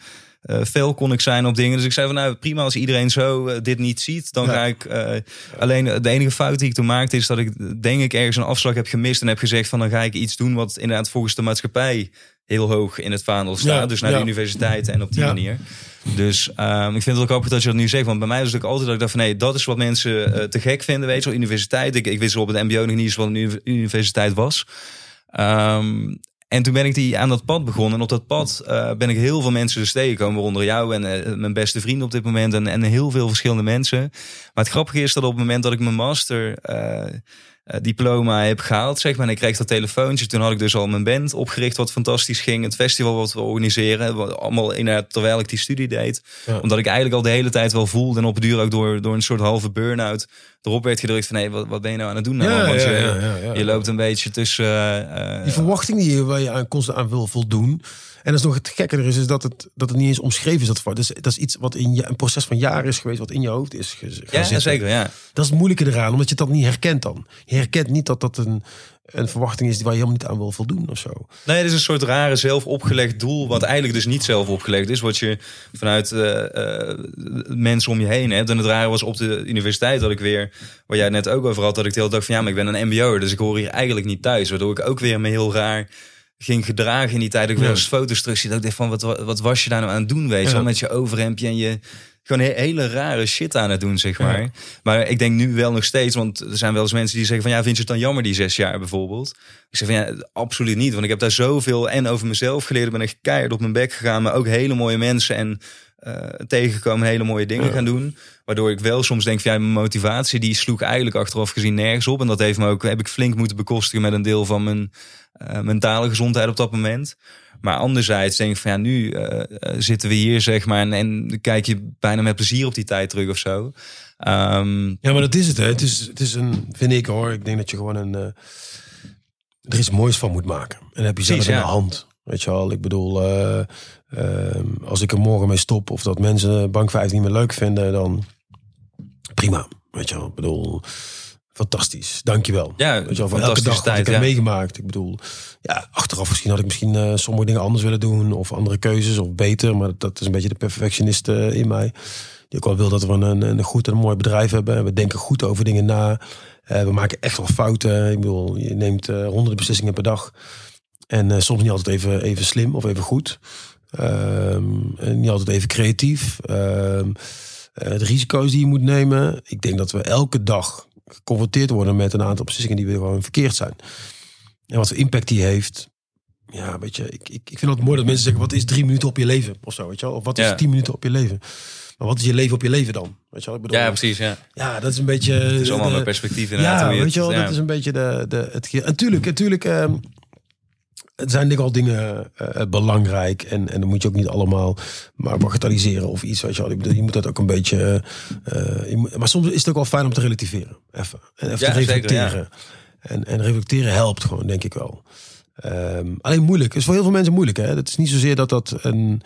B: eh, fel kon ik zijn op dingen. Dus ik zei van nou prima als iedereen zo eh, dit niet ziet. Dan
A: Ja.
B: ga ik... eh, alleen de enige fout die ik toen maakte is dat ik denk ik ergens een afslag heb gemist. En heb gezegd van dan ga ik iets doen wat inderdaad volgens de maatschappij heel hoog in het vaandel staat.
A: Ja,
B: dus naar
A: ja.
B: de universiteit en op die
A: Ja.
B: manier. Dus ehm, ik vind het ook grappig dat je dat nu zegt. Want bij mij was het ook altijd dat ik dacht van... nee, dat is wat mensen te gek vinden. Weet je wel, universiteit. Ik, ik wist wel op het mbo nog niet eens wat een uni- universiteit was. Ehm, en toen ben ik die aan dat pad begonnen. En op dat pad eh, ben ik heel veel mensen dus tegengekomen. Waaronder jou en eh, mijn beste vriend op dit moment. En, en heel veel verschillende mensen. Maar het grappige is dat op het moment dat ik mijn master... eh, diploma heb gehaald, zeg maar. En ik kreeg dat telefoontje. Toen had ik dus al mijn band opgericht, wat fantastisch ging. Het festival wat we organiseren. wat Allemaal inderdaad terwijl ik die studie deed.
A: Ja.
B: Omdat ik eigenlijk al de hele tijd wel voelde. En op het duur ook door, door een soort halve burn-out erop werd gedrukt van... hé, wat, wat ben je nou aan het doen? Nou,
A: Ja,
B: Want
A: ja,
B: je, je loopt een beetje tussen... eh,
A: Die verwachting die je, waar je aan constant aan wil voldoen. En dat is nog het gekke er is, is dat het, dat het niet eens omschreven is. Dat, voor- dus, dat is iets wat in je, een proces van jaren is geweest, wat in je hoofd is ge- gaan
B: ja,
A: zitten.
B: zeker, ja.
A: Dat is het moeilijke eraan, omdat je dat niet herkent dan. Je herkent niet dat dat een, een verwachting is waar je helemaal niet aan wil voldoen of zo.
B: Nee, het is een soort rare zelf opgelegd doel, wat eigenlijk dus niet zelf opgelegd is, wat je vanuit eh, mensen om je heen hebt. En het rare was op de universiteit dat ik weer, waar jij het net ook over had, dat ik de hele dag van ja, maar ik ben een mbo'er, dus ik hoor hier eigenlijk niet thuis. Waardoor ik ook weer me heel raar ging gedragen in die tijd. Ik
A: Ja.
B: eens foto's terug zie, dat ik dacht van wat, wat, was je daar nou aan het doen, weet je
A: Ja.
B: wel, met je overhemdje en je... Gewoon he- hele rare shit aan het doen, zeg maar.
A: Ja.
B: Maar ik denk nu wel nog steeds, want er zijn wel eens mensen die zeggen van ja, vind je het dan jammer die zes jaar bijvoorbeeld? Ik zeg van ja, absoluut niet. Want ik heb daar zoveel en over mezelf geleerd. Ik ben echt keihard op mijn bek gegaan. Maar ook hele mooie mensen en eh, tegengekomen hele mooie dingen
A: Ja.
B: gaan doen. Waardoor ik wel soms denk van ja, mijn motivatie die sloeg eigenlijk achteraf gezien nergens op. En dat heeft me ook, heb ik flink moeten bekostigen met een deel van mijn eh, mentale gezondheid op dat moment. Maar anderzijds denk ik van ja, nu eh, zitten we hier zeg maar. En, en kijk je bijna met plezier op die tijd terug of zo. Ehm,
A: Ja, maar dat is het. Hè. Het, is, het is een, vind ik hoor, ik denk dat je gewoon een, er iets moois van moet maken. En heb je zelf
B: Precies,
A: in
B: ja.
A: de hand. Weet je wel, ik bedoel, eh, ehm, als ik er morgen mee stop of dat mensen bank 15 niet meer leuk vinden, dan prima. Weet je wel, ik bedoel, fantastisch. Dankjewel.
B: Ja,
A: Weet je wel, elke dag
B: tijd,
A: ik heb
B: ja.
A: meegemaakt. Ik bedoel, ja, achteraf misschien had ik misschien eh, sommige dingen anders willen doen of andere keuzes of beter. Maar dat is een beetje de perfectionist eh, in mij. Die ook wel wil dat we een, een goed en een mooi bedrijf hebben. We denken goed over dingen na. We maken echt wel fouten. Ik bedoel, je neemt honderden beslissingen per dag. En eh, soms niet altijd even, even slim of even goed. Ehm, en niet altijd even creatief. Ehm, eh, de risico's die je moet nemen. Ik denk dat we elke dag geconfronteerd worden met een aantal beslissingen die we gewoon verkeerd zijn. En wat voor impact die heeft. Ja, weet je, ik, ik, ik vind het mooi dat mensen zeggen: wat is drie minuten op je leven? Of zo, weet je wel? Of wat is
B: Ja.
A: tien minuten op je leven? Maar wat is je leven op je leven dan? Weet je wel? Ik bedoel,
B: ja, precies. Ja.
A: ja, dat is een beetje.
B: Het is allemaal
A: de-
B: perspectief inderdaad.
A: ja, weet je wel,
B: ja.
A: dat is een beetje de, de, het. En tuurlijk, natuurlijk. ehm, het zijn denk ik al dingen eh, belangrijk. En, en dan moet je ook niet allemaal maar bagatelliseren of iets. Weet je, wel. Ik bedoel, je moet dat ook een beetje. eh, je moet- maar soms is het ook wel fijn om te relativeren. Even. En even
B: Ja,
A: te
B: zeker,
A: reflecteren. en, en reflecteren helpt gewoon, denk ik wel. Ehm, alleen moeilijk. Het is voor heel veel mensen moeilijk. Hè? Het is niet zozeer dat dat een.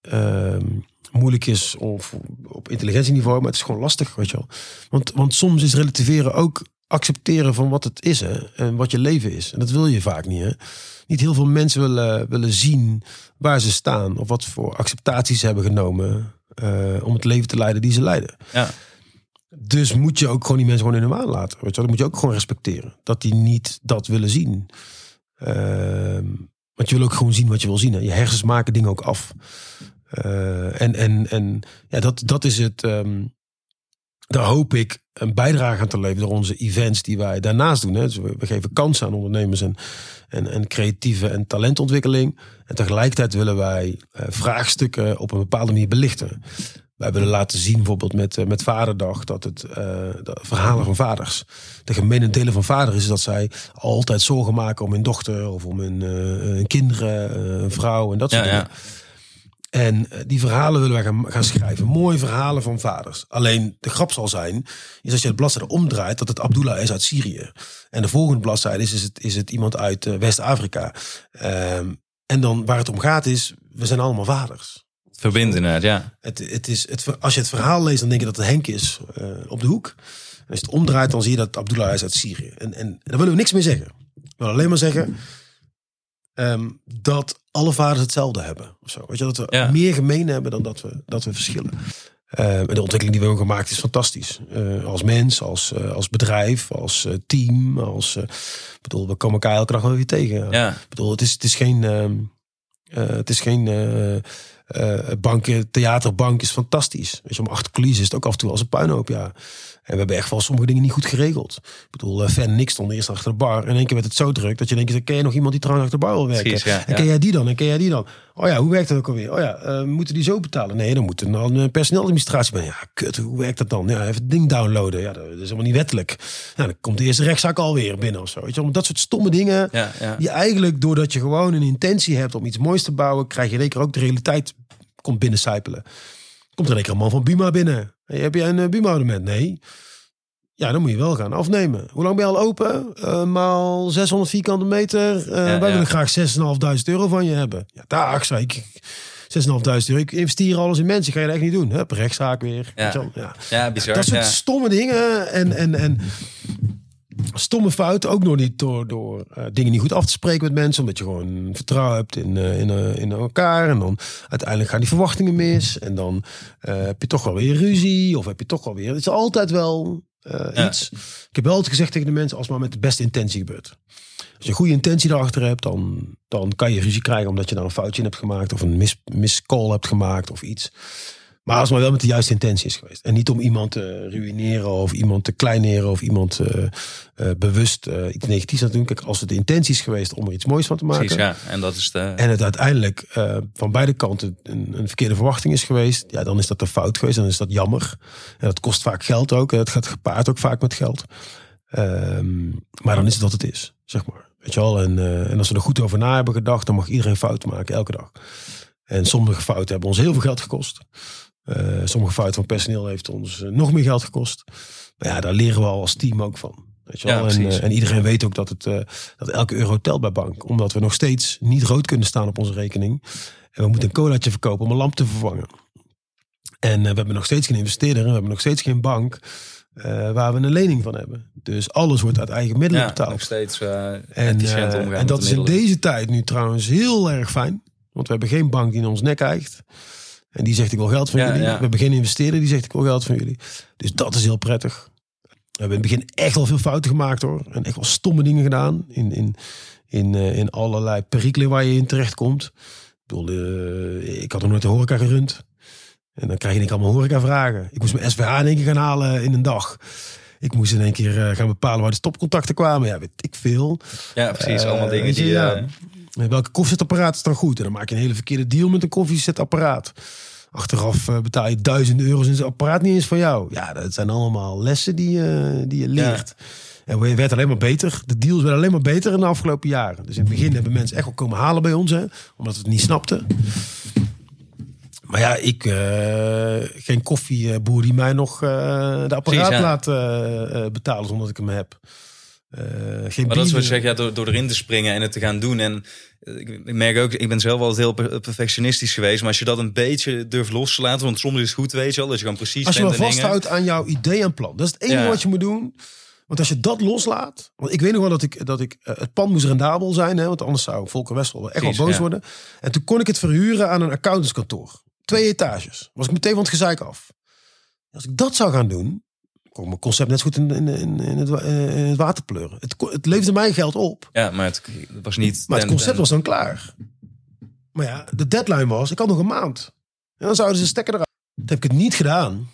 A: ehm, moeilijk is of op intelligentieniveau, maar het is gewoon lastig, weet je wel. Want, want soms is relativeren ook accepteren van wat het is hè, en wat je leven is. En dat wil je vaak niet. Hè? Niet heel veel mensen willen, willen zien waar ze staan of wat voor acceptaties ze hebben genomen eh, om het leven te leiden die ze leiden.
B: Ja.
A: Dus moet je ook gewoon die mensen gewoon in hun waan laten. Weet je? Dat moet je ook gewoon respecteren. Dat die niet dat willen zien. Ehm, want je wil ook gewoon zien wat je wil zien. Hè? Je hersens maken dingen ook af. Eh, en en, en ja, dat, dat is het. ehm, daar hoop ik een bijdrage aan te leveren door onze events die wij daarnaast doen. Hè. Dus we, we geven kansen aan ondernemers en, en, en creatieve en talentontwikkeling. En tegelijkertijd willen wij eh, vraagstukken op een bepaalde manier belichten. Wij willen laten zien, bijvoorbeeld met, eh, met Vaderdag, dat het eh, de verhalen van vaders. De gemene delen van vader is dat zij altijd zorgen maken om hun dochter of om hun, hun kinderen, een vrouw en dat soort
B: Ja,
A: dingen.
B: ja.
A: En eh, die verhalen willen wij gaan, gaan schrijven. Mooie verhalen van vaders. Alleen de grap zal zijn, is als je het bladzijde omdraait, dat het Abdullah is uit Syrië. En de volgende bladzijde is, is, het, is het iemand uit eh, West-Afrika. Ehm, en dan waar het om gaat is, we zijn allemaal vaders.
B: Verbindt inderdaad, ja.
A: Het, het is, het, als je het verhaal leest, dan denk je dat het Henk is eh, op de hoek. En als je het omdraait, dan zie je dat Abdullah is uit Syrië. En, en daar willen we niks mee zeggen. We willen alleen maar zeggen ehm, dat alle vaders hetzelfde hebben. Of zo. Weet je, dat we
B: Ja.
A: meer gemeen hebben dan dat we, dat we verschillen. En de ontwikkeling die we hebben gemaakt is fantastisch. Eh, als mens, als, eh, als bedrijf, als team. Als, bedoel, we komen elkaar elke dag wel weer tegen.
B: Ja,
A: bedoel, het is, het is geen. ehm, eh, het is geen. banken, theaterbank is fantastisch. Weet je, om achter coulissen is het ook af en toe als een puinhoop, ja. En we hebben echt wel sommige dingen niet goed geregeld. Ik bedoel, eh, Fan en ik stonden eerst achter de bar. En in één keer werd het zo druk dat je denkt, ken je nog iemand die trouwens achter de bar wil werken?
B: Precies, ja,
A: en
B: ja.
A: ken jij die dan? En ken jij die dan? Oh ja, hoe werkt dat ook alweer? Oh ja, eh, moeten die zo betalen? Nee, dan moet er dan een personeeladministratie bij. Ja, kut, hoe werkt dat dan? Ja, even het ding downloaden. Ja, dat is helemaal niet wettelijk. Nou, dan komt de eerste rechtszaak alweer binnen of zo. Weet je, wel. dat soort stomme dingen.
B: ja, ja.
A: Die eigenlijk, doordat je gewoon een intentie hebt om iets moois te bouwen, krijg je keer ook de realiteit komt binnencijpelen. Komt er één keer een man van Buma binnen. Hey, heb jij een eh, Buma-abonnement? Nee. Ja, dan moet je wel gaan afnemen. Hoe lang ben je al open? Eh, maal 600 vierkante meter.
B: Ja,
A: wij
B: ja.
A: willen graag 6.500 euro van je hebben. Ja, dag, zei ik. 6.500 euro. Ik investeer alles in mensen. Ga je dat echt niet doen? Hup, rechtszaak weer.
B: Ja.
A: Ja.
B: Ja, bizar.
A: Dat soort
B: ja.
A: stomme dingen. En, en, en stomme fouten. Ook nog niet door, door eh, dingen niet goed af te spreken met mensen. Omdat je gewoon vertrouwen hebt in, eh, in, eh, in elkaar. En dan uiteindelijk gaan die verwachtingen mis. En dan heb je toch wel weer ruzie. Of heb je toch wel weer... Het is altijd wel
B: Ja.
A: iets. Ik heb wel altijd gezegd tegen de mensen. Als het maar met de beste intentie gebeurt. Als je een goede intentie erachter hebt, dan, dan kan je ruzie krijgen omdat je daar een foutje in hebt gemaakt of een mis, miscall hebt gemaakt of iets. Maar als het maar wel met de juiste intentie is geweest. En niet om iemand te ruïneren of iemand te kleineren of iemand eh, eh, bewust eh, iets negatiefs aan te doen. Kijk, als het de intentie is geweest om er iets moois van te maken.
B: Precies, ja. En dat is de...
A: En het uiteindelijk van beide kanten een, een verkeerde verwachting is geweest. Ja, dan is dat een fout geweest. Dan is dat jammer. En dat kost vaak geld ook. Het gaat gepaard ook vaak met geld. Ehm, maar dan is het wat het is, zeg maar. Weet je wel? En, en als we er goed over na hebben gedacht, dan mag iedereen fouten maken, elke dag. En sommige fouten hebben ons heel veel geld gekost. Eh, sommige fouten van personeel heeft ons eh, nog meer geld gekost. Maar ja, daar leren we al als team ook van. Weet je
B: Ja,
A: wel? en, eh, en iedereen weet ook dat, het, dat elke euro telt bij bank. Omdat we nog steeds niet rood kunnen staan op onze rekening. En we moeten een colaatje verkopen om een lamp te vervangen. En we hebben nog steeds geen investeerder. en We hebben nog steeds geen bank waar we een lening van hebben. Dus alles wordt uit eigen middelen
B: ja,
A: betaald.
B: nog steeds
A: En, en dat is in deze tijd nu trouwens heel erg fijn. Want we hebben geen bank die in ons nek eicht. En die zegt ik wil geld van
B: Ja,
A: jullie.
B: ja.
A: We hebben geen investeerder die zegt ik wil geld van jullie. Dus dat is heel prettig. We hebben in het begin echt wel veel fouten gemaakt hoor. En echt wel stomme dingen gedaan. In, in, in, eh, in allerlei perikelen waar je in terecht komt. Ik bedoel, eh, ik had nog nooit de horeca gerund. En dan krijg je ik allemaal horeca vragen. Ik moest mijn SVH in één keer gaan halen in een dag. Ik moest in één keer eh, gaan bepalen waar de stopcontacten kwamen. Ja, weet ik veel.
B: Ja, precies. Allemaal dingen
A: je,
B: die...
A: ja. welke koffiezetapparaat is dan goed? En dan maak je een hele verkeerde deal met een koffiezetapparaat. Achteraf eh, betaal je duizenden euro's en het apparaat niet eens van jou. Ja, dat zijn allemaal lessen die, je die je leert. En het werd alleen maar beter. De deals werden alleen maar beter in de afgelopen jaren. Dus in het begin hebben mensen echt wel komen halen bij ons, hè, omdat we het niet snapten. Maar ja, ik, eh, geen koffieboer die mij nog eh, de apparaat
B: Precies,
A: laat eh, eh, betalen zonder dat ik hem heb. Eh, geen
B: Maar dat is wat je zegt, ja, door, door erin te springen en het te gaan doen. En eh, ik, ik merk ook, ik ben zelf altijd heel per- perfectionistisch geweest. Maar als je dat een beetje durft los te laten, want soms is het goed, weet je wel, dat je gewoon precies
A: Als je maar vasthoudt aan jouw idee en plan. Dat is het enige
B: Ja.
A: wat je moet doen. Want als je dat loslaat. Want ik weet nog wel dat ik, dat ik eh, het pand moest rendabel zijn. Hè, want anders zou Volker Wessel echt wel boos
B: ja.
A: worden. En toen kon ik het verhuren aan een accountantskantoor. Twee etages. Was ik meteen van het gezeik af. Als ik dat zou gaan doen. Kon mijn concept net zo goed in, in, in, in het, eh, in het water pleuren. Het, het leverde mij geld op.
B: Ja, maar het, was niet...
A: Maar het concept was dan klaar. Maar ja, de deadline was, ik had nog een maand. En dan zouden ze stekker eruit. Dat heb ik het niet gedaan. En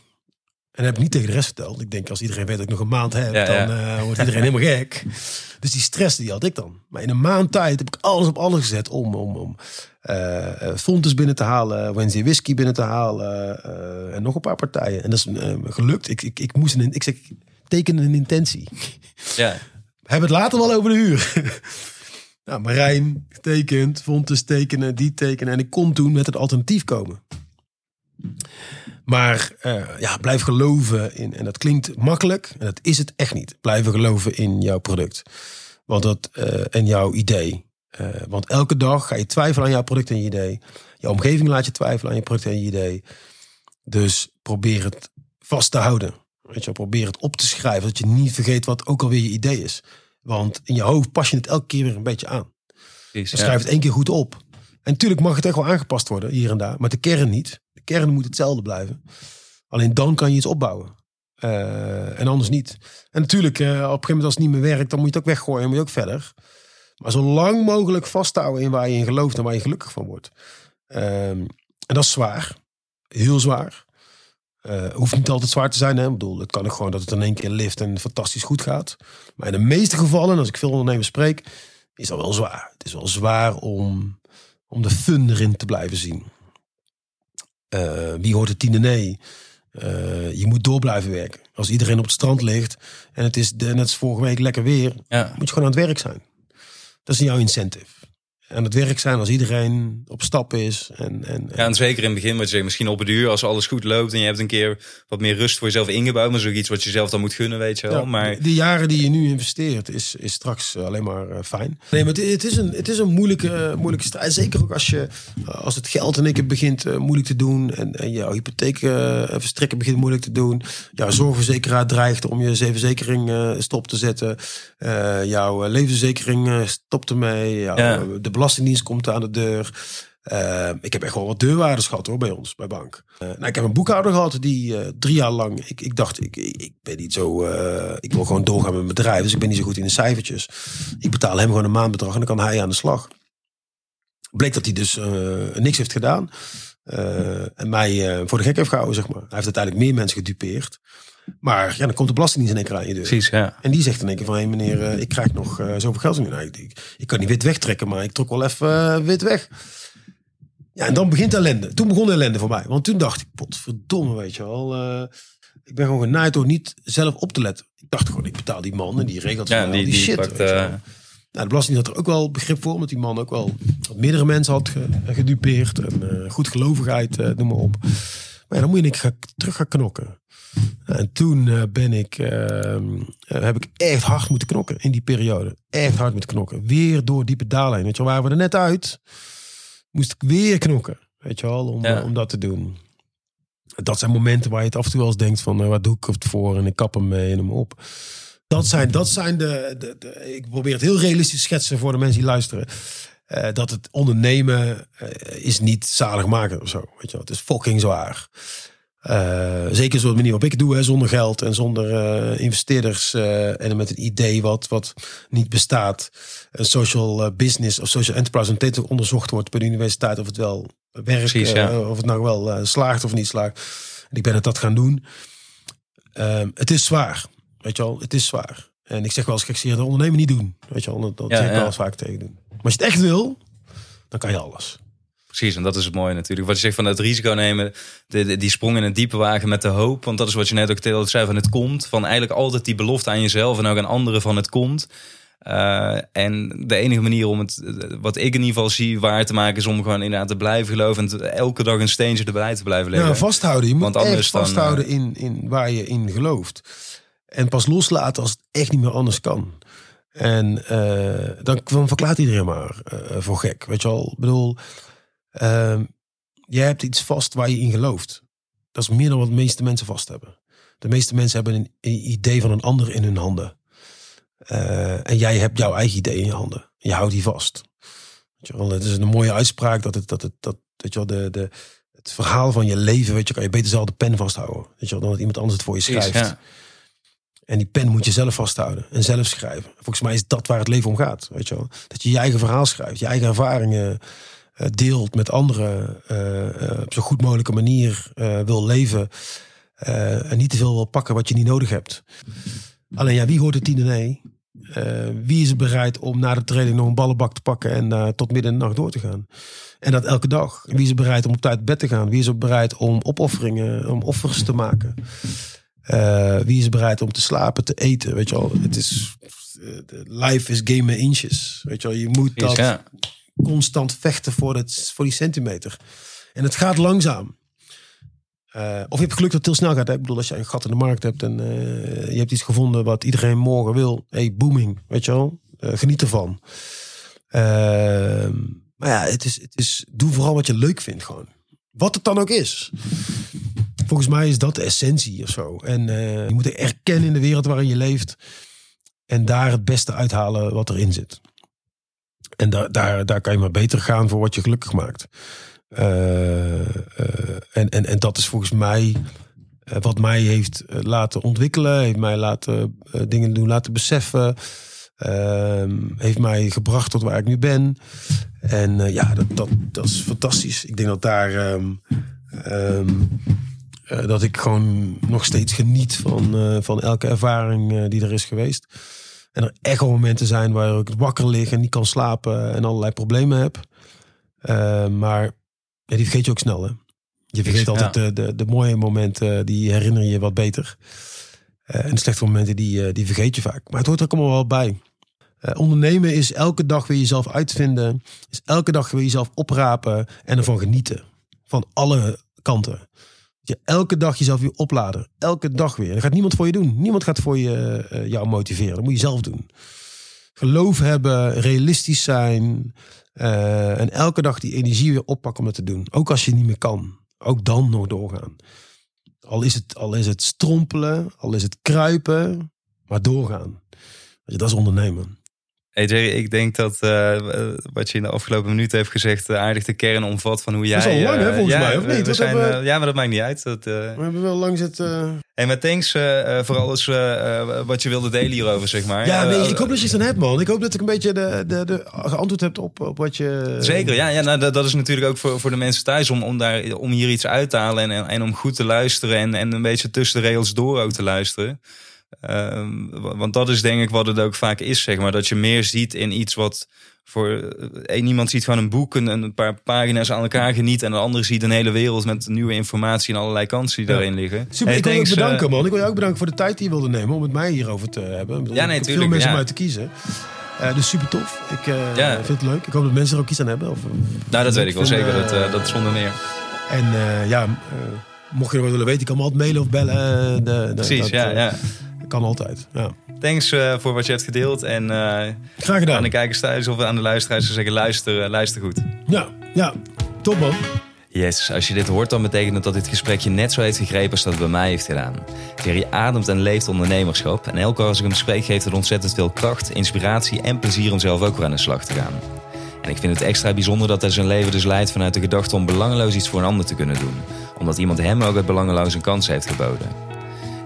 A: dat heb ik niet tegen de rest verteld. Ik denk, als iedereen weet dat ik nog een maand heb,
B: Ja, ja.
A: dan eh, wordt iedereen helemaal gek. Dus die stress, die had ik dan. Maar in een maand tijd heb ik alles op alles gezet om, om, om eh eh, Fontes binnen te halen, Wednesday Whisky binnen te halen eh, en nog een paar partijen. En dat is gelukt. Ik, ik, ik moest een, ik zeg, teken een intentie.
B: Ja,
A: We hebben het later wel over de huur. nou, Marijn getekend, Fontes tekenen, die tekenen. En ik kon toen met het alternatief komen. Maar ja, blijf geloven in. En dat klinkt makkelijk. En dat is het echt niet. Blijven geloven in jouw product. Want dat, en jouw idee. Eh, want elke dag ga je twijfelen aan jouw product en je idee. Je omgeving laat je twijfelen aan je product en je idee. Dus probeer het vast te houden. Weet je, probeer het op te schrijven. Dat je niet vergeet wat ook alweer je idee is. Want in je hoofd pas je het elke keer weer een beetje aan.
B: ja.
A: schrijf het één keer goed op. En natuurlijk mag het echt wel aangepast worden, hier en daar. Maar de kern niet. De kern moet hetzelfde blijven. Alleen dan kan je iets opbouwen. Eh, en anders niet. En natuurlijk, eh, op een gegeven moment als het niet meer werkt, dan moet je het ook weggooien. Dan moet je ook verder. Maar zo lang mogelijk vasthouden in waar je in gelooft en waar je gelukkig van wordt. Ehm, en dat is zwaar. Heel zwaar. Eh hoeft niet altijd zwaar te zijn. Hè? Ik bedoel, het kan ook gewoon dat het in één keer lift en fantastisch goed gaat. Maar in de meeste gevallen, als ik veel ondernemers spreek, is dat wel zwaar. Het is wel zwaar om, om de fun erin te blijven zien. Eh, wie hoort het tiende nee? Eh, je moet door blijven werken. Als iedereen op het strand ligt en het is net vorige week lekker weer,
B: Ja.
A: moet je gewoon aan het werk zijn. Dat is jouw incentive. Aan het werk zijn als iedereen op stap is. En, en,
B: Ja, en zeker in het begin, wat je zegt, misschien op het uur, als alles goed loopt en je hebt een keer wat meer rust voor jezelf ingebouwd, maar zoiets wat je zelf dan moet gunnen, weet je wel.
A: Ja,
B: maar
A: de, jaren die je nu investeert, is, is straks eh, alleen maar eh, fijn. Nee, maar het, het is een, het is een moeilijke, moeilijke strijd. Zeker ook als, je, eh, als het geld in één keer begint moeilijk te doen. En, en jouw hypotheek verstrekken begint moeilijk te doen. Jouw zorgverzekeraar dreigt om je verzekering stop te zetten. Jouw levensverzekering stopt ermee. Jouw,
B: Ja.
A: De belastingdienst komt aan de deur. Eh, ik heb echt wel wat deurwaarders gehad hoor, bij ons, bij bank. Eh, nou, ik heb een boekhouder gehad die eh, drie jaar lang... Ik, ik dacht, ik, ik, ben niet zo... eh, ik wil gewoon doorgaan met mijn bedrijf. Dus ik ben niet zo goed in de cijfertjes. Ik betaal hem gewoon een maandbedrag en dan kan hij aan de slag. Bleek dat hij dus niks heeft gedaan. en mij voor de gek heeft gehouden, zeg maar. Hij heeft uiteindelijk meer mensen gedupeerd. Maar ja, dan komt de belastingdienst in één keer aan je deur.
B: precies, ja.
A: En die zegt in één keer van, hé meneer, eh, ik krijg nog eh, zoveel geld. Nou, ik, kan niet wit wegtrekken, maar ik trok wel even eh, wit weg. Ja, en dan begint ellende. Toen begon de ellende voor mij. Want toen dacht ik, potverdomme, weet je wel. ik ben gewoon genaaid door niet zelf op te letten. Ik dacht gewoon, ik betaal die man en die regelt
B: Ja, die,
A: al
B: die,
A: shit.
B: pakt,
A: Nou, de Belastingdienst had er ook wel begrip voor, omdat die man ook wel wat meerdere mensen had ge- gedupeerd. En eh goedgelovigheid, noem maar op. Maar dan moet je ga- terug gaan knokken. En toen eh, ben ik, eh, eh, heb ik echt hard moeten knokken in die periode. Echt hard moeten knokken. Weer door diepe dalen. Weet je wel, waren we er net uit. Moest ik weer knokken. Weet je wel, om,
B: Ja.
A: eh, om dat te doen. Dat zijn momenten waar je het af en toe wel eens denkt van... wat doe ik het voor en ik kap hem mee en hem op. Dat zijn, dat zijn de, de, de- Ik probeer het heel realistisch te schetsen voor de mensen die luisteren. Eh, dat het ondernemen eh, is niet zalig maken of zo. Weet je wel. Het is fucking zwaar. Eh, zeker zo'n manier waarop ik het doe, hè, zonder geld en zonder investeerders. en met een idee wat, wat niet bestaat. Een social business of social enterprise. En steeds ook onderzocht wordt bij de universiteit of het wel werkt.
B: Precies, ja.
A: of het nou wel slaagt of niet slaagt. En ik ben het dat gaan doen. Ehm, het is zwaar. Weet je wel, het is zwaar. En ik zeg wel eens, ik zie het ondernemen niet doen. Weet je wel, dat, dat
B: Ja,
A: zeg ik
B: ja.
A: wel eens vaak tegen doen. Maar als je het echt wil, dan kan je alles.
B: precies. En dat is het mooie natuurlijk. Wat je zegt van het risico nemen, de, die sprong in het diepe wagen met de hoop. Want dat is wat je net ook zei van het komt. Van eigenlijk altijd die belofte aan jezelf en ook aan anderen van het komt. Uh, en de enige manier om het, wat ik in ieder geval zie, waar te maken, is om gewoon inderdaad te blijven geloven. En elke dag een steentje erbij te blijven leggen.
A: Ja, vasthouden. Je moet Want anders echt vasthouden dan, uh, in, in waar je in gelooft. En pas loslaten als het echt niet meer anders kan. En uh, dan, dan verklaart iedereen maar voor gek. Weet je wel? Ik bedoel, ehm, jij hebt iets vast waar je in gelooft. Dat is meer dan wat de meeste mensen vast hebben. De meeste mensen hebben een, een idee van een ander in hun handen. Uh, en jij hebt jouw eigen idee in je handen. Je houdt die vast. Weet je wel, het is een mooie uitspraak dat het, dat het, dat, weet je wel, de, de, het verhaal van je leven, weet je, kan je beter zelf de pen vasthouden. Weet je wel, dan dat iemand anders het voor je schrijft. ja. En die pen moet je zelf vasthouden en zelf schrijven. Volgens mij is dat waar het leven om gaat. Weet je wel? Dat je je eigen verhaal schrijft, je eigen ervaringen uh, deelt met anderen. Uh, op zo goed mogelijke manier wil leven. en niet te veel wil pakken wat je niet nodig hebt. Alleen ja, wie hoort het tiende nee? Wie is bereid om na de training nog een ballenbak te pakken en tot midden de nacht door te gaan? En dat elke dag. Wie is bereid om op tijd bed te gaan? Wie is er bereid om opofferingen, om offers te maken? Uh, wie is bereid om te slapen, te eten? Weet je wel, het is. life is game inches. Weet je wel, je moet dat constant vechten voor, het, voor die centimeter. En het gaat langzaam. Uh, of je hebt geluk dat het heel snel gaat. Hè? Ik bedoel, als je een gat in de markt hebt en je hebt iets gevonden wat iedereen morgen wil. Hey, booming, weet je wel. Geniet ervan. Ehm, maar ja, het is, het is, doe vooral wat je leuk vindt gewoon. Wat het dan ook is. Volgens mij is dat de essentie of zo. En je moet erkennen in de wereld waarin je leeft. En daar het beste uithalen wat erin zit. En daar, daar, daar kan je maar beter gaan voor wat je gelukkig maakt. Uh, en, en, en dat is volgens mij wat mij heeft laten ontwikkelen, heeft mij laten dingen doen laten beseffen. Ehm, heeft mij gebracht tot waar ik nu ben. En ja, dat, dat, dat is fantastisch. Ik denk dat daar. Um, um, dat ik gewoon nog steeds geniet van, van elke ervaring die er is geweest. En er echt wel momenten zijn waar ik wakker lig en niet kan slapen en allerlei problemen heb. maar ja, die vergeet je ook snel, hè? Je vergeet altijd de, de, de, mooie momenten, die herinner je wat beter. En de slechte momenten, die, die vergeet je vaak. Maar het hoort er allemaal wel bij. Ondernemen is elke dag weer jezelf uitvinden. Is elke dag weer jezelf oprapen en ervan genieten. Van alle kanten. Je elke dag jezelf weer opladen. Elke dag weer. Dat gaat niemand voor je doen. Niemand gaat voor je, jou motiveren. Dat moet je zelf doen. Geloof hebben, realistisch zijn. Uh, en elke dag die energie weer oppakken om het te doen. Ook als je niet meer kan. Ook dan nog doorgaan. Al is het, al is het strompelen, al is het kruipen, maar doorgaan. Dat is ondernemen.
B: Hey Jerry, ik denk dat uh, wat je in de afgelopen minuten heeft gezegd uh, aardig de kern omvat van hoe jij...
A: Dat is al lang hè, volgens
B: ja,
A: mij, of niet?
B: We zijn, ja, maar dat maakt niet uit. Dat,
A: we hebben wel lang zitten...
B: Hey, maar thanks voor alles wat je wilde delen hierover, zeg maar.
A: Ja, nee, ik hoop dat je het aan hebt, man. Ik hoop dat ik een beetje de, de, de geantwoord heb op, op wat je...
B: Zeker, ja. ja nou, dat, dat, is natuurlijk ook voor, voor de mensen thuis om, om, daar, om hier iets uit te halen en, en om goed te luisteren en, en een beetje tussen de rails door ook te luisteren. Um, want dat is denk ik wat het ook vaak is, zeg maar. Dat je meer ziet in iets wat voor een iemand ziet van een boek, een, een paar pagina's aan elkaar geniet. En de andere ziet een hele wereld met nieuwe informatie en allerlei kansen die daarin liggen.
A: Super, ik wil je ook bedanken, man. Ik wil je ook bedanken voor de tijd die je wilde nemen om met mij hierover te hebben.
B: Ja, nee,
A: ik
B: tuurlijk,
A: veel mensen
B: ja.
A: om uit te kiezen. Uh, dus super tof. Ik uh, ja. vind het leuk. Ik hoop dat mensen er ook iets aan hebben. Of,
B: nou, dat weet ik wel zeker. dat, uh, dat zonder meer.
A: En ja, mocht je er wat willen weten, je kan me altijd mailen of bellen. De, de,
B: Precies,
A: dat,
B: ja, ja.
A: Kan altijd. Ja.
B: Thanks uh, voor wat je hebt gedeeld. En uh,
A: Graag gedaan.
B: aan de kijkers thuis of aan de luisteraars zou zeggen: luister, uh, luister goed.
A: Ja, ja. Top man.
B: Yes, als je dit hoort, dan betekent het dat dit gesprekje net zo heeft gegrepen als dat het bij mij heeft gedaan. Thierry ademt en leeft ondernemerschap. En elke keer als ik hem spreek, geeft het ontzettend veel kracht, inspiratie en plezier om zelf ook weer aan de slag te gaan. En ik vind het extra bijzonder dat hij zijn leven dus leidt vanuit de gedachte om belangeloos iets voor een ander te kunnen doen. Omdat iemand hem ook het belangeloos een kans heeft geboden.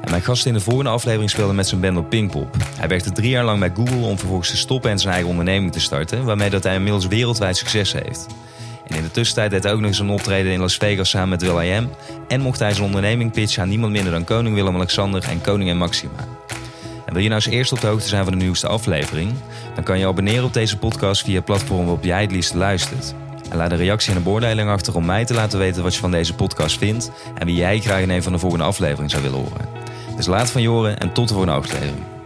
B: En mijn gast in de volgende aflevering speelde met zijn band op Pinkpop. Hij werkte drie jaar lang bij Google om vervolgens te stoppen en zijn eigen onderneming te starten, waarmee dat hij inmiddels wereldwijd succes heeft. En in de tussentijd deed hij ook nog eens een optreden in Las Vegas samen met Will.i.am. En mocht hij zijn onderneming pitchen aan niemand minder dan koning Willem-Alexander en koningin Maxima. En wil je nou eens eerst op de hoogte zijn van de nieuwste aflevering? Dan kan je abonneren op deze podcast via het platform waarop jij het liefst luistert. En laat een reactie en een beoordeling achter om mij te laten weten wat je van deze podcast vindt en wie jij graag in een van de volgende afleveringen zou willen horen. Dus laat van je horen en tot de volgende aflevering.